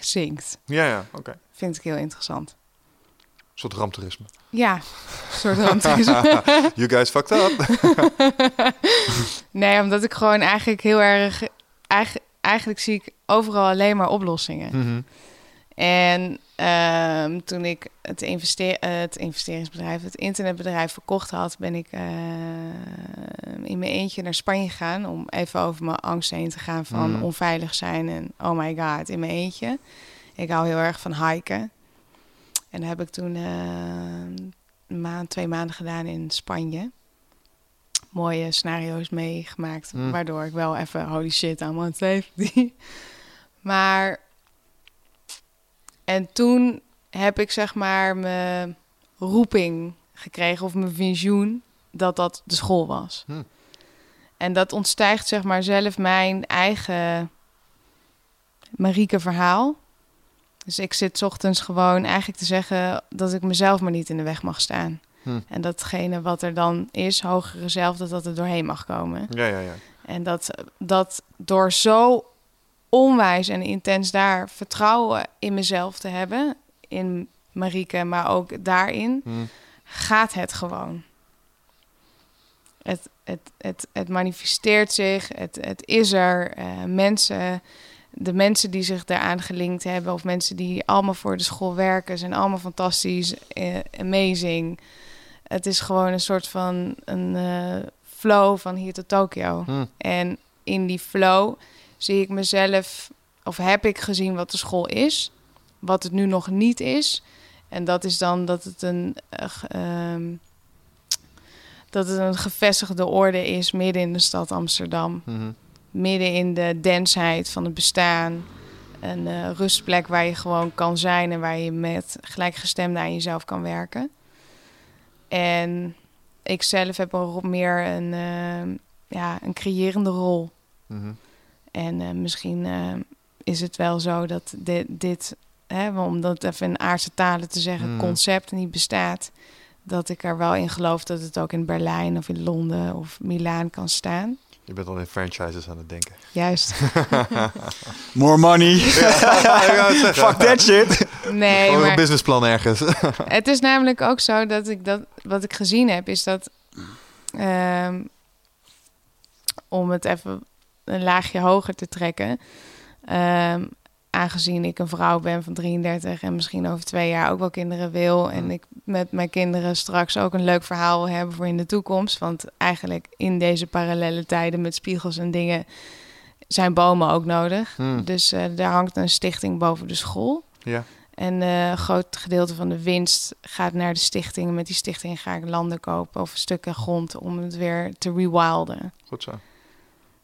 zinkt. Ja, ja, oké. Vind ik heel interessant. Een soort ramptoerisme. Ja, een soort randtoerisme. you guys fucked up. nee, omdat ik gewoon eigenlijk heel erg... Eigenlijk, eigenlijk zie ik overal alleen maar oplossingen. Mhm. En ehm, toen ik het, investeer, eh, het investeringsbedrijf, het internetbedrijf verkocht had, ben ik eh, in mijn eentje naar Spanje gegaan om even over mijn angst heen te gaan van Mhm. onveilig zijn en oh my god, in mijn eentje. Ik hou heel erg van hiken. En dat heb ik toen eh, een maand, twee maanden gedaan in Spanje. Mooie scenario's meegemaakt, Mm. waardoor ik wel even holy shit aan mijn safety. maar en toen heb ik zeg maar mijn roeping gekregen of mijn visioen dat dat de school was. Hm. En dat ontstijgt zeg maar zelf mijn eigen Marieke verhaal. Dus ik zit 's ochtends gewoon eigenlijk te zeggen dat ik mezelf maar niet in de weg mag staan. Hm. En datgene wat er dan is, hogere zelf, dat dat er doorheen mag komen. Ja, ja, ja. En dat, dat door zo onwijs en intens daar vertrouwen in mezelf te hebben, in Marieke, maar ook daarin, Hm. gaat het gewoon. Het, het, het, het manifesteert zich, het, het is er. eh, mensen, de mensen die zich daaraan gelinkt hebben, of mensen die allemaal voor de school werken, zijn allemaal fantastisch, eh, amazing. Het is gewoon een soort van een eh, flow van hier tot Tokio. Hm. En in die flow zie ik mezelf, of heb ik gezien wat de school is, wat het nu nog niet is. En dat is dan dat het een, eh, ehm, dat het een gevestigde orde is midden in de stad Amsterdam. Mhm. Midden in de densheid van het bestaan. Een eh, rustplek waar je gewoon kan zijn en waar je met gelijkgestemden aan jezelf kan werken. En ik zelf heb meer een, eh, ja, een creërende rol. Mhm. En eh, misschien eh, is het wel zo dat dit, dit hè, om dat even in aardse talen te zeggen, Mm. concept niet bestaat. Dat ik er wel in geloof dat het ook in Berlijn of in Londen of Milaan kan staan. Je bent al in franchises aan het denken. Juist. More money. ja, Fuck that shit. Nee, Gewoon een maar businessplan ergens. het is namelijk ook zo dat ik dat, wat ik gezien heb, is dat ehm, om het even een laagje hoger te trekken. ehm, aangezien ik een vrouw ben van 33 en misschien over twee jaar ook wel kinderen wil. En ik met mijn kinderen straks ook een leuk verhaal wil hebben voor in de toekomst. Want eigenlijk in deze parallele tijden met spiegels en dingen zijn bomen ook nodig. Hm. Dus eh, daar hangt een stichting boven de school. Ja. En eh, een groot gedeelte van de winst gaat naar de stichting. Met die stichting ga ik landen kopen of stukken grond om het weer te rewilden. Goed zo.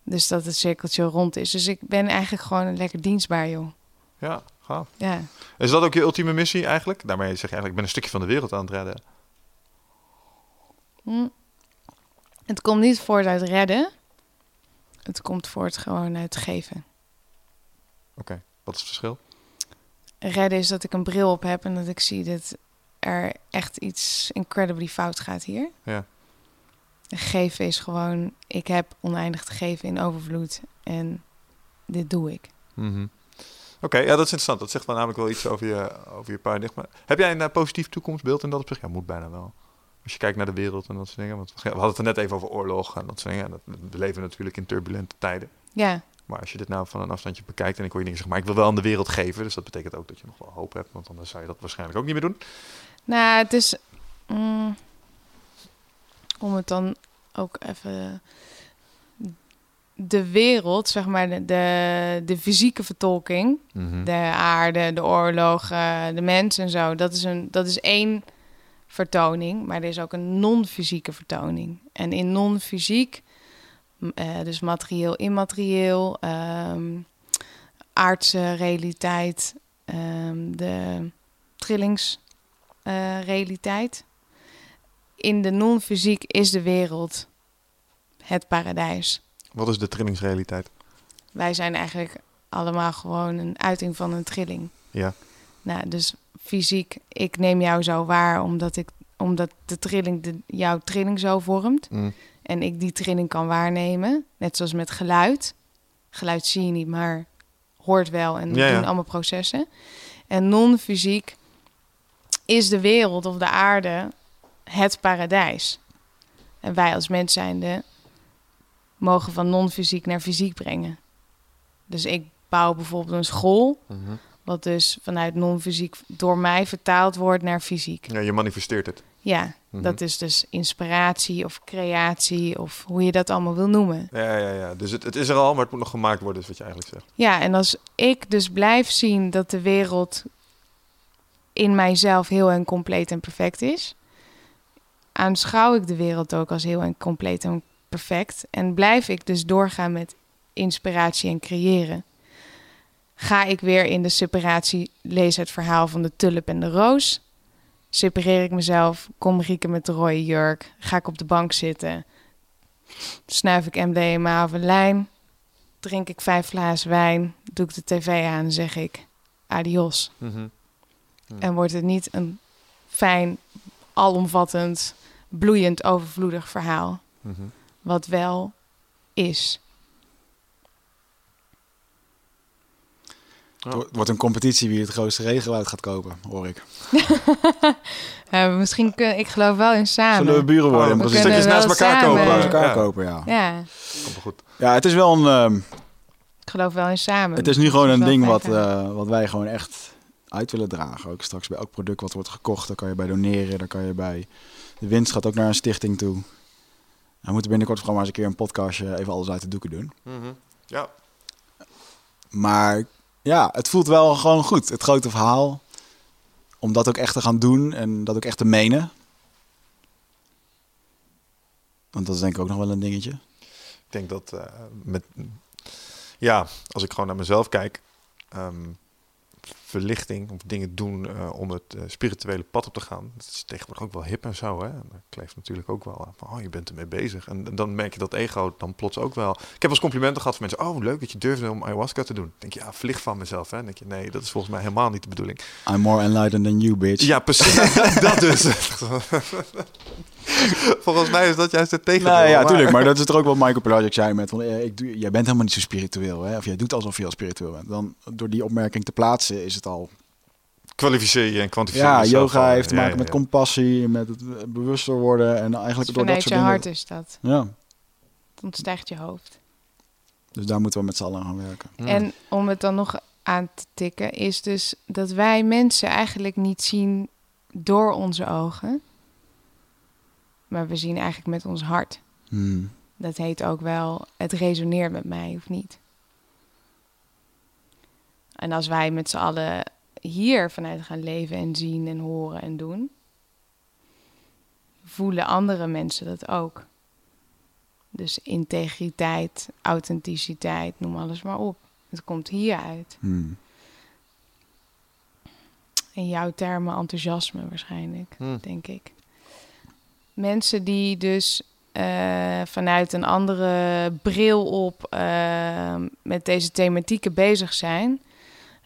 Dus dat het cirkeltje rond is. Dus ik ben eigenlijk gewoon lekker dienstbaar, joh. Ja, gaaf. Ja. Is dat ook je ultieme missie eigenlijk? Daarmee zeg je eigenlijk, ik ben een stukje van de wereld aan het redden. Hm. Het komt niet voort uit redden. Het komt voort gewoon uit geven. Oké, wat is het verschil? Redden is dat ik een bril op heb en dat ik zie dat er echt iets incredibly fout gaat hier. Ja. Geven is gewoon, ik heb oneindig te geven in overvloed en dit doe ik. Mhm. Oké, ja, dat is interessant. Dat zegt wel namelijk wel iets over je, over je paradigma. Heb jij een eh, positief toekomstbeeld in dat opzicht? Ja, moet bijna wel. Als je kijkt naar de wereld en dat soort dingen. Want we hadden het er net even over oorlog en dat soort dingen. We leven natuurlijk in turbulente tijden. Ja, Maar als je dit nou van een afstandje bekijkt en ik hoor je dingen zeggen, maar ik wil wel aan de wereld geven. Dus dat betekent ook dat je nog wel hoop hebt, want anders zou je dat waarschijnlijk ook niet meer doen. nou, het is. mm, om het dan ook even. De wereld, zeg maar, de, de, de fysieke vertolking. Mhm. De aarde, de oorlogen, de mensen en zo. Dat is, een, dat is één vertoning. Maar er is ook een non-fysieke vertoning. En in non-fysiek, eh, dus materieel, immaterieel, ehm, aardse realiteit, ehm, de trillingsrealiteit. In de non-fysiek is de wereld het paradijs. Wat is de trillingsrealiteit? Wij zijn eigenlijk allemaal gewoon een uiting van een trilling. Ja. Nou, dus fysiek, ik neem jou zo waar omdat, ik, omdat de trilling de, jouw trilling zo vormt. Mm. En ik die trilling kan waarnemen. Net zoals met geluid. Geluid zie je niet, maar hoort wel en Ja, ja. doen allemaal processen. En non-fysiek is de wereld of de aarde het paradijs. En wij als mens zijnde mogen van non-fysiek naar fysiek brengen. Dus ik bouw bijvoorbeeld een school, Mhm. wat dus vanuit non-fysiek door mij vertaald wordt naar fysiek. Ja, je manifesteert het. Ja, Mhm. dat is dus inspiratie of creatie of hoe je dat allemaal wil noemen. Ja, ja, ja. Dus het, het is er al, maar het moet nog gemaakt worden, is wat je eigenlijk zegt. Ja, en als ik dus blijf zien dat de wereld in mijzelf heel en compleet en perfect is, aanschouw ik de wereld ook als heel en compleet en perfect. En blijf ik dus doorgaan met inspiratie en creëren. Ga ik weer in de separatie, lees het verhaal van de tulp en de roos. Separeer ik mezelf, kom Rieke met de rode jurk, ga ik op de bank zitten, snuif ik MDMA of een lijn. drink ik vijf glazen wijn, doe ik de tv aan en zeg ik adios. Mhm. En wordt het niet een fijn, alomvattend, bloeiend, overvloedig verhaal. Mhm. Wat wel is. Het wordt- wordt een competitie wie het grootste regenwoud gaat kopen, hoor ik. Eh, misschien kun, ik geloof wel in samen. Zullen we buren worden? Oh, we stukjes naast elkaar samen- kopen. Naast elkaar Ja. kopen, ja. Ja, Komt goed. Ja, het is wel een... ehm, ik geloof wel in samen. het is nu gewoon een ding wat, eh, wat wij gewoon echt uit willen dragen. Ook straks bij elk product wat wordt gekocht, daar kan je bij doneren. Daar kan je bij... De winst gaat ook naar een stichting toe. We moeten binnenkort gewoon maar eens een keer een podcastje even alles uit de doeken doen. Mhm. Ja. Maar ja, het voelt wel gewoon goed. Het grote verhaal. Om dat ook echt te gaan doen en dat ook echt te menen. Want dat is denk ik ook nog wel een dingetje. Ik denk dat eh, met, ja, als ik gewoon naar mezelf kijk, ehm, verlichting of dingen doen eh, om het eh, spirituele pad op te gaan, dat is tegenwoordig ook wel hip en zo. Hè? En daar kleeft natuurlijk ook wel aan van, oh, je bent ermee bezig. En, en dan merk je dat ego dan plots ook wel. Ik heb wel eens complimenten gehad van mensen, oh, leuk dat je durfde om ayahuasca te doen. Dan denk je, ja, verlicht van mezelf. Hè? Dan denk je, nee, dat is volgens mij helemaal niet de bedoeling. I'm more enlightened than you, bitch. Ja, precies. dat dus. volgens mij is dat juist het tegendeel. Nee, ja, maar- tuurlijk. Maar dat is er ook wat Michael Pelagic zei met... Van, eh, ik doe, jij bent helemaal niet zo spiritueel. Hè? Of jij doet alsof je al spiritueel bent. Dan, door die opmerking te plaatsen is het al... Kwalificeer je en kwantificeer Ja, jezelf yoga heeft te Ja, maken ja, met compassie, met het bewuster worden. En eigenlijk Dus door dat vanuit soort je dingen... hart is dat. Ja, Het ontstijgt je hoofd. dus daar moeten we met z'n allen aan gaan werken. Hmm. En om het dan nog aan te tikken, is dus dat wij mensen eigenlijk niet zien door onze ogen. Maar we zien eigenlijk met ons hart. Hmm. Dat heet ook wel, het resoneert met mij of niet. En als wij met z'n allen hier vanuit gaan leven en zien en horen en doen, voelen andere mensen dat ook. Dus integriteit, authenticiteit, noem alles maar op. Het komt hieruit. Hmm. In jouw termen enthousiasme waarschijnlijk, Hmm. denk ik. Mensen die dus eh, vanuit een andere bril op eh, met deze thematieken bezig zijn.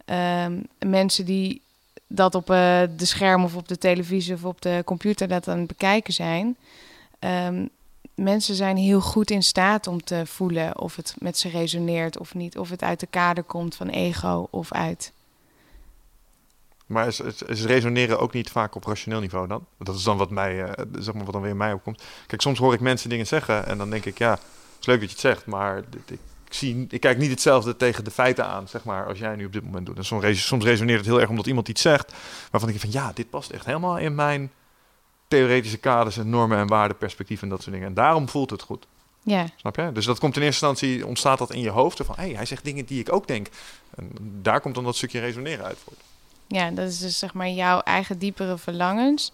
Ehm, mensen die dat op eh, de scherm of op de televisie of op de computer dat aan bekijken zijn. Ehm, mensen zijn heel goed in staat om te voelen of het met ze resoneert of niet. Of het uit de kader komt van ego of uit Maar is resoneren ook niet vaak op rationeel niveau dan? Dat is dan wat mij, eh, zeg maar wat dan weer mij opkomt. Kijk, soms hoor ik mensen dingen zeggen en dan denk ik, ja, het is leuk dat je het zegt, maar dit- ik, zie, ik kijk niet hetzelfde tegen de feiten aan, zeg maar, als jij nu op dit moment doet. En soms, soms resoneert het heel erg omdat iemand iets zegt, waarvan ik denk van, ja, dit past echt helemaal in mijn theoretische kaders en normen en waardenperspectief en dat soort dingen. En daarom voelt het goed. Ja, Snap je? Dus dat komt in eerste instantie, ontstaat dat in je hoofd. Van, hé, hey, hij zegt dingen die ik ook denk. En daar komt dan dat stukje resoneren uit voort. ja, dat is dus zeg maar jouw eigen diepere verlangens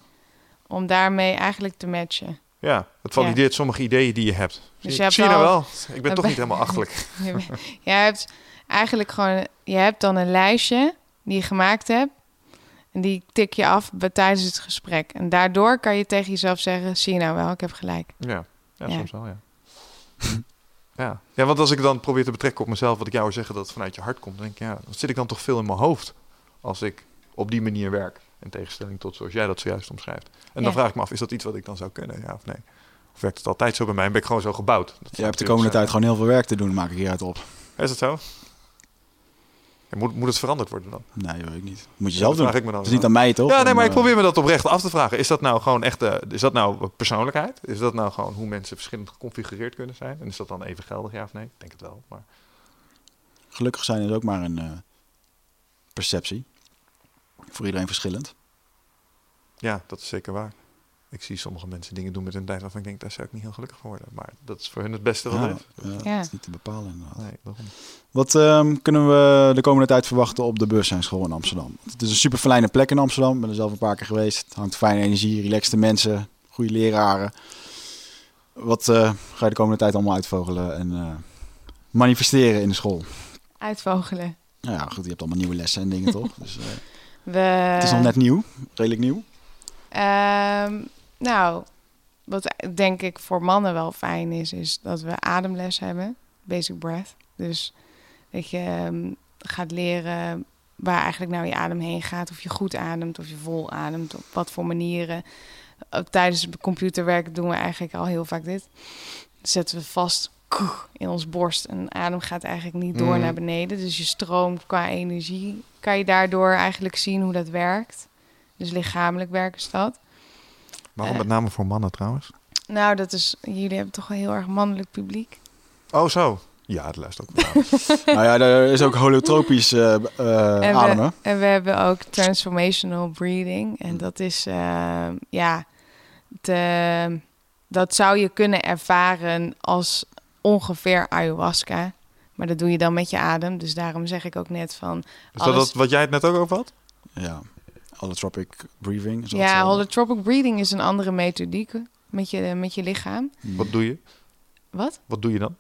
om daarmee eigenlijk te matchen. Ja, het valideert sommige ideeën die je hebt. Zie, je hebt zie je nou wel? Ik ben toch niet helemaal achterlijk. Jij hebt eigenlijk gewoon, je hebt dan een lijstje die je gemaakt hebt. En die tik je af tijdens het gesprek. En daardoor kan je tegen jezelf zeggen: zie je nou wel, ik heb gelijk. Ja, ja, Ja. soms wel, ja. ja. Ja, want als ik dan probeer te betrekken op mezelf, wat ik jou zeggen dat het vanuit je hart komt, dan denk ik, ja, dan zit ik dan toch veel in mijn hoofd als ik op die manier werk. In tegenstelling tot zoals jij dat zojuist omschrijft. En dan Ja. vraag ik me af, is dat iets wat ik dan zou kunnen, ja of nee? Of werkt het altijd zo bij mij? Ben ik gewoon zo gebouwd? Dat hebt de komende tijd gewoon heel veel werk te doen, maak ik hieruit op. Is dat zo? Ja, moet, moet het veranderd worden dan? Nee, dat weet ik niet. Moet je Ja, zelf dat doen. vraag ik me dan Het is niet aan mij, toch? Ja, nee, maar ik eh, probeer me dat oprecht af te vragen. Is dat nou gewoon echt, eh, is dat nou persoonlijkheid? Is dat nou gewoon hoe mensen verschillend geconfigureerd kunnen zijn? En is dat dan even geldig, ja of nee? Ik denk het wel, maar... Gelukkig zijn is ook maar een eh, perceptie. Voor iedereen verschillend. Ja, dat is zeker waar. Ik zie sommige mensen dingen doen met hun tijd waarvan ik denk, daar zou ik niet heel gelukkig van worden. Maar dat is voor hun het beste wat Ja, is. ja, Ja. Dat is niet te bepalen inderdaad. Nee, daarom. Wat ehm, kunnen we de komende tijd verwachten op de bewustzijnsschool in Amsterdam? Het is een super fijne plek in Amsterdam. Ik ben er zelf een paar keer geweest. Het hangt fijne energie, relaxte mensen, goede leraren. Wat eh, ga je de komende tijd allemaal uitvogelen en eh, manifesteren in de school? Uitvogelen. Nou ja, goed, je hebt allemaal nieuwe lessen en dingen toch? Dus, eh, We, het is nog net nieuw, redelijk nieuw. Ehm, nou, wat denk ik voor mannen wel fijn is, is dat we ademles hebben. Basic breath. Dus dat je ehm, gaat leren waar eigenlijk nou je adem heen gaat. Of je goed ademt, of je vol ademt, op wat voor manieren. Tijdens computerwerk doen we eigenlijk al heel vaak dit. Zetten we vast in ons borst en adem gaat eigenlijk niet door Mm. naar beneden. Dus je stroom qua energie kan je daardoor eigenlijk zien hoe dat werkt. Dus lichamelijk werkt is dat. Waarom Eh. met name voor mannen trouwens? Nou, dat is, jullie hebben toch een heel erg mannelijk publiek. Oh, zo. Ja, het luistert ook wel. nou ja, er is ook holotropisch eh, En ademen. we, en we hebben ook transformational breathing. En dat is, ja, de, dat zou je kunnen ervaren als ongeveer ayahuasca. Maar dat doe je dan met je adem. Dus daarom zeg ik ook net van... Is dat, Alles- dat wat jij het net ook over had? Ja, holotropic breathing. Ja, zo? holotropic breathing is een andere methodiek met je, met je lichaam. Hmm. Wat doe je? Wat? Wat doe je dan?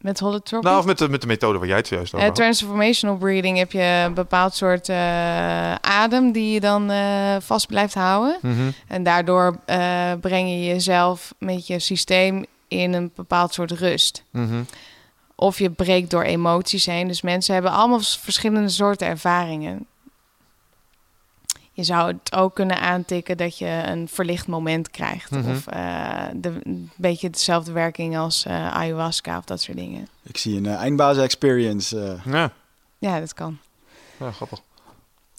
Met holotropic? Nou, of met de, met de methode waar jij het zojuist over Eh, had. transformational breathing heb je een bepaald soort eh, adem die je dan eh, vast blijft houden. Mhm. En daardoor breng je jezelf met je systeem in een bepaald soort rust. Mhm. Of je breekt door emoties heen. Dus mensen hebben allemaal verschillende soorten ervaringen. Je zou het ook kunnen aantikken dat je een verlicht moment krijgt. Mhm. Of eh, de, een beetje dezelfde werking als eh, ayahuasca of dat soort dingen. Ik zie een eh, eindbazen experience. eh. Ja. Ja, dat kan. ja, grappig.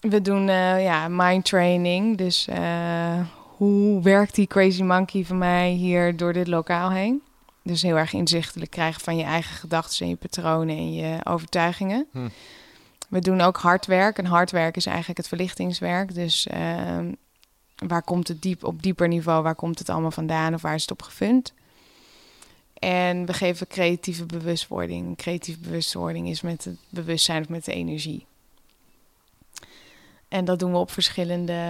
We doen eh, ja, mind training. Dus eh, hoe werkt die crazy monkey van mij hier door dit lokaal heen? Dus heel erg inzichtelijk krijgen van je eigen gedachten en je patronen en je overtuigingen. Hm. We doen ook hardwerk. En hardwerk is eigenlijk het verlichtingswerk. Dus ehm, waar komt het diep op dieper niveau? Waar komt het allemaal vandaan of waar is het op gefund? En we geven creatieve bewustwording. Creatieve bewustwording is met het bewustzijn of met de energie. En dat doen we op verschillende.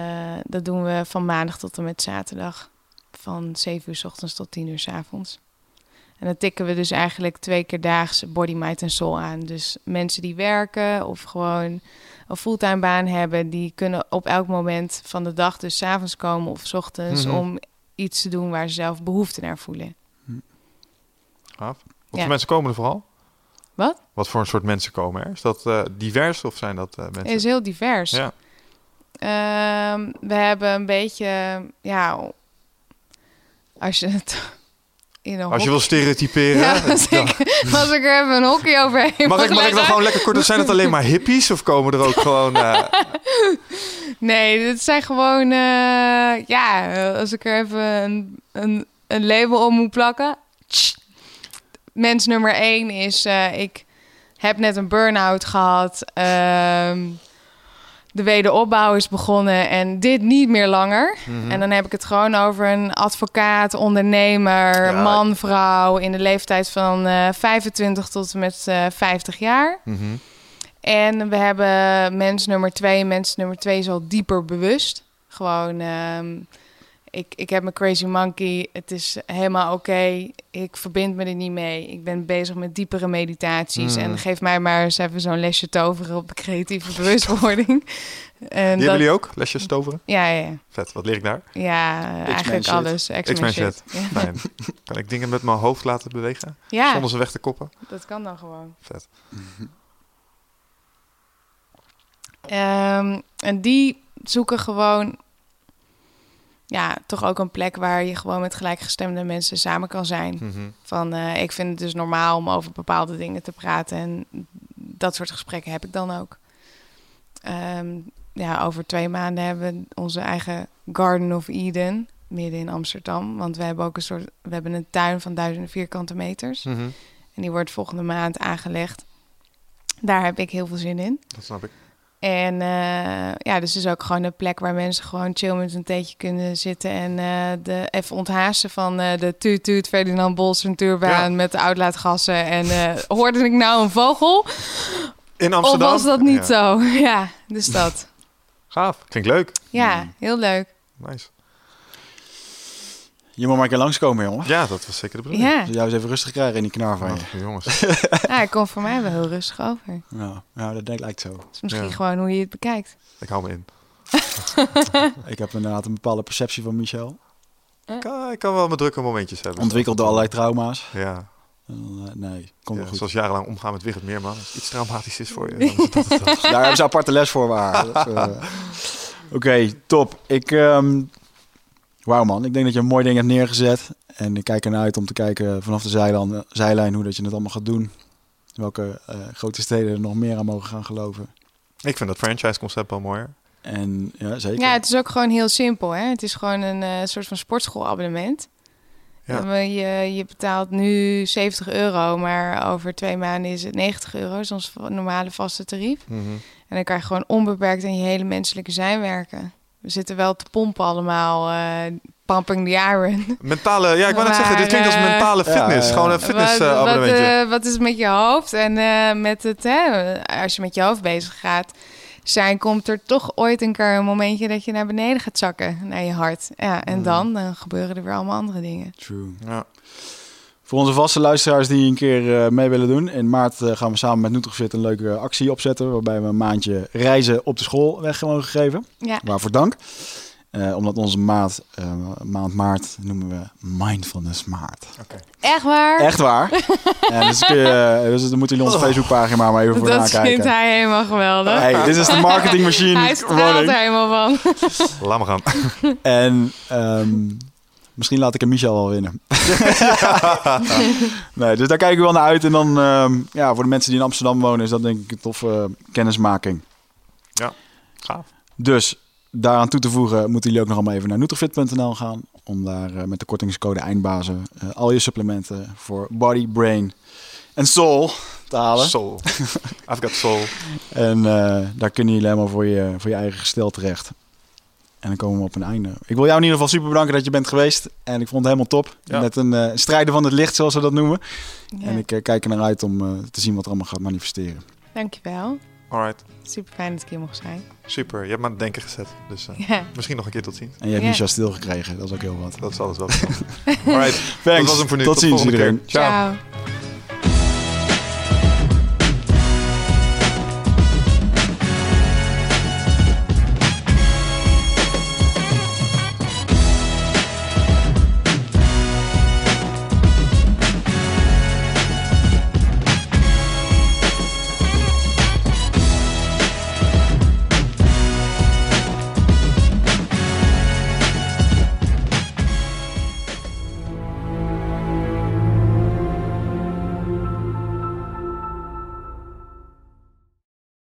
Dat doen we van maandag tot en met zaterdag. Van 7 uur s ochtends tot 10 uur s avonds. En dan tikken we dus eigenlijk twee keer daags body, mind en soul aan. Dus mensen die werken of gewoon een fulltime baan hebben, die kunnen op elk moment van de dag, dus 's avonds komen of 's ochtends, Mhm. om iets te doen waar ze zelf behoefte naar voelen. Gaaf. Wat Ja. voor mensen komen er vooral? Wat? Wat voor een soort mensen komen er? Is dat eh, divers of zijn dat eh, mensen? is heel divers. Ja. Ehm, we hebben een beetje, ja, als je het in een Als je wil stereotyperen. Ja, als ik, als ik er even een hockey overheen Mag ik, mag ik dan gewoon lekker kort? Zijn het alleen maar hippies of komen er ook gewoon... eh, Nee, dit zijn gewoon, eh, ja, als ik er even een, een, een label om moet plakken. Mens nummer één is, eh, ik heb net een burn-out gehad. Ehm, de wederopbouw is begonnen en dit niet meer langer. mhm. En dan heb ik het gewoon over een advocaat, ondernemer, Ja. man, vrouw... in de leeftijd van eh 25 tot en met eh 50 jaar. Mhm. En we hebben mens nummer twee. Mens nummer twee is al dieper bewust. Gewoon, ehm, ik, ik heb mijn crazy monkey. Het is helemaal oké. Ik verbind me er niet mee. Ik ben bezig met diepere meditaties. Mm. En geef mij maar eens even zo'n lesje toveren op creatieve bewustwording. en Die hebben jullie ook? Lesjes toveren? Ja, ja. Vet. Wat leer ik daar? ja eigenlijk shit. alles. X-Men shit. Ja. Fijn. Kan ik dingen met mijn hoofd laten bewegen? ja, Zonder ze weg te koppen? dat kan dan gewoon. Vet. Ehm, en die zoeken gewoon, ja, toch ook een plek waar je gewoon met gelijkgestemde mensen samen kan zijn. Mhm. Van, eh, ik vind het dus normaal om over bepaalde dingen te praten. En dat soort gesprekken heb ik dan ook. Ehm, ja, over twee maanden hebben we onze eigen Garden of Eden midden in Amsterdam. Want we hebben ook een soort, we hebben een tuin van duizenden vierkante meters. Mhm. En die wordt volgende maand aangelegd. Daar heb ik heel veel zin in. Dat snap ik. En eh, ja, dus is ook gewoon een plek waar mensen gewoon chill met een theetje kunnen zitten. En eh, de, even onthaasten van eh, de tuut tuut Ferdinand Bos natuurbaan Ja. met de uitlaatgassen. En hoorde ik nou een vogel? In Of Amsterdam? was dat niet Ja. zo? Ja, dus dat. Gaaf. Klinkt leuk. Ja, heel leuk. Nice. Je moet maar een keer langskomen, jongen. Ja, dat was zeker de bedoeling. Ja, Dus jou eens even rustig krijgen in die knar van je. Oh, jongens. ja ik kom voor mij wel heel rustig over. Ja, ja dat denk, lijkt zo. Dat is misschien Ja. gewoon hoe je het bekijkt. Ik hou me in. Ik heb inderdaad een bepaalde perceptie van Michel. Ik kan, ik kan wel mijn drukke momentjes hebben. Ontwikkeld door allerlei trauma's. Ja. eh, nee, komt Ja, goed. zoals jarenlang omgaan met Wigert Meerman. Als iets traumatisch is voor je, dan is dat. Daar hebben ze aparte les voor waar. Dat is, eh, Oké, top. Ik, ehm, wauw man, ik denk dat je een mooi ding hebt neergezet. En ik kijk ernaar uit om te kijken vanaf de zijlijn, zijlijn hoe dat je het allemaal gaat doen. Welke eh, grote steden er nog meer aan mogen gaan geloven. Ik vind dat franchise-concept wel mooier. En ja, zeker. Ja, het is ook gewoon heel simpel. Hè? Het is gewoon een eh, soort van sportschoolabonnement. Ja. Je, je betaalt nu 70 euro, maar over twee maanden is het 90 euro. Dat is ons normale vaste tarief. Mhm. En dan kan je gewoon onbeperkt aan je hele menselijke zijn werken. We zitten wel te pompen allemaal, eh pumping the iron. Mentale, ja, ik wou net zeggen, dit klinkt als eh, mentale fitness. ja. Gewoon een wat, fitness-abonnementje. wat, eh, wat is het met je hoofd? En eh, met het, hè, als je met je hoofd bezig gaat zijn, komt er toch ooit een keer een momentje dat je naar beneden gaat zakken, naar je hart. Ja, en Mm. dan, dan gebeuren er weer allemaal andere dingen. True. ja. Voor onze vaste luisteraars die een keer eh, mee willen doen. In maart eh, gaan we samen met Nutrofit een leuke actie opzetten. Waarbij we een maandje reizen op de school weg mogen geven. Ja, Waarvoor dank. Eh, omdat onze maand, eh, maand maart noemen we Mindfulness Maart. echt waar? Echt waar. ja, dus, kun je, dus dan moeten jullie onze Facebookpagina maar even voor dat nakijken. vindt hij helemaal geweldig. Hey, dit is de marketingmachine hij straalt er helemaal van. Laat maar gaan. En ehm, misschien laat ik hem Michel wel winnen. nee, dus daar kijken we wel naar uit. En dan, ehm, ja, voor de mensen die in Amsterdam wonen, is dat denk ik een toffe kennismaking. Gaaf. Dus daaraan toe te voegen, moeten jullie ook nog allemaal even naar nutrifit.nl gaan. Om daar eh, met de kortingscode eindbazen eh, al je supplementen voor body, brain en soul te halen. Soul. I've got soul. En eh, daar kunnen jullie helemaal voor je, voor je eigen gestel terecht. En dan komen we op een einde. Ik wil jou in ieder geval super bedanken dat je bent geweest. En ik vond het helemaal top. Ja. Met een eh, strijder van het licht, zoals we dat noemen. Ja, En ik eh, kijk er naar uit om eh, te zien wat er allemaal gaat manifesteren. Dankjewel. Alright. Super fijn dat ik hier mocht zijn. Super. Je hebt me aan het denken gezet. Dus eh, Ja. misschien nog een keer tot ziens. En je hebt Ja. Micha stilgekregen. Dat is ook heel wat. Dat is alles wel. Alright. Thanks. Dat was hem voor nu. Tot Tot ziens iedereen. keer. Ciao. Ciao.